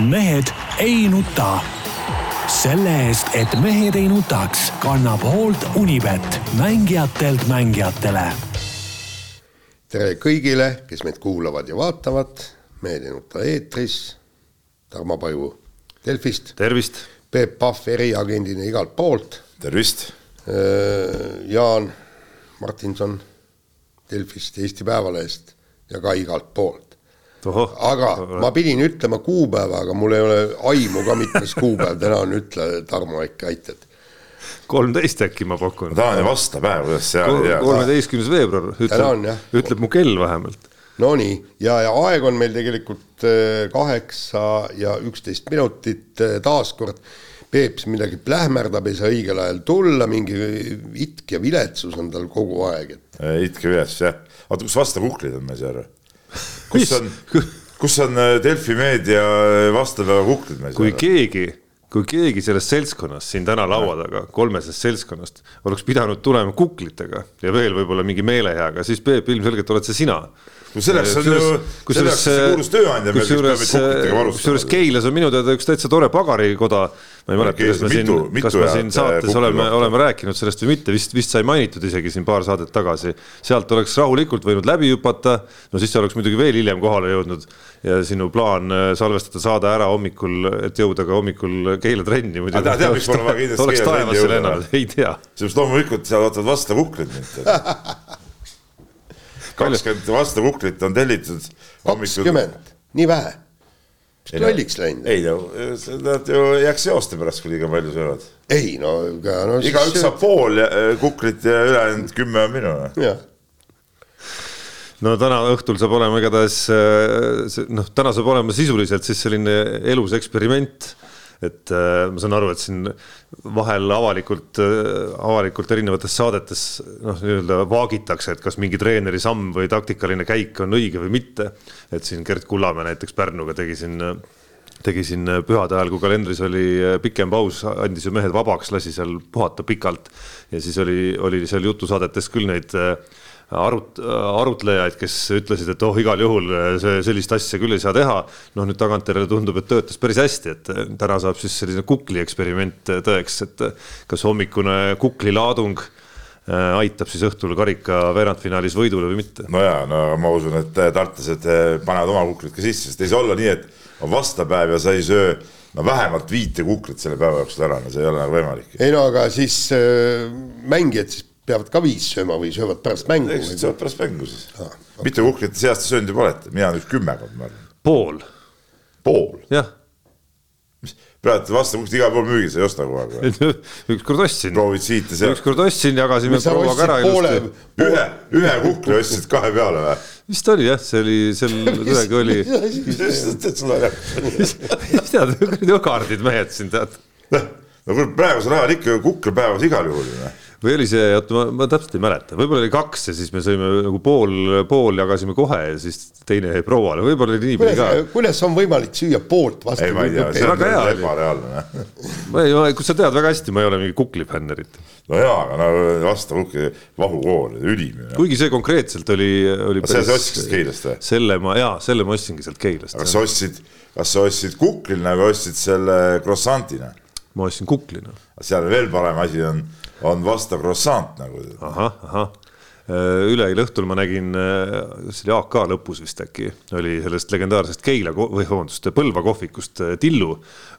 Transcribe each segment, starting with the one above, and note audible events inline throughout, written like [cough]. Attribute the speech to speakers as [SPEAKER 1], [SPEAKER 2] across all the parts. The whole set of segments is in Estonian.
[SPEAKER 1] mehed ei nuta. selle eest, et mehed ei nutaks, kannab hoolt Unibet, mängijatelt mängijatele.
[SPEAKER 2] tere kõigile, kes meid kuulavad ja vaatavad. mehed ei nuta eetris. Tarmo Paju Delfist.
[SPEAKER 3] tervist.
[SPEAKER 2] Peep Pahv eriagendina igalt poolt.
[SPEAKER 4] tervist.
[SPEAKER 2] Jaan Martinson Delfist, Eesti Päevalehest ja ka igalt poolt aga ma pidin ütlema kuupäeva, aga mul ei ole aimu ka, mitmes kuupäev täna on, ütle Tarmo äkki aitad.
[SPEAKER 3] kolmteist äkki ma pakun.
[SPEAKER 4] täna on ju vastapäev, kuidas see
[SPEAKER 3] on? kolmeteistkümnes veebruar, ütleb, ütleb mu kell vähemalt.
[SPEAKER 2] Nonii, ja, ja aeg on meil tegelikult äh, kaheksa ja üksteist minutit äh, taaskord. Peeps midagi plähmerdab, ei saa õigel ajal tulla, mingi itk ja viletsus on tal kogu aeg,
[SPEAKER 4] et. itk ja viletsus jah, oota, kus vastakuhklid on, ei saa aru kus on, kus on äh, Delfi meedia äh, vastapäeva kuklid
[SPEAKER 3] kui keegi, kui keegi sellest seltskonnast siin täna laua taga, kolmesest seltskonnast, oleks pidanud tulema kuklitega ja veel võib-olla mingi meeleheaga, siis Peep, ilmselgelt oled see sina
[SPEAKER 4] no selleks on ju, selleks kuulus tööandja meil, kes peab meid kuklitega varustama.
[SPEAKER 3] kusjuures Keilas on minu teada üks täitsa tore pagarikoda. ma ei mäleta, kas me siin, kas me siin saates oleme, oleme rääkinud sellest või mitte, vist, vist sai mainitud isegi siin paar saadet tagasi. sealt oleks rahulikult võinud läbi hüpata, no siis oleks muidugi veel hiljem kohale jõudnud ja sinu plaan äh, salvestada saade ära hommikul, et jõuda ka hommikul Keila trenni.
[SPEAKER 4] aga tead, miks pole vaja kindlasti
[SPEAKER 3] Keila trenni jõuda? ei tea.
[SPEAKER 4] seepärast loomulikult seal ootavad vastu kuklid mind [laughs] kakskümmend vastukuklit on tellitud.
[SPEAKER 2] kakskümmend, nii vähe? mis lolliks läinud?
[SPEAKER 4] ei no, nad ju jääks seoste pärast, kui liiga palju söövad.
[SPEAKER 2] ei no, no.
[SPEAKER 4] igaüks saab pool äh, kuklit ja ülejäänud kümme on minu.
[SPEAKER 3] no täna õhtul saab olema igatahes äh, noh, täna saab olema sisuliselt siis selline elus eksperiment et äh, ma saan aru, et siin vahel avalikult äh,, avalikult erinevates saadetes noh, nii-öelda vaagitakse, et kas mingi treeneri samm või taktikaline käik on õige või mitte. et siin Gerd Kullamäe näiteks Pärnuga tegi siin tegi siin pühade ajal, kui kalendris oli pikem paus, andis ju mehed vabaks, lasi seal puhata pikalt ja siis oli, oli seal jutusaadetes küll neid äh, arut-, arutlejaid, kes ütlesid, et oh, igal juhul see sellist asja küll ei saa teha. noh, nüüd tagantjärele tundub, et töötas päris hästi, et täna saab siis selline kukli eksperiment tõeks, et kas hommikune kuklilaadung aitab siis õhtul karika veerandfinaalis võidule või mitte.
[SPEAKER 4] no ja, no ma usun, et tartlased panevad oma kuklid ka sisse, sest ei saa olla nii, et on vastapäev ja sa ei söö no vähemalt viite kuklit selle päeva jooksul ära, no see ei ole nagu võimalik.
[SPEAKER 2] ei no aga siis äh, mängijad siis peavad ka viis sööma või söövad pärast mängu?
[SPEAKER 4] eks nad söövad pärast mängu siis ah,. Okay. mitu kuhklit seast te söönud juba olete, mina nüüd kümmekond, ma arvan.
[SPEAKER 3] pool.
[SPEAKER 4] pool?
[SPEAKER 3] jah.
[SPEAKER 4] mis, praegu vastakuhklit igal pool müügis, ei osta kogu aeg või? [laughs]
[SPEAKER 3] ükskord ostsin.
[SPEAKER 4] proovid siit ja sealt?
[SPEAKER 3] ükskord ostsin, jagasime prouaga ära
[SPEAKER 4] ilusti. ühe, ühe kuhkli ostsid kahe peale või?
[SPEAKER 3] vist oli jah, see oli, seal [laughs] kuidagi oli. mis tead, [laughs] kuradi õgardid mehed siin tead.
[SPEAKER 4] noh, no kuule praegusel ajal ikka kuklepäevas igal juhul ju noh
[SPEAKER 3] või oli see, oota, ma, ma täpselt ei mäleta, võib-olla oli kaks ja siis me sõime nagu pool, pool jagasime kohe ja siis teine jäi prouale, võib-olla oli niipidi ka.
[SPEAKER 2] kuidas on võimalik süüa poolt vastu?
[SPEAKER 4] ei, ma ei tea, see on väga hea. ebareaalne.
[SPEAKER 3] ma ei, kus sa tead väga hästi, ma ei ole mingi kuklifännerit.
[SPEAKER 4] no jaa, aga no vastav kukli, vahukool, ülim.
[SPEAKER 3] kuigi see konkreetselt oli, oli.
[SPEAKER 4] sa ostsid Keilast või?
[SPEAKER 3] selle ma, jaa, selle ma ostsingi sealt Keilast.
[SPEAKER 4] kas sa ostsid, kas sa ostsid kuklina või ostsid selle croissant'ina?
[SPEAKER 3] ma ostsin kuklina.
[SPEAKER 4] seal veel parem asi on on vastav croissant nagu.
[SPEAKER 3] ahah, ahah äh, üleeile õhtul ma nägin, äh, see oli AK lõpus vist äkki, oli sellest legendaarsest Keila või vabandust, Põlva kohvikust äh, Tillu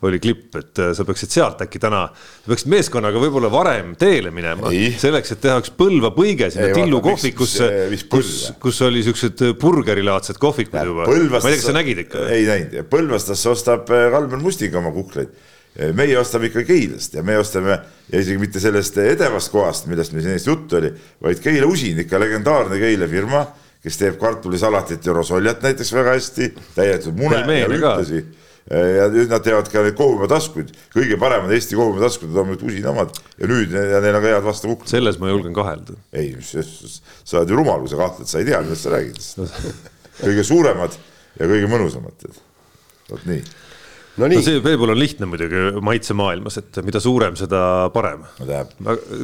[SPEAKER 3] oli klipp, et sa peaksid sealt äkki täna, peaksid meeskonnaga võib-olla varem teele minema, selleks, et teha üks Põlva põige sinna ei, Tillu vaata, kohvikusse, kus, kus oli siuksed burgerilaadsed kohvikud juba. ma ei tea, kas sa nägid ikka?
[SPEAKER 4] ei näinud, Põlvas ostab Kalmer Mustig oma kukleid meie ostame ikka Keilast ja me ostame ja isegi mitte sellest edevast kohast, millest meil siin ennist juttu oli, vaid Keila Usin, ikka legendaarne Keila firma, kes teeb kartulisalatit ja rosoljat näiteks väga hästi, täidetud mune ja lühtasi. ja nüüd nad teevad ka neid kohumetaskuid, kõige paremad Eesti kohumetaskud, on nüüd Usina omad. Ja nüüd ja neil on ka head vastu kuklad.
[SPEAKER 3] selles ma julgen kahelda.
[SPEAKER 4] ei, sa oled ju rumal, kui sa kahtled, sa ei tea, millest sa räägid. Kõige suuremad ja kõige mõnusamad, vot nii
[SPEAKER 2] no,
[SPEAKER 3] no see veebul on lihtne muidugi maitsemaailmas, et mida suurem, seda parem.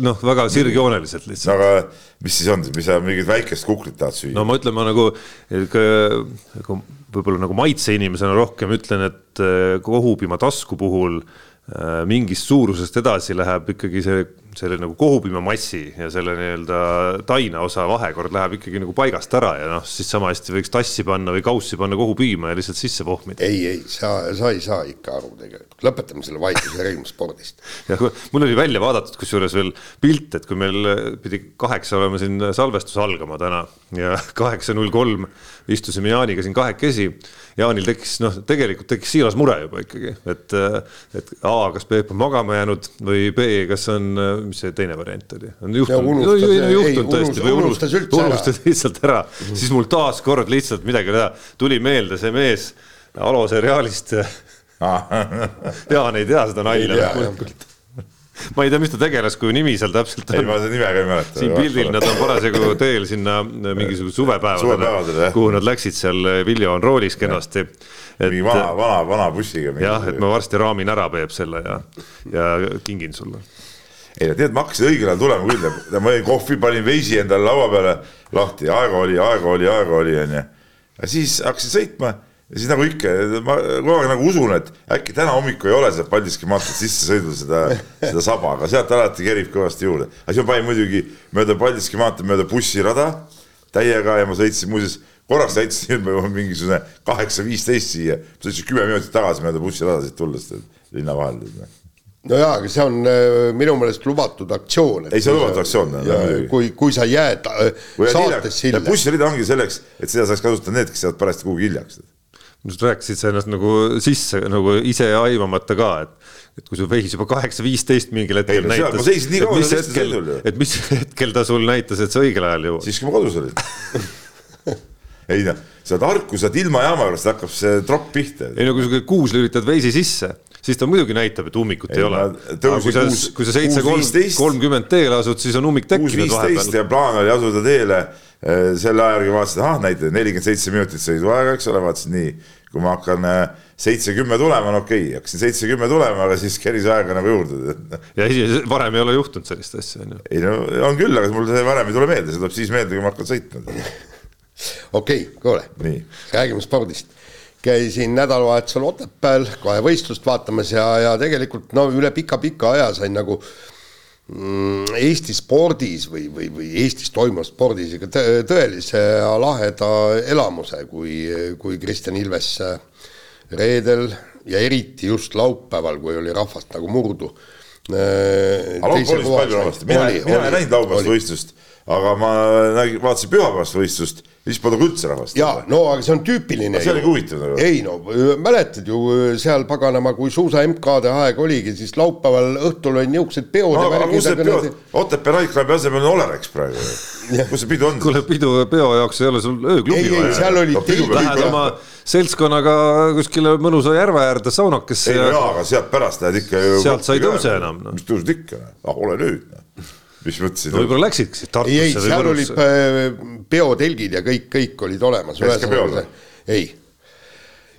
[SPEAKER 3] noh, väga sirgjooneliselt lihtsalt.
[SPEAKER 4] aga mis siis on, mis sa mingit väikest kuklit tahad süüa?
[SPEAKER 3] no ma ütlen, ma nagu, nagu võib-olla nagu maitseinimesena rohkem ütlen, et eh, kohupiima tasku puhul eh, mingist suurusest edasi läheb ikkagi see selle nagu kohupiimamassi ja selle nii-öelda taina osa vahekord läheb ikkagi nagu paigast ära ja noh, siis sama hästi võiks tassi panna või kaussi panna kohupiima ja lihtsalt sisse pohmida.
[SPEAKER 2] ei, ei, sa, sa ei saa ikka aru tegelikult, lõpetame selle vaidluse ringspordist. [laughs]
[SPEAKER 3] jah, mul oli välja vaadatud kusjuures veel pilt, et kui meil pidi kaheksa olema siin salvestus algama täna ja [laughs] kaheksa null kolm istusime Jaaniga siin kahekesi. Jaanil tekkis noh, tegelikult tekkis siiras mure juba ikkagi, et, et A, kas Peep on magama jäänud või B, kas on mis see teine variant oli? on juhtunud, juhtunud tõesti või unustas, unustas [laughs] lihtsalt ära mm, -hmm. siis mul taaskord lihtsalt midagi teha, tuli meelde see mees Alo seriaalist [laughs] Jaan ei tea seda nalja [laughs] ma ei tea, mis ta tegelaskuju nimi seal täpselt
[SPEAKER 4] on. ei, ma seda nime ka ei mäleta.
[SPEAKER 3] siin pildil nad on parasjagu teel sinna mingisuguse suvepäevadele, kuhu nad läksid seal, Viljo on roolis kenasti.
[SPEAKER 4] mingi vana, vana, vana bussiga.
[SPEAKER 3] jah, et ma varsti raamin ära, Peep, selle ja, ja kingin sulle
[SPEAKER 4] ei no tead, ma hakkasin õigel ajal tulema küll, ma jõin kohvi, panin veisi endale laua peale lahti, aega oli, aega oli, aega oli, onju. ja siis hakkasin sõitma. Ja siis nagu ikka, ma kogu aeg nagu usun, et äkki täna hommikul ei ole sealt Paldiski maanteed sissesõidul seda, seda saba, aga sealt alati kerib kõvasti juurde. aga siis ma panin muidugi mööda Paldiski maanteed, mööda bussirada täiega ja ma sõitsin muuseas, korraks ma jõuan mingisugune kaheksa viisteist siia, sõitsin kümme minutit tagasi mööda bussirada siit tulles linna vahel
[SPEAKER 2] no jaa, aga see on äh, minu meelest lubatud aktsioon.
[SPEAKER 4] ei, see on lubatud aktsioon.
[SPEAKER 2] kui, kui sa jääd äh, saates hilja.
[SPEAKER 4] bussirida ongi selleks, et seda saaks kasutada need, kes jäävad parajasti kuhugi hiljaks.
[SPEAKER 3] sa rääkisid sa ennast nagu sisse nagu ise aimamata ka, et, et kui su veis juba kaheksa viisteist mingil hetkel ei, näitas.
[SPEAKER 4] ma seisin nii kaua
[SPEAKER 3] selles hetkel, et mis [laughs] hetkel ta sul näitas, et sa õigel ajal jõuad?
[SPEAKER 4] siis, kui ma kodus olin [laughs] ei noh, sa oled harku, sa oled ilma jaama juures, hakkab see tropp pihta.
[SPEAKER 3] ei no kui sa kuus lülitad veisi sisse siis ta muidugi näitab, et ummikut ei, ei ole. kui sa, kui sa seitse kolmkümmend teele asud, siis on ummik tekkinud
[SPEAKER 4] vahepeal. ja plaan oli asuda teele eh, selle aja järgi vaatasin, ah näitab nelikümmend seitse minutit sõiduaega, eks ole, vaatasin nii, kui ma hakkan eh, seitse-kümme tulema, no okei okay,, hakkasin seitse-kümme tulema, aga siis keris aega nagu juurde. [laughs]
[SPEAKER 3] ja esi, varem ei ole juhtunud sellist asja, on ju?
[SPEAKER 4] ei no on küll, aga mul see varem ei tule meelde, see tuleb siis meelde, kui ma hakkan sõitma. [laughs]
[SPEAKER 2] okei okay,, kuule, räägime spordist käisin nädalavahetusel Otepääl kohe võistlust vaatamas ja, ja tegelikult no üle pika-pika aja sain nagu mm, Eesti spordis või, või, või Eestis toimuvas spordis ikka tõelise laheda elamuse, kui, kui Kristjan Ilves reedel ja eriti just laupäeval, kui oli rahvast nagu murdu.
[SPEAKER 4] mina, mina ei näinud laupäevast võistlust, aga ma nägin, vaatasin pühapäevast võistlust siis polnud üldse rahvast.
[SPEAKER 2] jaa, no aga see on tüüpiline.
[SPEAKER 4] see oligi huvitav
[SPEAKER 2] nagu. ei no mäletad ju seal paganama, kui suusa MK-de aeg oligi, siis laupäeval õhtul olid niisugused peod
[SPEAKER 4] no,. aga kus need peod, Otepää Nightclubi asemel on Olerex praegu kus see pidu on?
[SPEAKER 3] kuule, pidu, peo jaoks ei ole sul ööklubi
[SPEAKER 2] vaja. ei, ei, seal oli no,
[SPEAKER 3] teid. Lähed oma seltskonnaga kuskile mõnusa järve äärde saunakesse.
[SPEAKER 4] ei no jaa, aga sealt pärast lähed ikka
[SPEAKER 3] ju. sealt sa ei tõuse enam
[SPEAKER 4] no.. mis tõused ikka, ah ole nüüd mis mõtlesid
[SPEAKER 3] no,? võib-olla läksidki Tartusse.
[SPEAKER 2] ei, ei, seal olid äh, peotelgid ja kõik, kõik olid olemas.
[SPEAKER 4] käis ka peol või?
[SPEAKER 2] ei.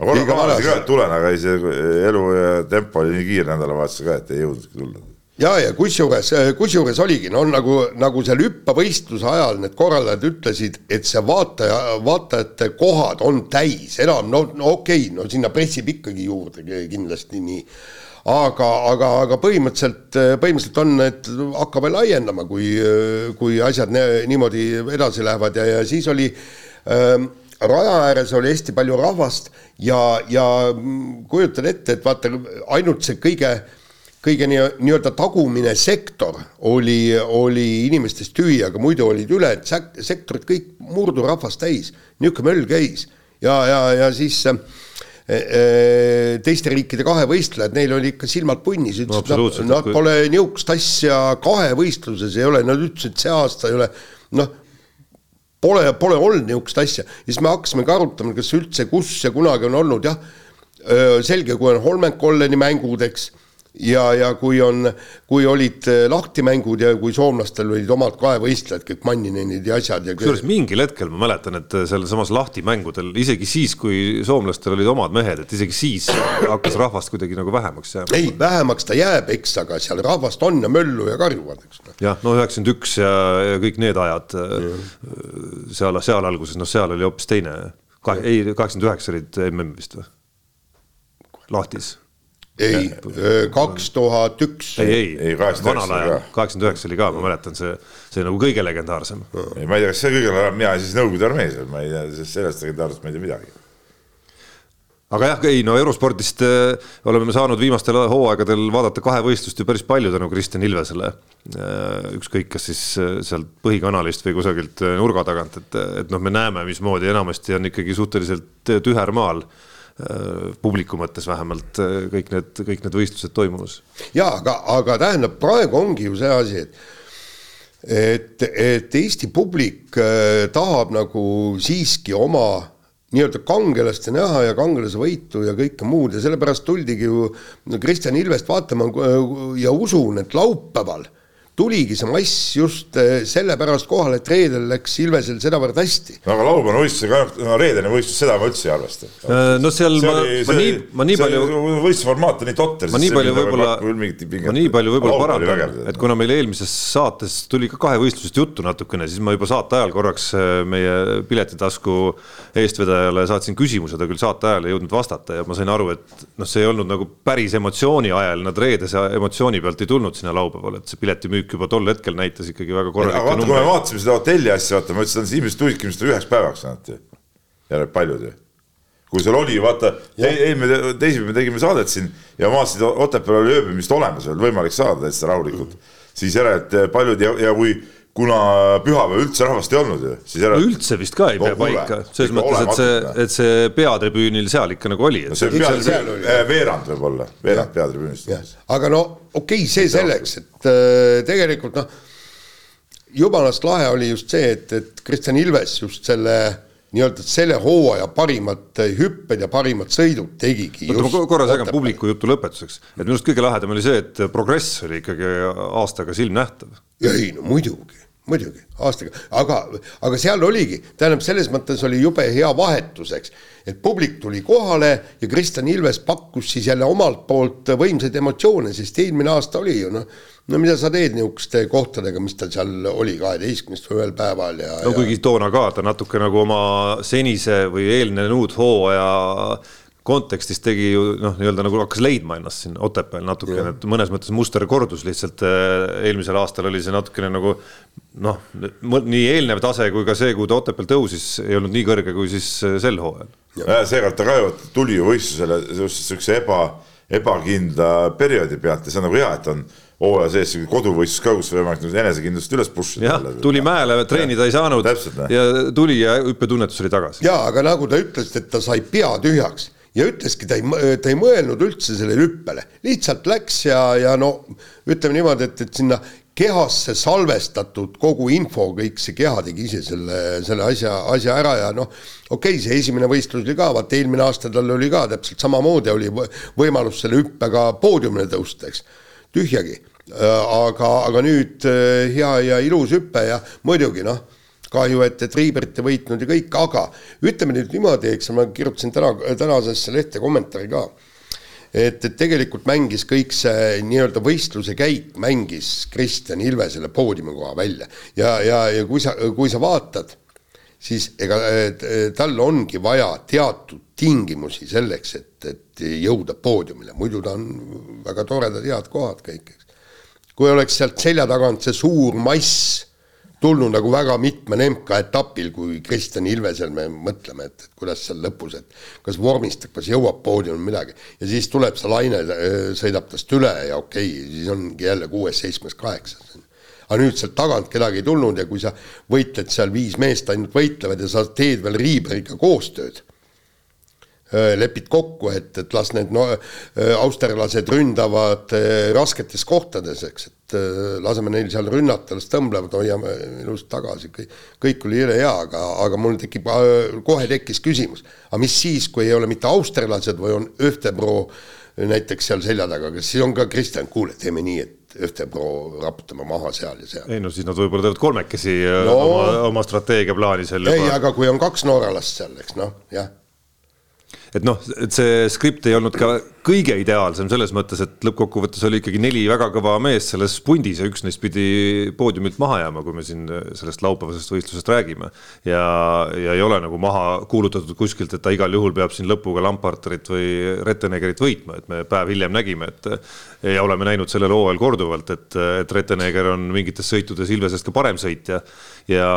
[SPEAKER 4] ma korra kavatsesin ka, et tulen, aga ei, see elu ja tempo oli nii kiire nädalavahetusel ka, et ei jõudnudki tulla
[SPEAKER 2] ja, ja kusjuures, äh, kusjuures oligi, no nagu, nagu seal hüppavõistluse ajal need korraldajad ütlesid, et see vaataja, vaatajate kohad on täis, enam no, no okei okay,, no sinna pressib ikkagi juurde kindlasti nii aga, aga, aga põhimõtteliselt, põhimõtteliselt on, et hakkab veel laiendama, kui, kui asjad niimoodi edasi lähevad ja, ja siis oli ähm, raja ääres oli hästi palju rahvast ja, ja kujutan ette, et vaata ainult see kõige kõige nii-öelda nii tagumine sektor oli, oli inimestest tühi, aga muidu olid ülejäänud sektorid kõik murdurahvast täis, niisugune möll käis. Ja, ja, ja siis äh, teiste riikide kahevõistlejad, neil oli ikka silmad punnis, ütlesid no,, nad, nad pole niisugust asja kahevõistluses ei ole, nad ütlesid, see aasta ei ole noh, pole, pole olnud niisugust asja. ja siis me hakkasimegi arutama, kas üldse, kus see kunagi on olnud, jah, selge, kui on Holmenkolleni mängud, eks, ja, ja kui on, kui olid äh, lahtimängud ja kui soomlastel olid omad kahevõistlejad, kõik Manninenid ja asjad ja.
[SPEAKER 3] kusjuures mingil hetkel ma mäletan, et äh, seal samas lahtimängudel isegi siis, kui soomlastel olid omad mehed, et isegi siis hakkas rahvast kuidagi nagu vähemaks jääma.
[SPEAKER 2] ei, vähemaks ta jääb, eks, aga seal rahvast on ja möllu ja karjuvad, eks.
[SPEAKER 3] Noh. jah, no üheksakümmend üks ja, ja kõik need ajad äh, seal, seal alguses, noh, seal oli hoopis teine. ei, kaheksakümmend üheksa olid MM vist või? lahtis
[SPEAKER 2] ei, kaks tuhat üks.
[SPEAKER 3] ei, ei, ei, vanal ajal, kaheksakümmend üheksa oli ka, ma mäletan, see, see nagu kõige legendaarsem.
[SPEAKER 4] ei, ma ei tea, kas see kõige legendaarsem, mina siis Nõukogude armees, ma ei tea, sellest legendaarsest ma ei tea midagi
[SPEAKER 3] aga jah, ei no eurospordist äh, oleme me saanud viimastel hooaegadel vaadata kahevõistlust ju päris palju tänu Kristjan Ilvesele äh,. ükskõik, kas siis äh, sealt põhikanalist või kusagilt äh, nurga tagant, et, et noh, me näeme, mismoodi enamasti on ikkagi suhteliselt tüher maal äh, Äh, publiku mõttes vähemalt äh, kõik need, kõik need võistlused toimumas.
[SPEAKER 2] ja aga, aga tähendab, praegu ongi ju see asi, et et, et Eesti publik äh, tahab nagu siiski oma nii-öelda kangelaste näha ja kangelase võitu ja kõike muud ja sellepärast tuldigi ju Kristjan Ilvest vaatama ja usun, et laupäeval tuligi see mass just eh, sellepärast kohale, et reedel läks Ilvesel sedavõrd hästi.
[SPEAKER 4] no aga laupäevane võistlusega, no reedene võistlus, seda ma üldse ei arvesta.
[SPEAKER 3] Äh, no seal see ma, ma nii, ma nii palju.
[SPEAKER 4] võistlusformaat on nii totter.
[SPEAKER 3] ma nii palju võib-olla, ma nii palju võib-olla parandan, et kuna meil eelmises saates tuli ka kahevõistlusest juttu natukene, siis ma juba saate ajal korraks äh, meie piletitasku eestvedajale saatsin küsimuse, ta küll saate ajal ei jõudnud vastata ja ma sain aru, et noh, see ei olnud nagu päris emotsiooni ajal, nad reedese emotsiooni pealt ei tulnud sinna laupäeval, et see piletimüük müük juba tol hetkel näitas ikkagi väga korralikke
[SPEAKER 4] numbreid. kui me vaatasime seda hotelli asja, vaata, ma ütlesin, et inimesed tulidki vist üheks päevaks ju. ja paljud ju. kui seal oli, vaata, eelmine teisipäev me tegime saadet siin ja vaatasin, Otepääl oli ööbimist olemas, oli võimalik saada täitsa rahulikult. siis järelikult paljud ja, ja kui kuna pühapäev üldse rahvast ei olnud ju, siis
[SPEAKER 3] ära... no üldse vist ka ei pea no, paika, selles mõttes, et see, et see peatribüünil seal ikka nagu oli.
[SPEAKER 4] no see peatribüün, veerand võib-olla, veerand peatribüünist.
[SPEAKER 2] aga no okei okay,, see selleks, et äh, tegelikult noh, jumalast lahe oli just see, et, et Kristjan Ilves just selle nii-öelda selle hooaja parimad hüpped ja parimad sõidud tegigi.
[SPEAKER 3] oota, ma korra segan publiku jutu lõpetuseks, et minu arust kõige lahedam oli see, et progress oli ikkagi aastaga silmnähtav.
[SPEAKER 2] ei no muidugi muidugi, aastaga, aga, aga seal oligi, tähendab, selles mõttes oli jube hea vahetus, eks. et publik tuli kohale ja Kristjan Ilves pakkus siis jälle omalt poolt võimsaid emotsioone, sest eelmine aasta oli ju noh, no mida sa teed niisuguste kohtadega, mis tal seal oli, kaheteistkümnest või ühel päeval ja.
[SPEAKER 3] no kuigi toona ka ta natuke nagu oma senise või eelnenud hooaja kontekstis tegi ju noh, nii-öelda nagu hakkas leidma ennast siin Otepääl natukene, et mõnes mõttes muster kordus lihtsalt äh, eelmisel aastal oli see natukene nagu noh, nii eelnev tase kui ka see, kuhu ta Otepääl tõusis, ei olnud nii kõrge kui siis äh, sel hooajal.
[SPEAKER 4] seekord ta ka ju tuli ju võistlusele just niisuguse eba, ebakindla perioodi pealt ja see on nagu hea, et on hooaja sees koduvõistlus ka, kus võimalik nagu enesekindlust üles push ida.
[SPEAKER 3] jah, tuli mäele, treenida ei saanud Täpselt, ja tuli ja hüppetunnetus oli tagasi.
[SPEAKER 2] ja aga nagu ta ütles, et ta sai pea tühjaks ja ütleski, ta ei, ta ei mõelnud üldse sellele hüppele, lihtsalt läks ja, ja no ütleme niimoodi, et, et sinna kehasse salvestatud kogu info, kõik see keha tegi ise selle, selle asja, asja ära ja noh, okei okay,, see esimene võistlus oli ka, vaata eelmine aasta tal oli ka täpselt samamoodi oli võimalus selle hüppega poodiumile tõusta, eks, tühjagi. aga, aga nüüd hea ja ilus hüpe ja muidugi noh kahju, et, et Riibert ei võitnud ja kõik, aga ütleme nüüd niimoodi, eks ma kirjutasin täna, tänasesse lehte kommentaari ka, et, et tegelikult mängis kõik see nii-öelda võistluse käik, mängis Kristjan Ilvesele poodiumikoha välja ja, ja, ja kui sa, kui sa vaatad, siis ega tal ongi vaja teatud tingimusi selleks, et, et jõuda poodiumile, muidu ta on väga toredad head kohad kõik, eks. kui oleks sealt selja tagant see suur mass tulnud nagu väga mitmel MK-etapil, kui Kristjan Ilvesel me mõtleme, et, et kuidas seal lõpus, et kas vormistab, kas jõuab poodiumil midagi ja siis tuleb see laine, äh, sõidab tast üle ja okei okay,, siis ongi jälle kuues, seitsmes, kaheksas. aga nüüd sealt tagant kedagi ei tulnud ja kui sa võitled seal, viis meest ainult võitlevad ja sa teed veel Riiberiga koostööd lepid kokku, et, et las need no, austerlased ründavad rasketes kohtades, eks, et laseme neil seal rünnata, las tõmblevad, hoiame ilusti tagasi, kõik, kõik oli jõle hea, aga, aga mul tekib, kohe tekkis küsimus, aga mis siis, kui ei ole mitte austerlased või on Öftebro näiteks seal selja taga, kas siis on ka Kristjan, kuule, teeme nii, et Öftebro raputame maha seal ja seal.
[SPEAKER 3] ei no siis nad võib-olla teevad kolmekesi no, oma, oma strateegiaplaani seal
[SPEAKER 2] ei, aga kui on kaks norralast seal, eks noh, jah
[SPEAKER 3] et noh, et see skript ei olnud ka kõige ideaalsem selles mõttes, et lõppkokkuvõttes oli ikkagi neli väga kõva meest selles pundis ja üks neist pidi poodiumilt maha jääma, kui me siin sellest laupäevasest võistlusest räägime. ja, ja ei ole nagu maha kuulutatud kuskilt, et ta igal juhul peab siin lõpuga Lamparterit või Rettenegerit võitma, et me päev hiljem nägime, et ja oleme näinud sellel hooajal korduvalt, et, et Retteneger on mingites sõitudes Ilvesest ka parem sõitja ja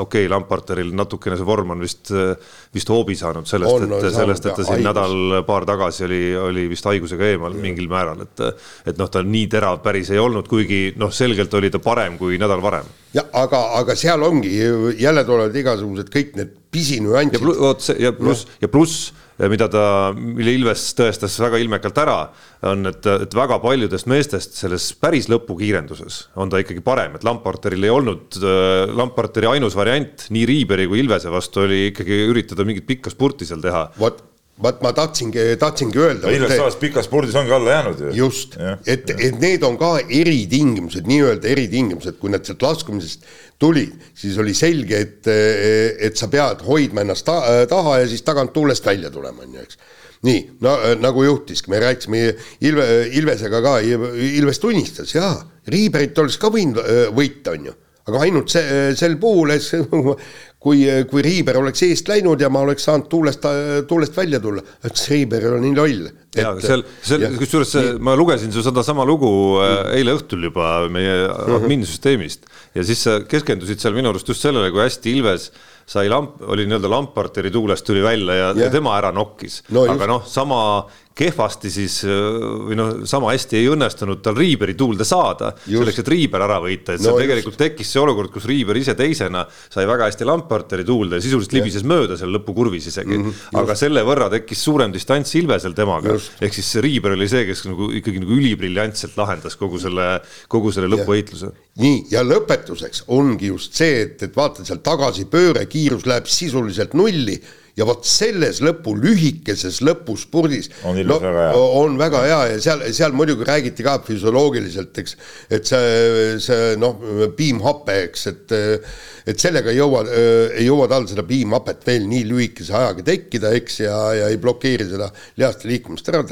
[SPEAKER 3] okei okay,, Lamparteril natukene see vorm on vist, vist hoobi saanud sellest, et sellest, et ta siin nädal-paar tagasi oli, oli vist haigusega eemal ja. mingil määral, et et noh, ta nii terav päris ei olnud, kuigi noh, selgelt oli ta parem kui nädal varem.
[SPEAKER 2] ja aga, aga seal ongi, jälle tulevad igasugused kõik need pisinüansid.
[SPEAKER 3] ja pluss, ja pluss ja pluss mida ta, mille Ilves tõestas väga ilmekalt ära, on, et, et väga paljudest meestest selles päris lõpukiirenduses on ta ikkagi parem, et Lamparteril ei olnud, Lamparteri ainus variant nii Riiberi kui Ilvese vastu oli ikkagi üritada mingit pikka spurti seal teha.
[SPEAKER 2] vot vaat ma tahtsingi, tahtsingi öelda.
[SPEAKER 4] Tavaliselt pikas spordis ongi alla jäänud ju.
[SPEAKER 2] just, et, et need on ka eritingimused, nii-öelda eritingimused, kui nad sealt laskumisest tulid, siis oli selge, et, et sa pead hoidma ennast ta, taha ja siis tagant tuulest välja tulema, on ju, eks. nii, no nagu juhtiski, me rääkisime Ilve, Ilvesega ka, Ilves tunnistas, jaa, Riiberit oleks ka võinud võita, on ju aga ainult see, sel puhul, [laughs] kui, kui Riiber oleks eest läinud ja ma oleks saanud tuulest, tuulest välja tulla, ütles Riiber on nii loll.
[SPEAKER 3] ja seal, seal kusjuures ma lugesin su sedasama lugu mm. eile õhtul juba meie mhm. adminsüsteemist ja siis sa keskendusid seal minu arust just sellele, kui hästi Ilves sai lamp, oli nii-öelda Lamparteri tuulest tuli välja ja, ja tema ära nokkis no,. aga noh, sama kehvasti siis või noh, sama hästi ei õnnestunud tal Riiberi tuulde saada, selleks, et Riiber ära võita, et no, seal tegelikult just. tekkis see olukord, kus Riiber ise teisena sai väga hästi Lamparteri tuulde ja sisuliselt libises mööda seal lõpukurvis isegi. Mm. -hmm, aga selle võrra tekkis suurem distants Ilvesel temaga, ehk siis Riiber oli see, kes nagu ikkagi nagu ülibriljantselt lahendas kogu selle, kogu selle lõppvõitluse.
[SPEAKER 2] nii, ja lõpetuseks ongi just see, et, et vaata seal tagasipööre, kiirus läheb sisuliselt nulli ja vot selles lõpu, lühikeses lõpuspurdis
[SPEAKER 4] on, no, väga
[SPEAKER 2] on väga hea ja seal, seal muidugi räägiti ka füsioloogiliselt, eks, et see, see noh, piimhape, eks, et et sellega ei jõua, ei jõua tal seda piimhapet veel nii lühikese ajaga tekkida, eks, ja, ja ei blokeeri seda lihaste liikumist ära,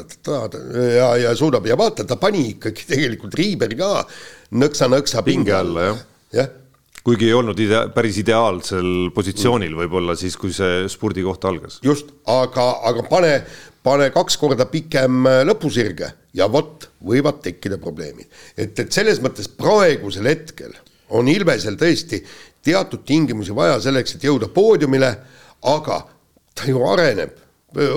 [SPEAKER 2] ja, ja suudab ja vaata, ta pani ikkagi tegelikult Riiberi ka nõksa-nõksa
[SPEAKER 3] pinge alla, jah.
[SPEAKER 2] jah
[SPEAKER 3] kuigi ei olnud idea-, päris ideaalsel positsioonil võib-olla siis, kui see spurdikoht algas.
[SPEAKER 2] just, aga, aga pane, pane kaks korda pikem äh, lõpusirge ja vot, võivad tekkida probleemid. et, et selles mõttes praegusel hetkel on Ilvesel tõesti teatud tingimusi vaja selleks, et jõuda poodiumile, aga ta ju areneb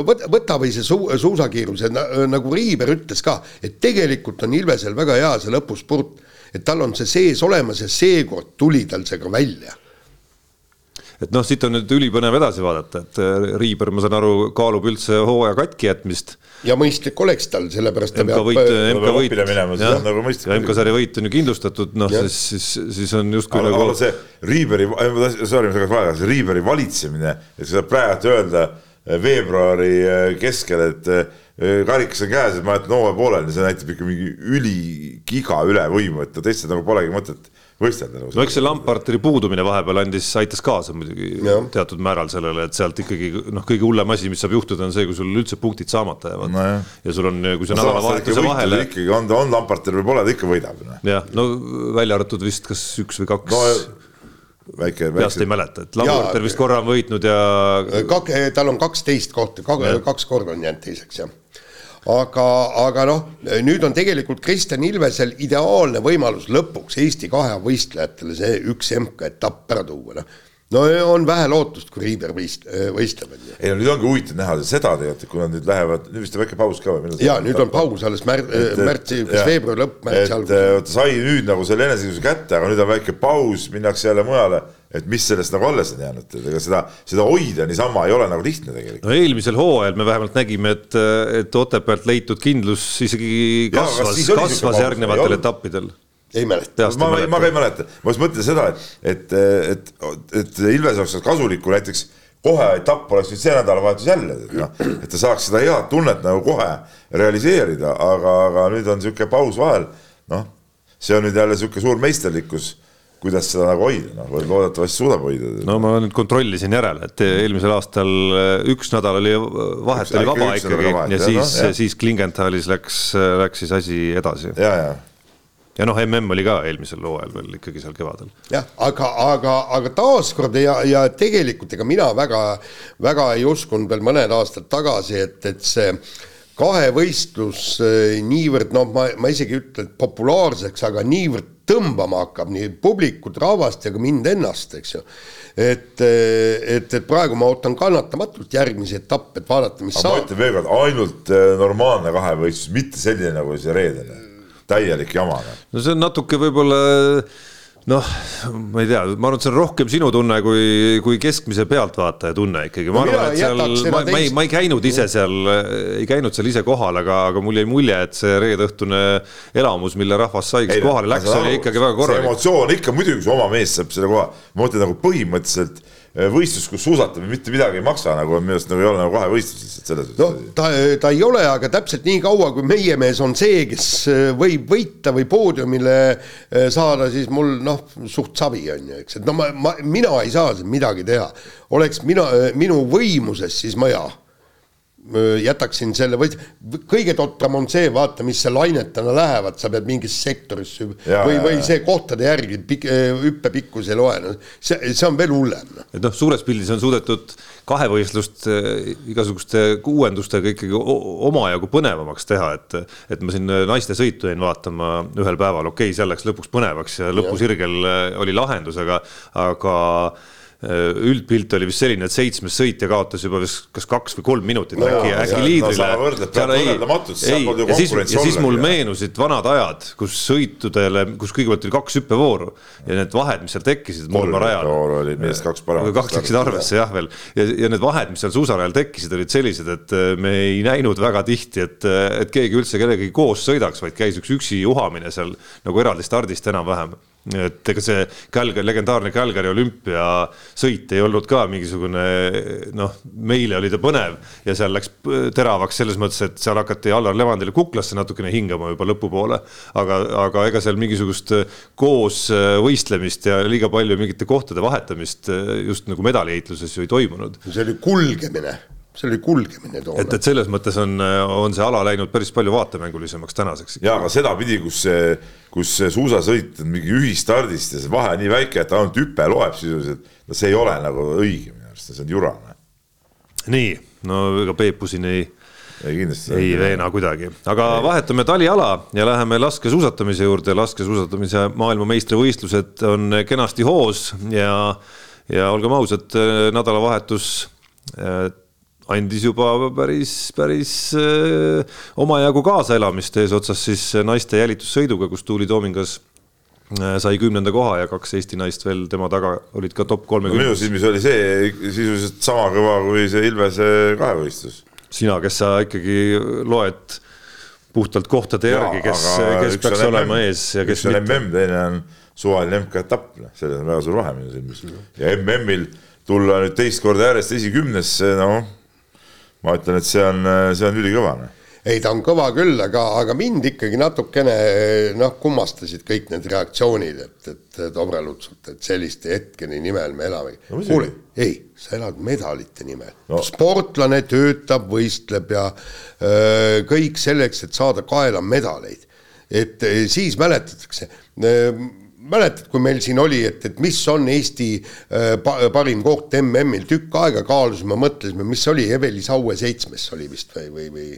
[SPEAKER 2] võta, võta või see suu-, suusakiirus, nagu Riiber ütles ka, et tegelikult on Ilvesel väga hea see lõpuspurt et tal on see sees olemas ja seekord tuli tal see ka välja.
[SPEAKER 3] Et noh, siit on nüüd ülipõnev edasi vaadata, et äh, Riiber, ma saan aru, kaalub üldse hooaja katki jätmist.
[SPEAKER 2] ja mõistlik oleks tal, sellepärast
[SPEAKER 3] ta MK peab võit, äh, MK võit, jah, nagu ja MK-sarja võit on ju kindlustatud, noh siis, siis, siis on justkui
[SPEAKER 4] nagu see Riiberi, sorry, ma segan vahele, see Riiberi valitsemine, et sa saad praegu öelda äh, veebruari keskel, et karikas on käes, et ma jätan hooaja pooleli, see näitab ikka mingi üligiga ülevõimu, et teistel nagu polegi mõtet võistelda nagu.
[SPEAKER 3] no eks see Lamparteri puudumine vahepeal andis, aitas kaasa muidugi ja. teatud määral sellele, et sealt ikkagi noh, kõige hullem asi, mis saab juhtuda, on see, kui sul üldse punktid saamata jäävad no. ja sul on, kui see no, nädalavahetuse vahele.
[SPEAKER 4] ikkagi on, on Lamparter või pole, ta ikka võidab.
[SPEAKER 3] Noh. jah, no välja arvatud vist kas üks või kaks no,
[SPEAKER 4] väike,
[SPEAKER 3] väike. peast ei mäleta, et Lamparter vist korra on võitnud ja.
[SPEAKER 2] kak-, tal on kaksteist kohta, kaks korda on jäänud teiseks, jah aga, aga noh, nüüd on tegelikult Kristjan Ilvesel ideaalne võimalus lõpuks Eesti kahe võistlejatele see üks MK-etapp ära tuua, noh no on vähe lootust, kui Riiber võist-, võistleb, on ju.
[SPEAKER 4] ei no nüüd ongi huvitav näha seda tegelikult, kui nad nüüd lähevad, nüüd vist on väike paus ka või?
[SPEAKER 2] jaa, nüüd on paus alles mär-, märtsi, veebruari lõpp, märtsi
[SPEAKER 4] algus. et sai nüüd nagu selle enesekindluse kätte, aga nüüd on väike paus, minnakse jälle mujale et mis sellest nagu alles on jäänud, et ega seda, seda hoida niisama ei ole nagu lihtne tegelikult.
[SPEAKER 3] no eelmisel hooajal me vähemalt nägime, et, et Otepäält leitud kindlus isegi kasvas, kasvas järgnevatel etappidel.
[SPEAKER 2] Ei mäleta.
[SPEAKER 4] ma, ma, ma ka ei mäleta, ma just mõtlen seda, et, et, et, et Ilves oleks kasulikku näiteks kohe etapp oleks nüüd see nädalavahetus jälle, et noh, et ta saaks seda head tunnet nagu kohe realiseerida, aga, aga nüüd on niisugune paus vahel, noh, see on nüüd jälle niisugune suur meisterlikkus kuidas seda nagu hoida, noh, loodetavasti suudab hoida.
[SPEAKER 3] no ma nüüd kontrollisin järele, et eelmisel aastal äh, üks nädal oli vahet oli vaba ikkagi vahet, ja siis no,, siis Klingenthalis läks, läks siis asi edasi.
[SPEAKER 4] ja, ja
[SPEAKER 3] ja noh, mm oli ka eelmisel hooajal veel ikkagi seal kevadel.
[SPEAKER 2] jah, aga, aga, aga taaskord ja, ja tegelikult ega mina väga, väga ei uskunud veel mõned aastad tagasi, et, et see kahevõistlus äh, niivõrd noh, ma, ma isegi ütlen populaarseks, aga niivõrd tõmbama hakkab nii publikut, rahvast ja ka mind ennast, eks ju. et, et, et praegu ma ootan kannatamatult järgmisi etappe, et vaadata, mis
[SPEAKER 4] aga saab. ma ütlen veel kord, ainult äh, normaalne kahevõistlus, mitte selline nagu see reedene, täielik jama.
[SPEAKER 3] Noh. no see on natuke võib-olla noh, ma ei tea, ma arvan, et see on rohkem sinu tunne kui, kui keskmise pealtvaataja tunne ikkagi, ma no arvan, et seal, ma, ma ei, ma ei käinud ise seal, ei käinud seal ise kohal, aga, aga mul jäi mulje, et see reedeõhtune elamus, mille rahvas sai, kes kohale läks, oli ikkagi väga korralik.
[SPEAKER 4] see emotsioon ikka muidugi, kui oma mees saab selle koha, ma mõtlen nagu põhimõtteliselt võistlus, kus suusatamine mitte midagi ei maksa, nagu on minu arust nagu ei ole nagu kahevõistlus lihtsalt selles
[SPEAKER 2] no ta, ta ei ole, aga täpselt nii kaua, kui meie mees on see, kes äh, võib võita või poodiumile äh, saada, siis mul noh, suht savi on ju, eks, et no ma, ma, mina ei saa siin midagi teha. oleks mina, minu võimuses, siis ma jaa jätaksin selle või kõige totram on see, vaata, mis see lainetena lähevad, sa pead mingisse sektorisse ja, või, või see kohtade järgi pik, hüppe pikkus ei loe, no see, see on veel hullem.
[SPEAKER 3] Noh. et noh, suures pildis on suudetud kahevõistlust igasuguste uuendustega ikkagi omajagu põnevamaks teha, et et ma siin naiste sõitu jäin vaatama ühel päeval, okei okay,, seal läks lõpuks põnevaks ja lõpusirgel oli lahendus, aga, aga üldpilt oli vist selline, et seitsmes sõitja kaotas juba vist kas kaks või kolm minutit no, äkki, äkki liidrile. ei, ja siis, ja siis mul meenusid vanad ajad, kus sõitudele, kus kõigepealt oli kaks hüppevooru ja need vahed, mis seal tekkisid mootorajal.
[SPEAKER 4] oli meest kaks paremat.
[SPEAKER 3] kaks läksid arvesse jah veel ja, ja need vahed, mis seal suusarajal tekkisid, olid sellised, et äh, me ei näinud väga tihti, et, äh, et keegi üldse kellegagi koos sõidaks, vaid käis üks üksi juhamine seal nagu eraldi stardist enam-vähem et ega see Calgary, legendaarne Calgary olümpiasõit ei olnud ka mingisugune noh, meile oli ta põnev ja seal läks teravaks selles mõttes, et seal hakati Allar Levandile kuklasse natukene hingama juba lõpupoole. aga, aga ega seal mingisugust koos võistlemist ja liiga palju mingite kohtade vahetamist just nagu medaliheitluses ju ei toimunud.
[SPEAKER 2] see oli kulgemine see oli kulgemine toona.
[SPEAKER 3] et, et selles mõttes on, on see ala läinud päris palju vaatemängulisemaks tänaseks.
[SPEAKER 4] ja aga sedapidi, kus see, kus see suusasõit on mingi ühistardist ja see vahe on nii väike, et ainult hüpe loeb sisuliselt, no see ei ole nagu õige minu arust, see on jurane.
[SPEAKER 3] nii, no ega Peepu siin ei
[SPEAKER 4] ei kindlasti.
[SPEAKER 3] ei veena kuidagi, aga ei. vahetame taliala ja läheme laskesuusatamise juurde, laskesuusatamise maailmameistrivõistlused on kenasti hoos ja, ja olgem ausad, nädalavahetus andis juba päris, päris äh, omajagu kaasaelamist eesotsas siis naiste jälitussõiduga, kus Tuuli Toomingas äh, sai kümnenda koha ja kaks Eesti naist veel tema taga olid ka top kolmekümnes
[SPEAKER 4] no,. minu silmis oli see sisuliselt sama kõva kui see Ilvese kahevõistlus.
[SPEAKER 3] sina, kes sa ikkagi loed puhtalt kohtade ja, järgi, kes, kes peaks olema MM, ees ja kes
[SPEAKER 4] mitte. MM, teine on suvaline MK-etapp, noh, selles on väga suur vahe minu silmis. ja MM-il tulla nüüd teist korda järjest esikümnesse, noh ma ütlen, et see on, see on ülikõva
[SPEAKER 2] ei, ta on kõva küll, aga, aga mind ikkagi natukene noh, kummastasid kõik need reaktsioonid, et, et Dobre Lutsult, et selliste hetkeni nimel me elame no,. kuule, ei, sa elad medalite nimel no.. sportlane töötab, võistleb ja öö, kõik selleks, et saada kaela medaleid. et siis mäletatakse öö, mäletad, kui meil siin oli, et, et mis on Eesti äh, parim koht MM-il, tükk aega kaalusime, mõtlesime, mis oli, Eveli Saue seitsmes oli vist või, või,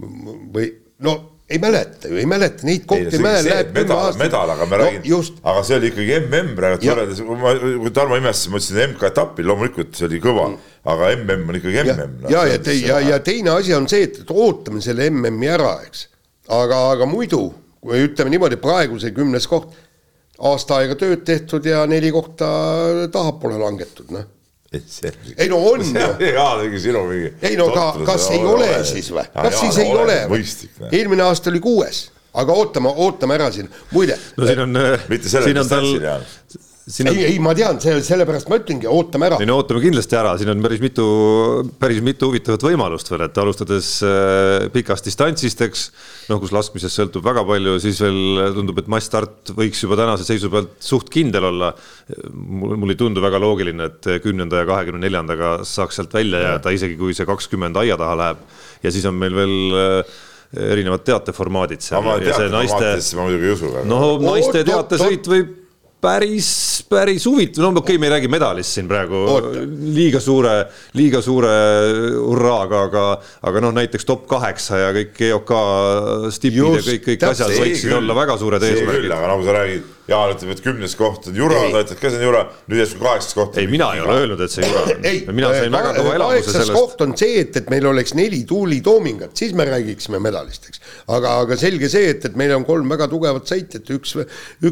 [SPEAKER 2] või, või no ei mäleta ju, ei mäleta neid kohti, mäel läheb
[SPEAKER 4] kümme aastat. medal, aga ma no, räägin, aga see oli ikkagi MM praegu võrreldes, kui ma, kui Tarmo imestas, ma ütlesin MK-etapil, loomulikult see oli kõva mm., aga MM on ikkagi MM.
[SPEAKER 2] ja, ja, ja, ja, ja teine asi on see, et, et ootame selle MM-i ära, eks. aga, aga muidu, kui ütleme niimoodi, praegu see kümnes koht aasta aega tööd tehtud ja neli kohta tahapoole langetud, noh ei no on [laughs] ju. ei no ka, kas ei ole siis või, kas siis ei ole või? eelmine aasta oli kuues, aga ootame, ootame ära siin, muide.
[SPEAKER 3] no siin on.
[SPEAKER 4] mitte selle distantsil jah
[SPEAKER 2] On... ei, ei, ma tean, selle, sellepärast ma ütlengi, ootame ära.
[SPEAKER 3] ei no ootame kindlasti ära, siin on päris mitu, päris mitu huvitavat võimalust veel, et alustades äh, pikast distantsist, eks. noh, kus laskmisest sõltub väga palju, siis veel tundub, et massstart võiks juba tänase seisu pealt suht kindel olla. mul, mul ei tundu väga loogiline, et kümnenda ja kahekümne neljandaga saaks sealt välja jääda, isegi kui see kakskümmend aia taha läheb. ja siis on meil veel äh, erinevad teateformaadid seal.
[SPEAKER 4] aga teateformaatidesse ma muidugi ei usu
[SPEAKER 3] no naiste teatesõit võib päris, päris huvitav, no okei okay,, me ei räägi medalist siin praegu Oota. liiga suure, liiga suure hurraaga, aga, aga noh, näiteks top kaheksa ja kõik EOK stipid ja kõik, kõik asjad võiksid küll, olla väga suured eesmärgid.
[SPEAKER 4] aga nagu sa räägid Jaan ütleb, et kümnes koht on jura, ta ütleb ka see on jura, nüüd järsku kaheksas koht.
[SPEAKER 3] ei, mina ei ole öelnud, et see jura on. mina sain väga kõva elamuse sellest.
[SPEAKER 2] koht on see, et, et meil oleks neli Tuuli Toomingat, siis me räägiksime medalist, eks. aga, aga selge see, et, et meil on kolm väga tugevat sõitjat, üks,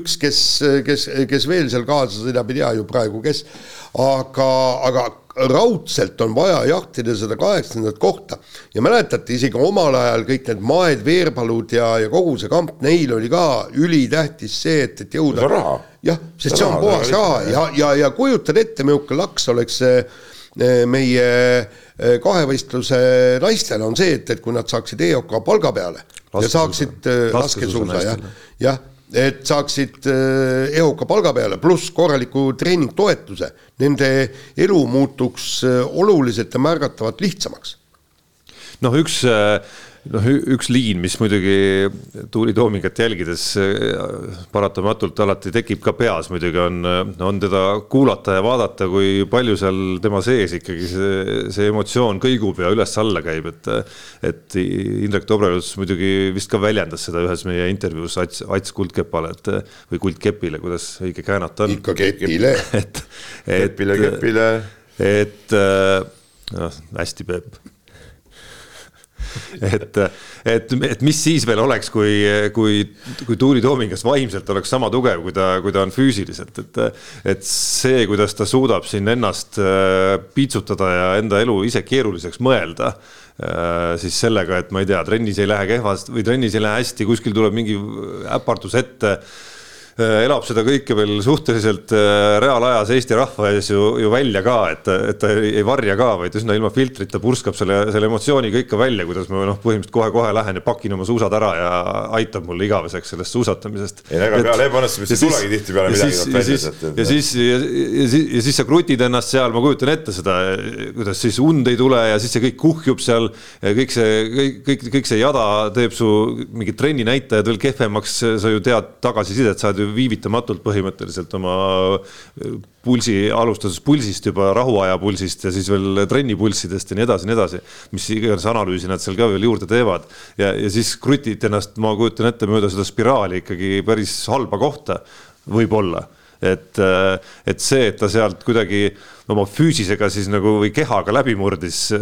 [SPEAKER 2] üks, kes, kes, kes veel seal kaasa sõidab, ei tea ju praegu, kes. Aga, aga raudselt on vaja jahtida seda kaheksandat kohta. Ja mäletate isegi omal ajal kõik need Maed, Veerpalud ja, ja kogu see kamp, neil oli ka ülitähtis see, et, et jõuda. jah, sest see on puhas raha. Ja, ja, ja kujutad ette, milline laks oleks meie eh, kahevõistluse naistel on see, et, et kui nad saaksid EOK palga peale laskesuusa. ja saaksid laskesuusa jah, jah et saaksid äh, ehuka palga peale, pluss korraliku treeningtoetuse, nende elu muutuks äh, oluliselt ja märgatavalt lihtsamaks.
[SPEAKER 3] noh, üks äh, noh, üks liin, mis muidugi Tuuli Toomingat jälgides äh, paratamatult alati tekib ka peas muidugi on, on teda kuulata ja vaadata, kui palju seal tema sees ikkagi see, see emotsioon kõigub ja üles-alla käib, et. et Indrek Tobrelus muidugi vist ka väljendas seda ühes meie intervjuus Ats, Ats Kuldkepale, et või Kuldkepile, kuidas õige käänata on.
[SPEAKER 2] ikka Kepile. [laughs]
[SPEAKER 3] et, et.
[SPEAKER 4] Kepile, Kepile.
[SPEAKER 3] et noh, hästi Peep [laughs] et, et, et mis siis veel oleks, kui, kui, kui Tuuli Toomingas vaimselt oleks sama tugev, kui ta, kui ta on füüsiliselt, et. et see, kuidas ta suudab siin ennast äh, piitsutada ja enda elu ise keeruliseks mõelda äh, siis sellega, et ma ei tea, trennis ei lähe kehvasti või trennis ei lähe hästi, kuskil tuleb mingi äpardus ette elab seda kõike veel suhteliselt äh, reaalajas Eesti rahva ees ju, ju välja ka, et, et ta ei varja ka, vaid üsna ilma filtrita purskab selle, selle emotsiooniga ikka välja, kuidas ma noh, põhimõtteliselt kohe-kohe lähen ja pakin oma suusad ära ja aitab mul igaveseks sellest suusatamisest.
[SPEAKER 4] ei, ega peale ebaõnnestumist ei tulegi tihtipeale midagi
[SPEAKER 3] ja siis, ja siis, ja, ja, ja siis sa krutid ennast seal, ma kujutan ette seda, kuidas siis und ei tule ja siis see kõik kuhjub seal. kõik see, kõik, kõik, kõik see jada teeb su mingid trenninäitajad veel kehvemaks, sa ju tead tagasisidet, saad viivitamatult põhimõtteliselt oma äh, pulsi, alustades pulsist juba rahuaja pulsist ja siis veel trennipulssidest ja nii edasi ja nii edasi. mis iganes analüüsi nad seal ka veel juurde teevad ja, ja siis krutid ennast, ma kujutan ette, mööda seda spiraali ikkagi päris halba kohta, võib-olla et, äh, et see, et ta sealt kuidagi oma füüsisega siis nagu või kehaga läbi murdis äh,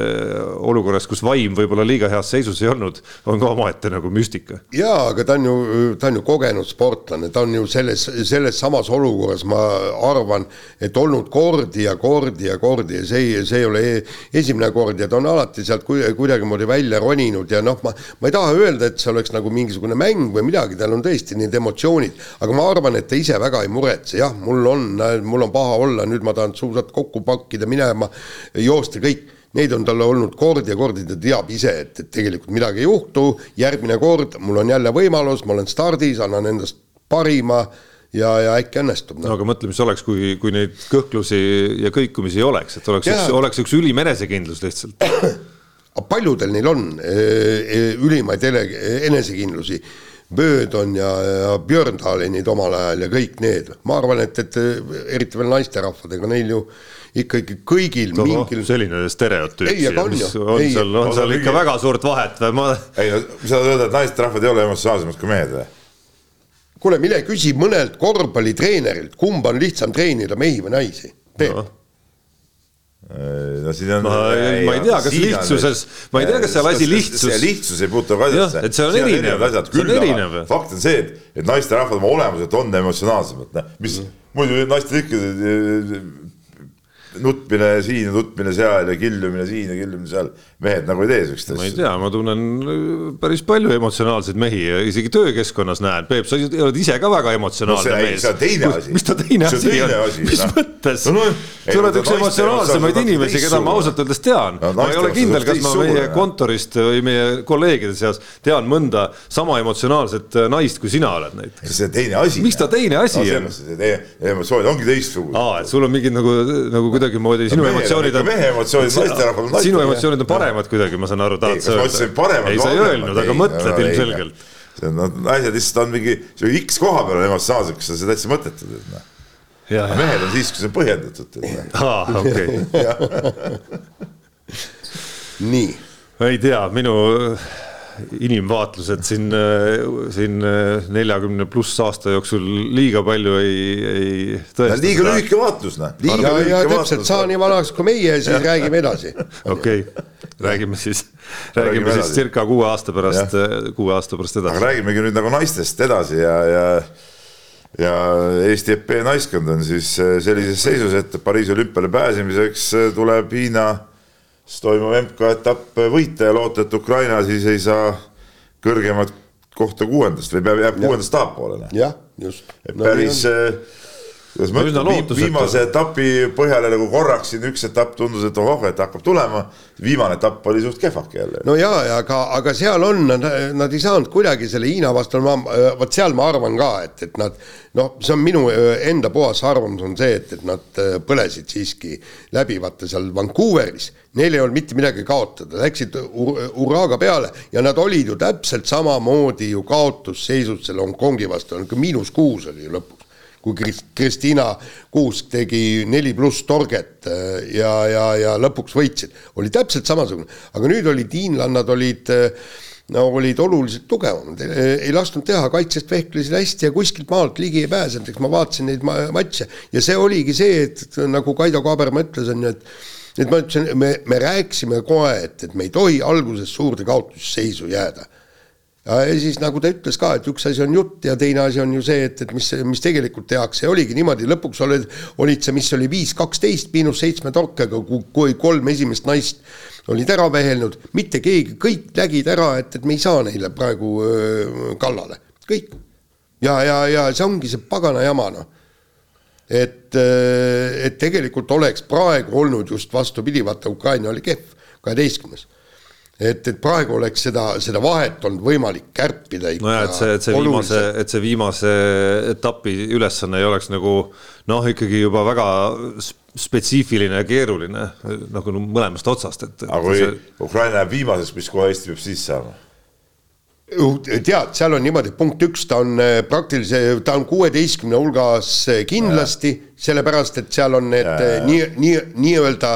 [SPEAKER 3] olukorras, kus vaim võib-olla liiga heas seisus ei olnud, on ka omaette nagu müstika.
[SPEAKER 2] jaa, aga ta on ju, ta on ju kogenud sportlane, ta on ju selles, selles samas olukorras, ma arvan, et olnud kordi ja kordi ja kordi ja see, see ei ole e-, esimene kord ja ta on alati sealt kuidagimoodi välja roninud ja noh, ma, ma ei taha öelda, et see oleks nagu mingisugune mäng või midagi, tal on tõesti need emotsioonid, aga ma arvan, et ta ise väga ei muretse, jah, mul on, mul on paha olla, nüüd ma tahan suusad kokku kokku pakkida, minema, joosta, kõik. Neid on talle olnud kordi ja kordi, ta teab ise, et, et tegelikult midagi ei juhtu, järgmine kord mul on jälle võimalus, ma olen stardis, annan endast parima ja, ja äkki õnnestub
[SPEAKER 3] no.. no aga mõtle, mis oleks, kui, kui neid kõhklusi ja kõikumisi ei oleks, et oleks oleks üks ülim enesekindlus lihtsalt.
[SPEAKER 2] paljudel neil on e, e, ülimaid enesekindlusi Böödon ja, ja Björndalenid omal ajal ja kõik need, ma arvan, et, et eriti veel naisterahvad, ega neil ju ikkagi kõigil
[SPEAKER 3] Toho, mingil. selline stereotüüp.
[SPEAKER 2] ei, aga on
[SPEAKER 3] on ei, seal, on seal ikka väga suurt vahet või ma.
[SPEAKER 4] ei no sa tahad öelda, et naisterahvad ei ole emotsionaalsemad kui mehed või?
[SPEAKER 2] kuule, mine küsi mõnelt korvpallitreenerilt, kumba on lihtsam treenida, mehi või naisi. Peep no
[SPEAKER 4] no siin on.
[SPEAKER 3] ma, ei tea, kas lihtsuses, ma ei tea, kas seal asi lihtsus.
[SPEAKER 4] lihtsus ei puutu ka asjasse.
[SPEAKER 3] et see on siin erinev,
[SPEAKER 4] see on erinev. fakt on see, et, et naisterahvad oma olemuselt on emotsionaalsemad, mis mm. muidu naistel ikka nutmine siin ja nutmine seal ja killumine siin ja killumine seal. mehed nagu ei tee siukest asja.
[SPEAKER 3] ma ei tea, ma tunnen äh, päris palju emotsionaalseid mehi ja isegi töökeskkonnas näen. Peep, sa oled ise ka väga emotsionaalne
[SPEAKER 4] no,
[SPEAKER 3] mees.
[SPEAKER 4] see on teine asi.
[SPEAKER 3] mis ta teine asi on? mis noh. mõttes no,? No, sa oled üks emotsionaalsemaid inimesi, keda ma ausalt öeldes tean no,. ma ei ole kindel, kas ma meie kontorist või meie kolleegide seas tean mõnda sama emotsionaalset äh, naist, kui sina oled näiteks.
[SPEAKER 4] see on teine asi.
[SPEAKER 3] miks ta teine asi on?
[SPEAKER 4] emotsioonid ongi teistsugused.
[SPEAKER 3] aa, et sul on mingid nagu, nagu kuidagimoodi sinu emotsioonid
[SPEAKER 4] on. mehe emotsioonid, naisterahval on
[SPEAKER 3] naiste. sinu emotsioonid on paremad kuidagi, ma saan aru, tahad
[SPEAKER 4] sa öelda?
[SPEAKER 3] ei, sa ei öelnud, aga mõtled ilmselgelt.
[SPEAKER 4] see on, naised lihtsalt on mingi, see X koha peal on emotsionaalsed, kus sa seda täitsa mõttetad, et noh. mehed on siis, kui see on põhjendatud.
[SPEAKER 3] Noh. aa, okei. [laughs]
[SPEAKER 2] nii.
[SPEAKER 3] ei tea, minu inimvaatlused siin, siin neljakümne pluss aasta jooksul liiga palju ei, ei
[SPEAKER 4] tõesta. liiga lühike vaatlus, noh.
[SPEAKER 2] ja, ja täpselt, saa nii vanaks kui meie, siis räägime edasi. [laughs]
[SPEAKER 3] okei räägime siis, räägime siis circa kuue aasta pärast, kuue aasta pärast edasi.
[SPEAKER 4] aga räägimegi nüüd nagu naistest edasi ja, ja ja Eesti EP naiskond on siis sellises seisus, et Pariisi olümpiale pääsemiseks tuleb Hiina toimuv MK-etapp võita ja loota, et Ukraina siis ei saa kõrgemat kohta kuuendast või peab, jääb kuuendast tahapoole.
[SPEAKER 2] jah, just.
[SPEAKER 4] No, päris kuidas ma ütlen, viimase etapi põhjal nagu korraks siin üks etapp tundus, et ohoh, et hakkab tulema. viimane etapp oli suht kehvake jälle.
[SPEAKER 2] no ja, ja aga, aga seal on, nad, nad ei saanud kuidagi selle Hiina vastu, ma, vot seal ma arvan ka, et, et nad. noh, see on minu enda puhas arvamus on see, et, et nad põlesid siiski läbi, vaata seal Vancouveris. Neil ei olnud mitte midagi kaotada, läksid hurraaga peale ja nad olid ju täpselt samamoodi ju kaotusseisus selle Hongkongi vastu, miinus kuus oli ju lõpuks kui Kristina Kuusk tegi neli pluss torget äh, ja, ja, ja lõpuks võitsid, oli täpselt samasugune, aga nüüd olid hiinlannad olid äh, no olid oluliselt tugevamad, ei lasknud teha, kaitsest vehklesid hästi ja kuskilt maalt ligi ei pääsenud, eks ma vaatasin neid matše. Ja see oligi see, et nagu Kaido Kaaberma ütles, on ju, et et ma ütlesin, me, me rääkisime kohe, et, et me ei tohi alguses suurde kaotusseisu jääda ja siis nagu ta ütles ka, et üks asi on jutt ja teine asi on ju see, et, et mis, mis tegelikult tehakse. Oligi niimoodi, lõpuks olid, olid see, mis oli viis, kaksteist miinus seitsme torkega, kui kolm esimest naist olid ära vehelnud, mitte keegi, kõik nägid ära, et, et me ei saa neile praegu öö, kallale, kõik. ja, ja, ja see ongi see pagana jama, noh. et, et tegelikult oleks praegu olnud just vastupidi, vaata Ukraina oli kehv, kaheteistkümnes et, et praegu oleks seda, seda vahet olnud võimalik kärpida ikka.
[SPEAKER 3] nojah, et see, et see viimase, et see viimase etapi ülesanne ei oleks nagu noh, ikkagi juba väga spetsiifiline ja keeruline nagu mõlemast otsast, et.
[SPEAKER 4] aga kui see... Ukraina jääb viimaseks, mis kohe Eesti peab siis saama?
[SPEAKER 2] Tead, seal on niimoodi, punkt üks, ta on äh, praktiliselt, ta on kuueteistkümne hulgas äh, kindlasti, sellepärast et seal on need ja, äh, nii, nii, nii-öelda,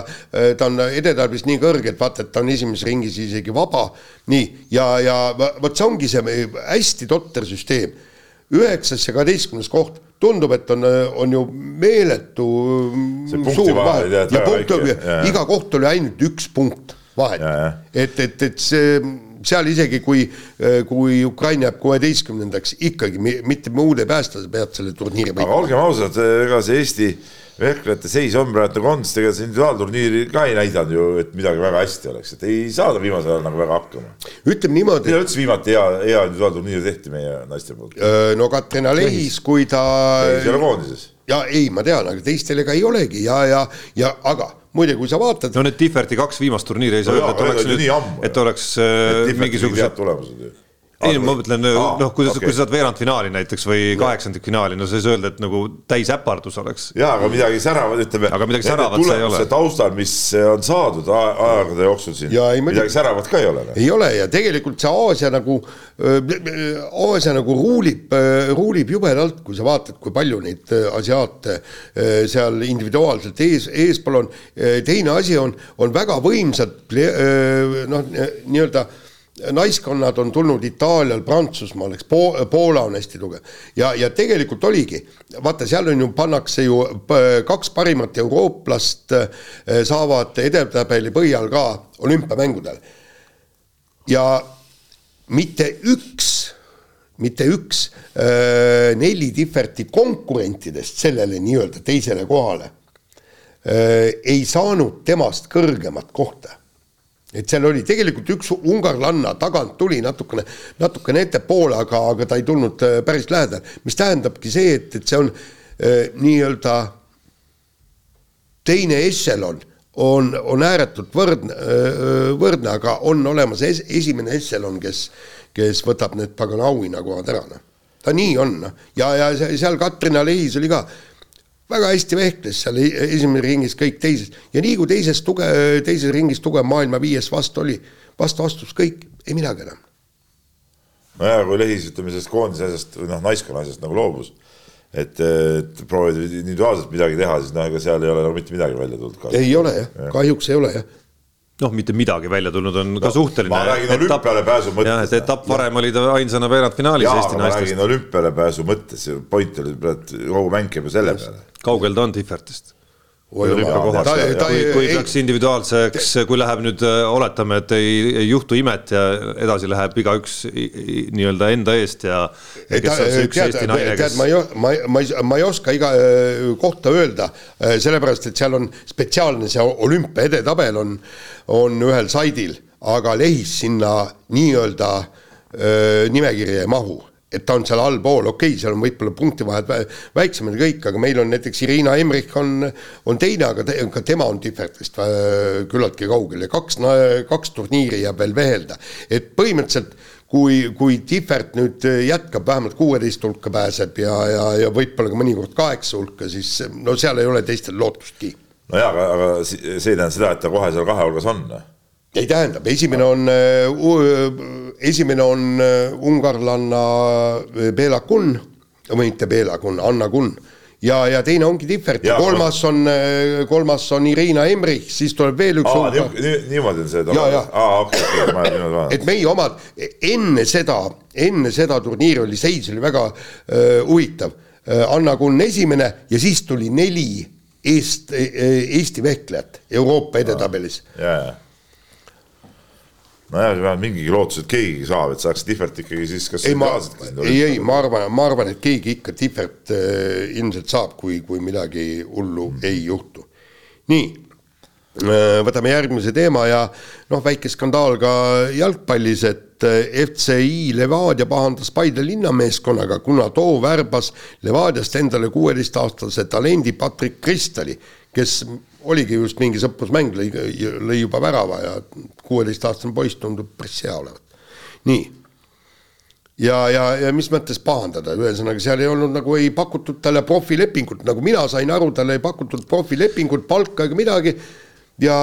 [SPEAKER 2] ta on edetablis nii kõrge, et vaata, et ta on esimeses ringis isegi vaba. nii, ja, ja vot see ongi see hästi totter süsteem. üheksas ja kaheteistkümnes koht, tundub, et on, on ju meeletu
[SPEAKER 4] mm, suur vahe
[SPEAKER 2] ja punkt, iga koht oli ainult üks punkt vahet, et, et, et see seal isegi, kui, kui Ukraina jääb kuueteistkümnendaks, ikkagi mitte muud ei päästa, sa pead selle turniiri
[SPEAKER 4] võitma. aga olgem ausad, ega see Eesti vehklejate seis on praegu nagu on, sest ega see individuaalturniiri ka ei näidanud ju, et midagi väga hästi oleks, et ei saada viimasel ajal nagu väga hakkama.
[SPEAKER 2] ütleme niimoodi.
[SPEAKER 4] millal üldse viimati hea, hea individuaalturniir tehti meie naiste poolt?
[SPEAKER 2] no Katrin Lehis, kui ta.
[SPEAKER 4] ei ole koondises.
[SPEAKER 2] Ja ei, ma tean, aga teistel ega ei olegi ja, ja, ja aga muide, kui sa vaatad.
[SPEAKER 3] no need Differti kaks viimast turniiri ei saa öelda, et oleks nüüd, et oleks äh, mingisugused.
[SPEAKER 4] tulemused ju
[SPEAKER 3] ei, ma mõtlen noh, kui okay., kui sa saad veerandfinaali näiteks või kaheksandikfinaali, no sa ei saa öelda, et nagu täisäpardus oleks.
[SPEAKER 4] jaa, aga midagi säravat, ütleme.
[SPEAKER 3] aga midagi säravat see ei ole.
[SPEAKER 4] taustal, mis on saadud aegade jooksul siin, midagi säravat ka ei ole.
[SPEAKER 2] ei ole ja tegelikult see Aasia nagu, Aasia nagu ruulib, ruulib jubedalt, kui sa vaatad, kui palju neid asiaate seal individuaalselt ees, eespool on. teine asi on, on väga võimsad noh, nii-öelda naiskonnad on tulnud Itaalial, Prantsusmaal, eks po, Poola on hästi tugev. Ja, ja tegelikult oligi, vaata, seal on ju, pannakse ju kaks parimat eurooplast saavad edetabeli põhjal ka olümpiamängudel. ja mitte üks, mitte üks öö, neli Differti konkurentidest sellele nii-öelda teisele kohale öö, ei saanud temast kõrgemat kohta et seal oli tegelikult üks ungarlanna tagant tuli natukene, natukene ettepoole, aga, aga ta ei tulnud äh, päris lähedale, mis tähendabki see, et, et see on äh, nii-öelda teine ešelon on, on ääretult võrdne, äh, võrdne, aga on olemas es, esimene ešelon, kes, kes võtab need pagana auhinnakohad ära, noh. ta nii on, noh, ja, ja seal Katrina Lehis oli ka väga hästi vehkles seal esimeses ringis kõik teises ja nii kui teises tuge, teises ringis tugev maailma viies vastu oli, vastu astus kõik, ei midagi enam.
[SPEAKER 4] nojah, kui Lehis ütleme sellest koondise asjast või noh, naiskonna asjast nagu loobus, et, et proovida individuaalselt midagi teha, siis noh, ega seal ei ole nagu mitte midagi välja tulnud.
[SPEAKER 2] ei ole jah ja., kahjuks ei ole jah
[SPEAKER 3] noh, mitte midagi välja tulnud, on ka no, suhteline.
[SPEAKER 4] ma räägin olümpiale pääsu mõttes.
[SPEAKER 3] jah, et etapp varem oli ta ainsana veerandfinaalis Eesti naistest. ma
[SPEAKER 4] räägin olümpiale pääsu mõttes, point oli, kogu mäng käib ju selle peale.
[SPEAKER 3] kaugel ta on Tihvertist? Kui, kui peaks individuaalseks, kui läheb nüüd, oletame, et ei, ei juhtu imet ja edasi läheb igaüks nii-öelda enda eest ja.
[SPEAKER 2] tead, tead, ma ei, ma, ma ei, ma ei oska iga kohta öelda, sellepärast et seal on spetsiaalne see olümpia edetabel on, on ühel saidil, aga lehis sinna nii-öelda nimekirja ei mahu et ta on seal allpool, okei okay,, seal on võib-olla punktivahed väiksemad ja kõik, aga meil on näiteks Irina Emrich on, on teine, aga te, ka tema on Differtist äh, küllaltki kaugel ja kaks, kaks turniiri jääb veel vehelda. et põhimõtteliselt kui, kui Differt nüüd jätkab, vähemalt kuueteist hulka pääseb ja, ja, ja võib-olla ka mõnikord kaheksa hulka, siis no seal ei ole teistel lootustki.
[SPEAKER 4] nojah, aga, aga see ei tähenda seda, et ta kohe seal kahe hulgas on
[SPEAKER 2] ei tähendab, esimene on uh,, esimene on uh, ungarlanna Bela Kun, või mitte Bela Kun, Anna Kun ja, ja teine ongi Differt ja kolmas on, kolmas on Irina Emrich, siis tuleb veel üks.
[SPEAKER 4] niimoodi on see. aa, okei, okei, ma olen vaadanud.
[SPEAKER 2] et meie omad enne seda, enne seda turniiri oli seis oli väga uh, huvitav. Anna Kunn esimene ja siis tuli neli Eest, Eesti vehklejat Euroopa edetabelis.
[SPEAKER 4] jajah nojah, vähemalt mingigi lootus, et keegi saab, et saaks Tihvert ikkagi siis kas
[SPEAKER 2] ei, ma, ei, ei, ma arvan, ma arvan, et keegi ikka Tihvert äh, ilmselt saab, kui, kui midagi hullu mm. ei juhtu. nii äh,, võtame järgmise teema ja noh, väike skandaal ka jalgpallis, et äh, FCI Levadia pahandas Paide linnameeskonnaga, kuna too värbas Levadiast endale kuueteistaastase talendi Patrick Kristali, kes oligi just mingi sõprusmäng, lõi, lõi juba värava ja kuueteistaastane poiss tundub päris hea olevat. nii. ja, ja, ja mis mõttes pahandada, ühesõnaga seal ei olnud nagu ei pakutud talle profilepingut, nagu mina sain aru, talle ei pakutud profilepingut, palka ega midagi ja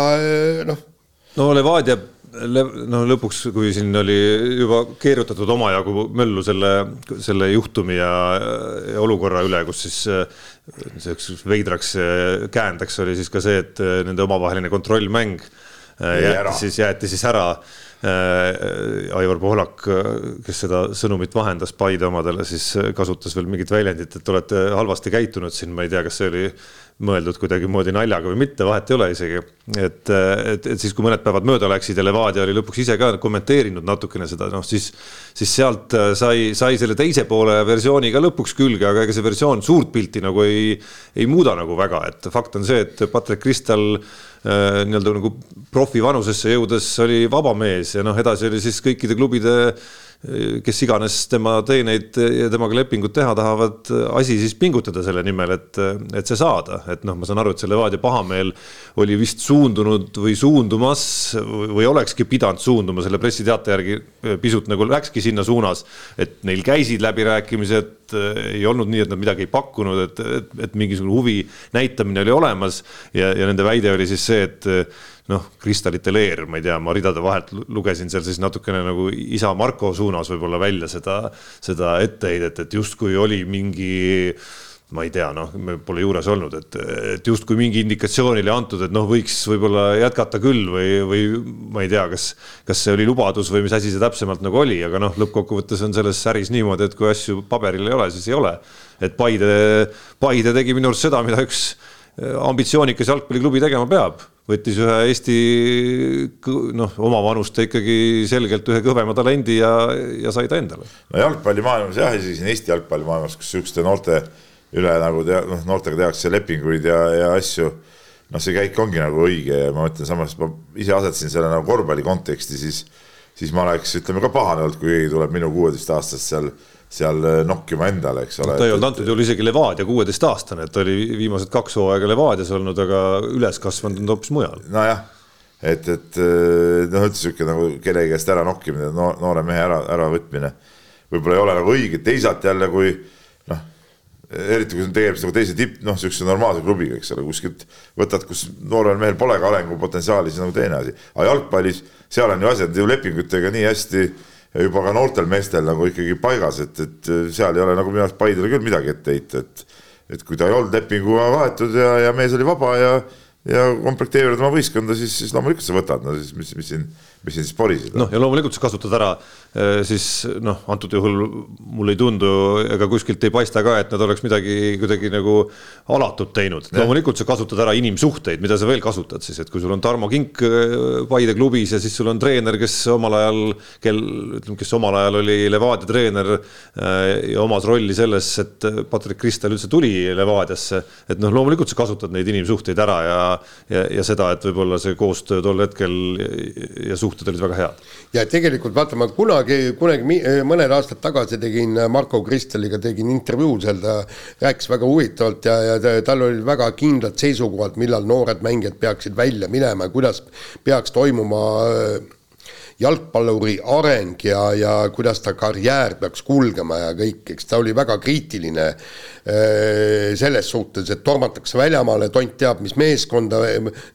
[SPEAKER 2] noh.
[SPEAKER 3] no Levadia no lõpuks, kui siin oli juba keerutatud omajagu möllu selle, selle juhtumi ja, ja olukorra üle, kus siis selliseks veidraks käändeks oli siis ka see, et nende omavaheline kontrollmäng jäeti siis, jäeti siis ära. Aivar Pohlak, kes seda sõnumit vahendas Paide omadele, siis kasutas veel mingit väljendit, et olete halvasti käitunud siin, ma ei tea, kas see oli mõeldud kuidagimoodi naljaga või mitte, vahet ei ole isegi. et, et, et siis, kui mõned päevad mööda läksid ja Levadia oli lõpuks ise ka kommenteerinud natukene seda, noh siis, siis sealt äh, sai, sai selle teise poole versiooni ka lõpuks külge, aga ega see versioon suurt pilti nagu ei, ei muuda nagu väga, et fakt on see, et Patrick Kristal äh, nii-öelda nagu profi vanusesse jõudes oli vaba mees ja noh, edasi oli siis kõikide klubide kes iganes tema teeneid ja temaga lepingut teha tahavad, asi siis pingutada selle nimel, et, et see saada, et noh, ma saan aru, et see Levadia pahameel oli vist suundunud või suundumas või olekski pidanud suunduma selle pressiteate järgi pisut nagu läkski sinna suunas, et neil käisid läbirääkimised, ei olnud nii, et nad midagi ei pakkunud, et, et, et mingisugune huvi näitamine oli olemas ja, ja nende väide oli siis see, et noh, kristallite leer, ma ei tea, ma ridade vahelt lugesin seal siis natukene nagu isa Marko suunas võib-olla välja seda, seda etteheidet, et justkui oli mingi ma ei tea, noh, me pole juures olnud, et, et justkui mingi indikatsioon oli antud, et noh, võiks võib-olla jätkata küll või, või ma ei tea, kas, kas see oli lubadus või mis asi see täpsemalt nagu oli, aga noh, lõppkokkuvõttes on selles äris niimoodi, et kui asju paberil ei ole, siis ei ole. et Paide, Paide tegi minu arust seda, mida üks ambitsioonikas jalgpalliklubi tegema peab võttis ühe Eesti noh, oma vanuste ikkagi selgelt ühe kõvema talendi ja, ja sai ta endale.
[SPEAKER 4] no jalgpallimaailmas jah, isegi siin Eesti jalgpallimaailmas, kus sihukeste noorte üle nagu tea-, noh, noortega tehakse lepinguid ja, ja asju. noh, see käik ongi nagu õige ja ma mõtlen samas, ma ise asetasin selle nagu korvpalli konteksti, siis, siis ma oleks, ütleme ka pahane olnud, kui keegi tuleb minu kuueteistaastast seal seal nokkima endale, eks ole.
[SPEAKER 3] ta ei olnud antud juhul isegi Levadia kuueteistaastane, et ta oli viimased kaks hooaega Levadias olnud, aga üles kasvanud on ta hoopis mujal.
[SPEAKER 4] nojah, et, et noh, üldse sihuke nagu kellegi käest ära nokkimine, noore mehe ära, äravõtmine võib-olla ei ole nagu õige, teisalt jälle, kui eriti kui on tegemist nagu teise tipp, noh, niisuguse normaalse klubiga, eks ole, kuskilt võtad, kus noorel mehel pole ka arengupotentsiaali, siis nagu teine asi. aga jalgpallis, seal on ju asjad ju lepingutega nii hästi juba ka noortel meestel nagu ikkagi paigas, et, et seal ei ole nagu minu arust Paidele küll midagi ette heita, et et kui ta ei olnud lepinguga vahetud ja, ja mees oli vaba ja ja komplekteerivad oma võistkonda, siis, siis loomulikult sa võtad, no siis mis, mis siin, mis siin siis poriseda.
[SPEAKER 3] noh, ja loomulikult sa kasutad ära eh, siis noh, antud juhul mulle ei tundu ega kuskilt ei paista ka, et nad oleks midagi kuidagi nagu alatut teinud. loomulikult sa kasutad ära inimsuhteid, mida sa veel kasutad siis, et kui sul on Tarmo Kink eh, Paide klubis ja siis sul on treener, kes omal ajal, kel ütleme, kes omal ajal oli Levadia treener eh, ja omas rolli selles, et Patrick Kristel üldse tuli Levadiasse, et noh, loomulikult sa kasutad neid inimsuhteid ära ja ja, ja seda, et võib-olla see koostöö tol hetkel ja suhted olid väga head.
[SPEAKER 2] ja tegelikult vaata, ma kunagi, kunagi mõned aastad tagasi tegin Marko Kristeliga tegin intervjuu seal, ta rääkis väga huvitavalt ja, ja tal olid väga kindlad seisukohad, millal noored mängijad peaksid välja minema ja kuidas peaks toimuma äh, jalgpalluri areng ja, ja kuidas ta karjäär peaks kulgema ja kõik, eks ta oli väga kriitiline äh, selles suhtes, et tormatakse väljamaale, tont teab, mis meeskonda,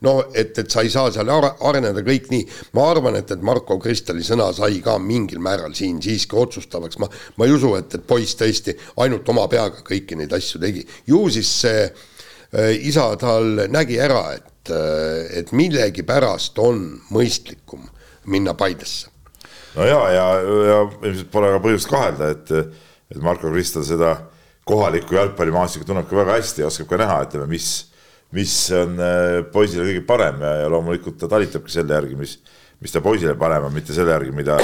[SPEAKER 2] no et, et sa ei saa seal areneda, kõik nii. ma arvan, et, et Marko Kristali sõna sai ka mingil määral siin siiski otsustavaks, ma, ma ei usu, et, et poiss tõesti ainult oma peaga kõiki neid asju tegi. ju siis see äh, isa tal nägi ära, et, äh, et millegipärast on mõistlikum minna Paidesse.
[SPEAKER 4] no ja, ja, ja ilmselt pole ka põhjust kahelda, et, et Marko Kristel seda kohalikku jalgpallimaastikku tunneb ka väga hästi ja oskab ka näha, ütleme, mis, mis on äh, poisile kõige parem ja, ja loomulikult ta talitabki selle järgi, mis mis ta poisile panema, mitte selle järgi, mida,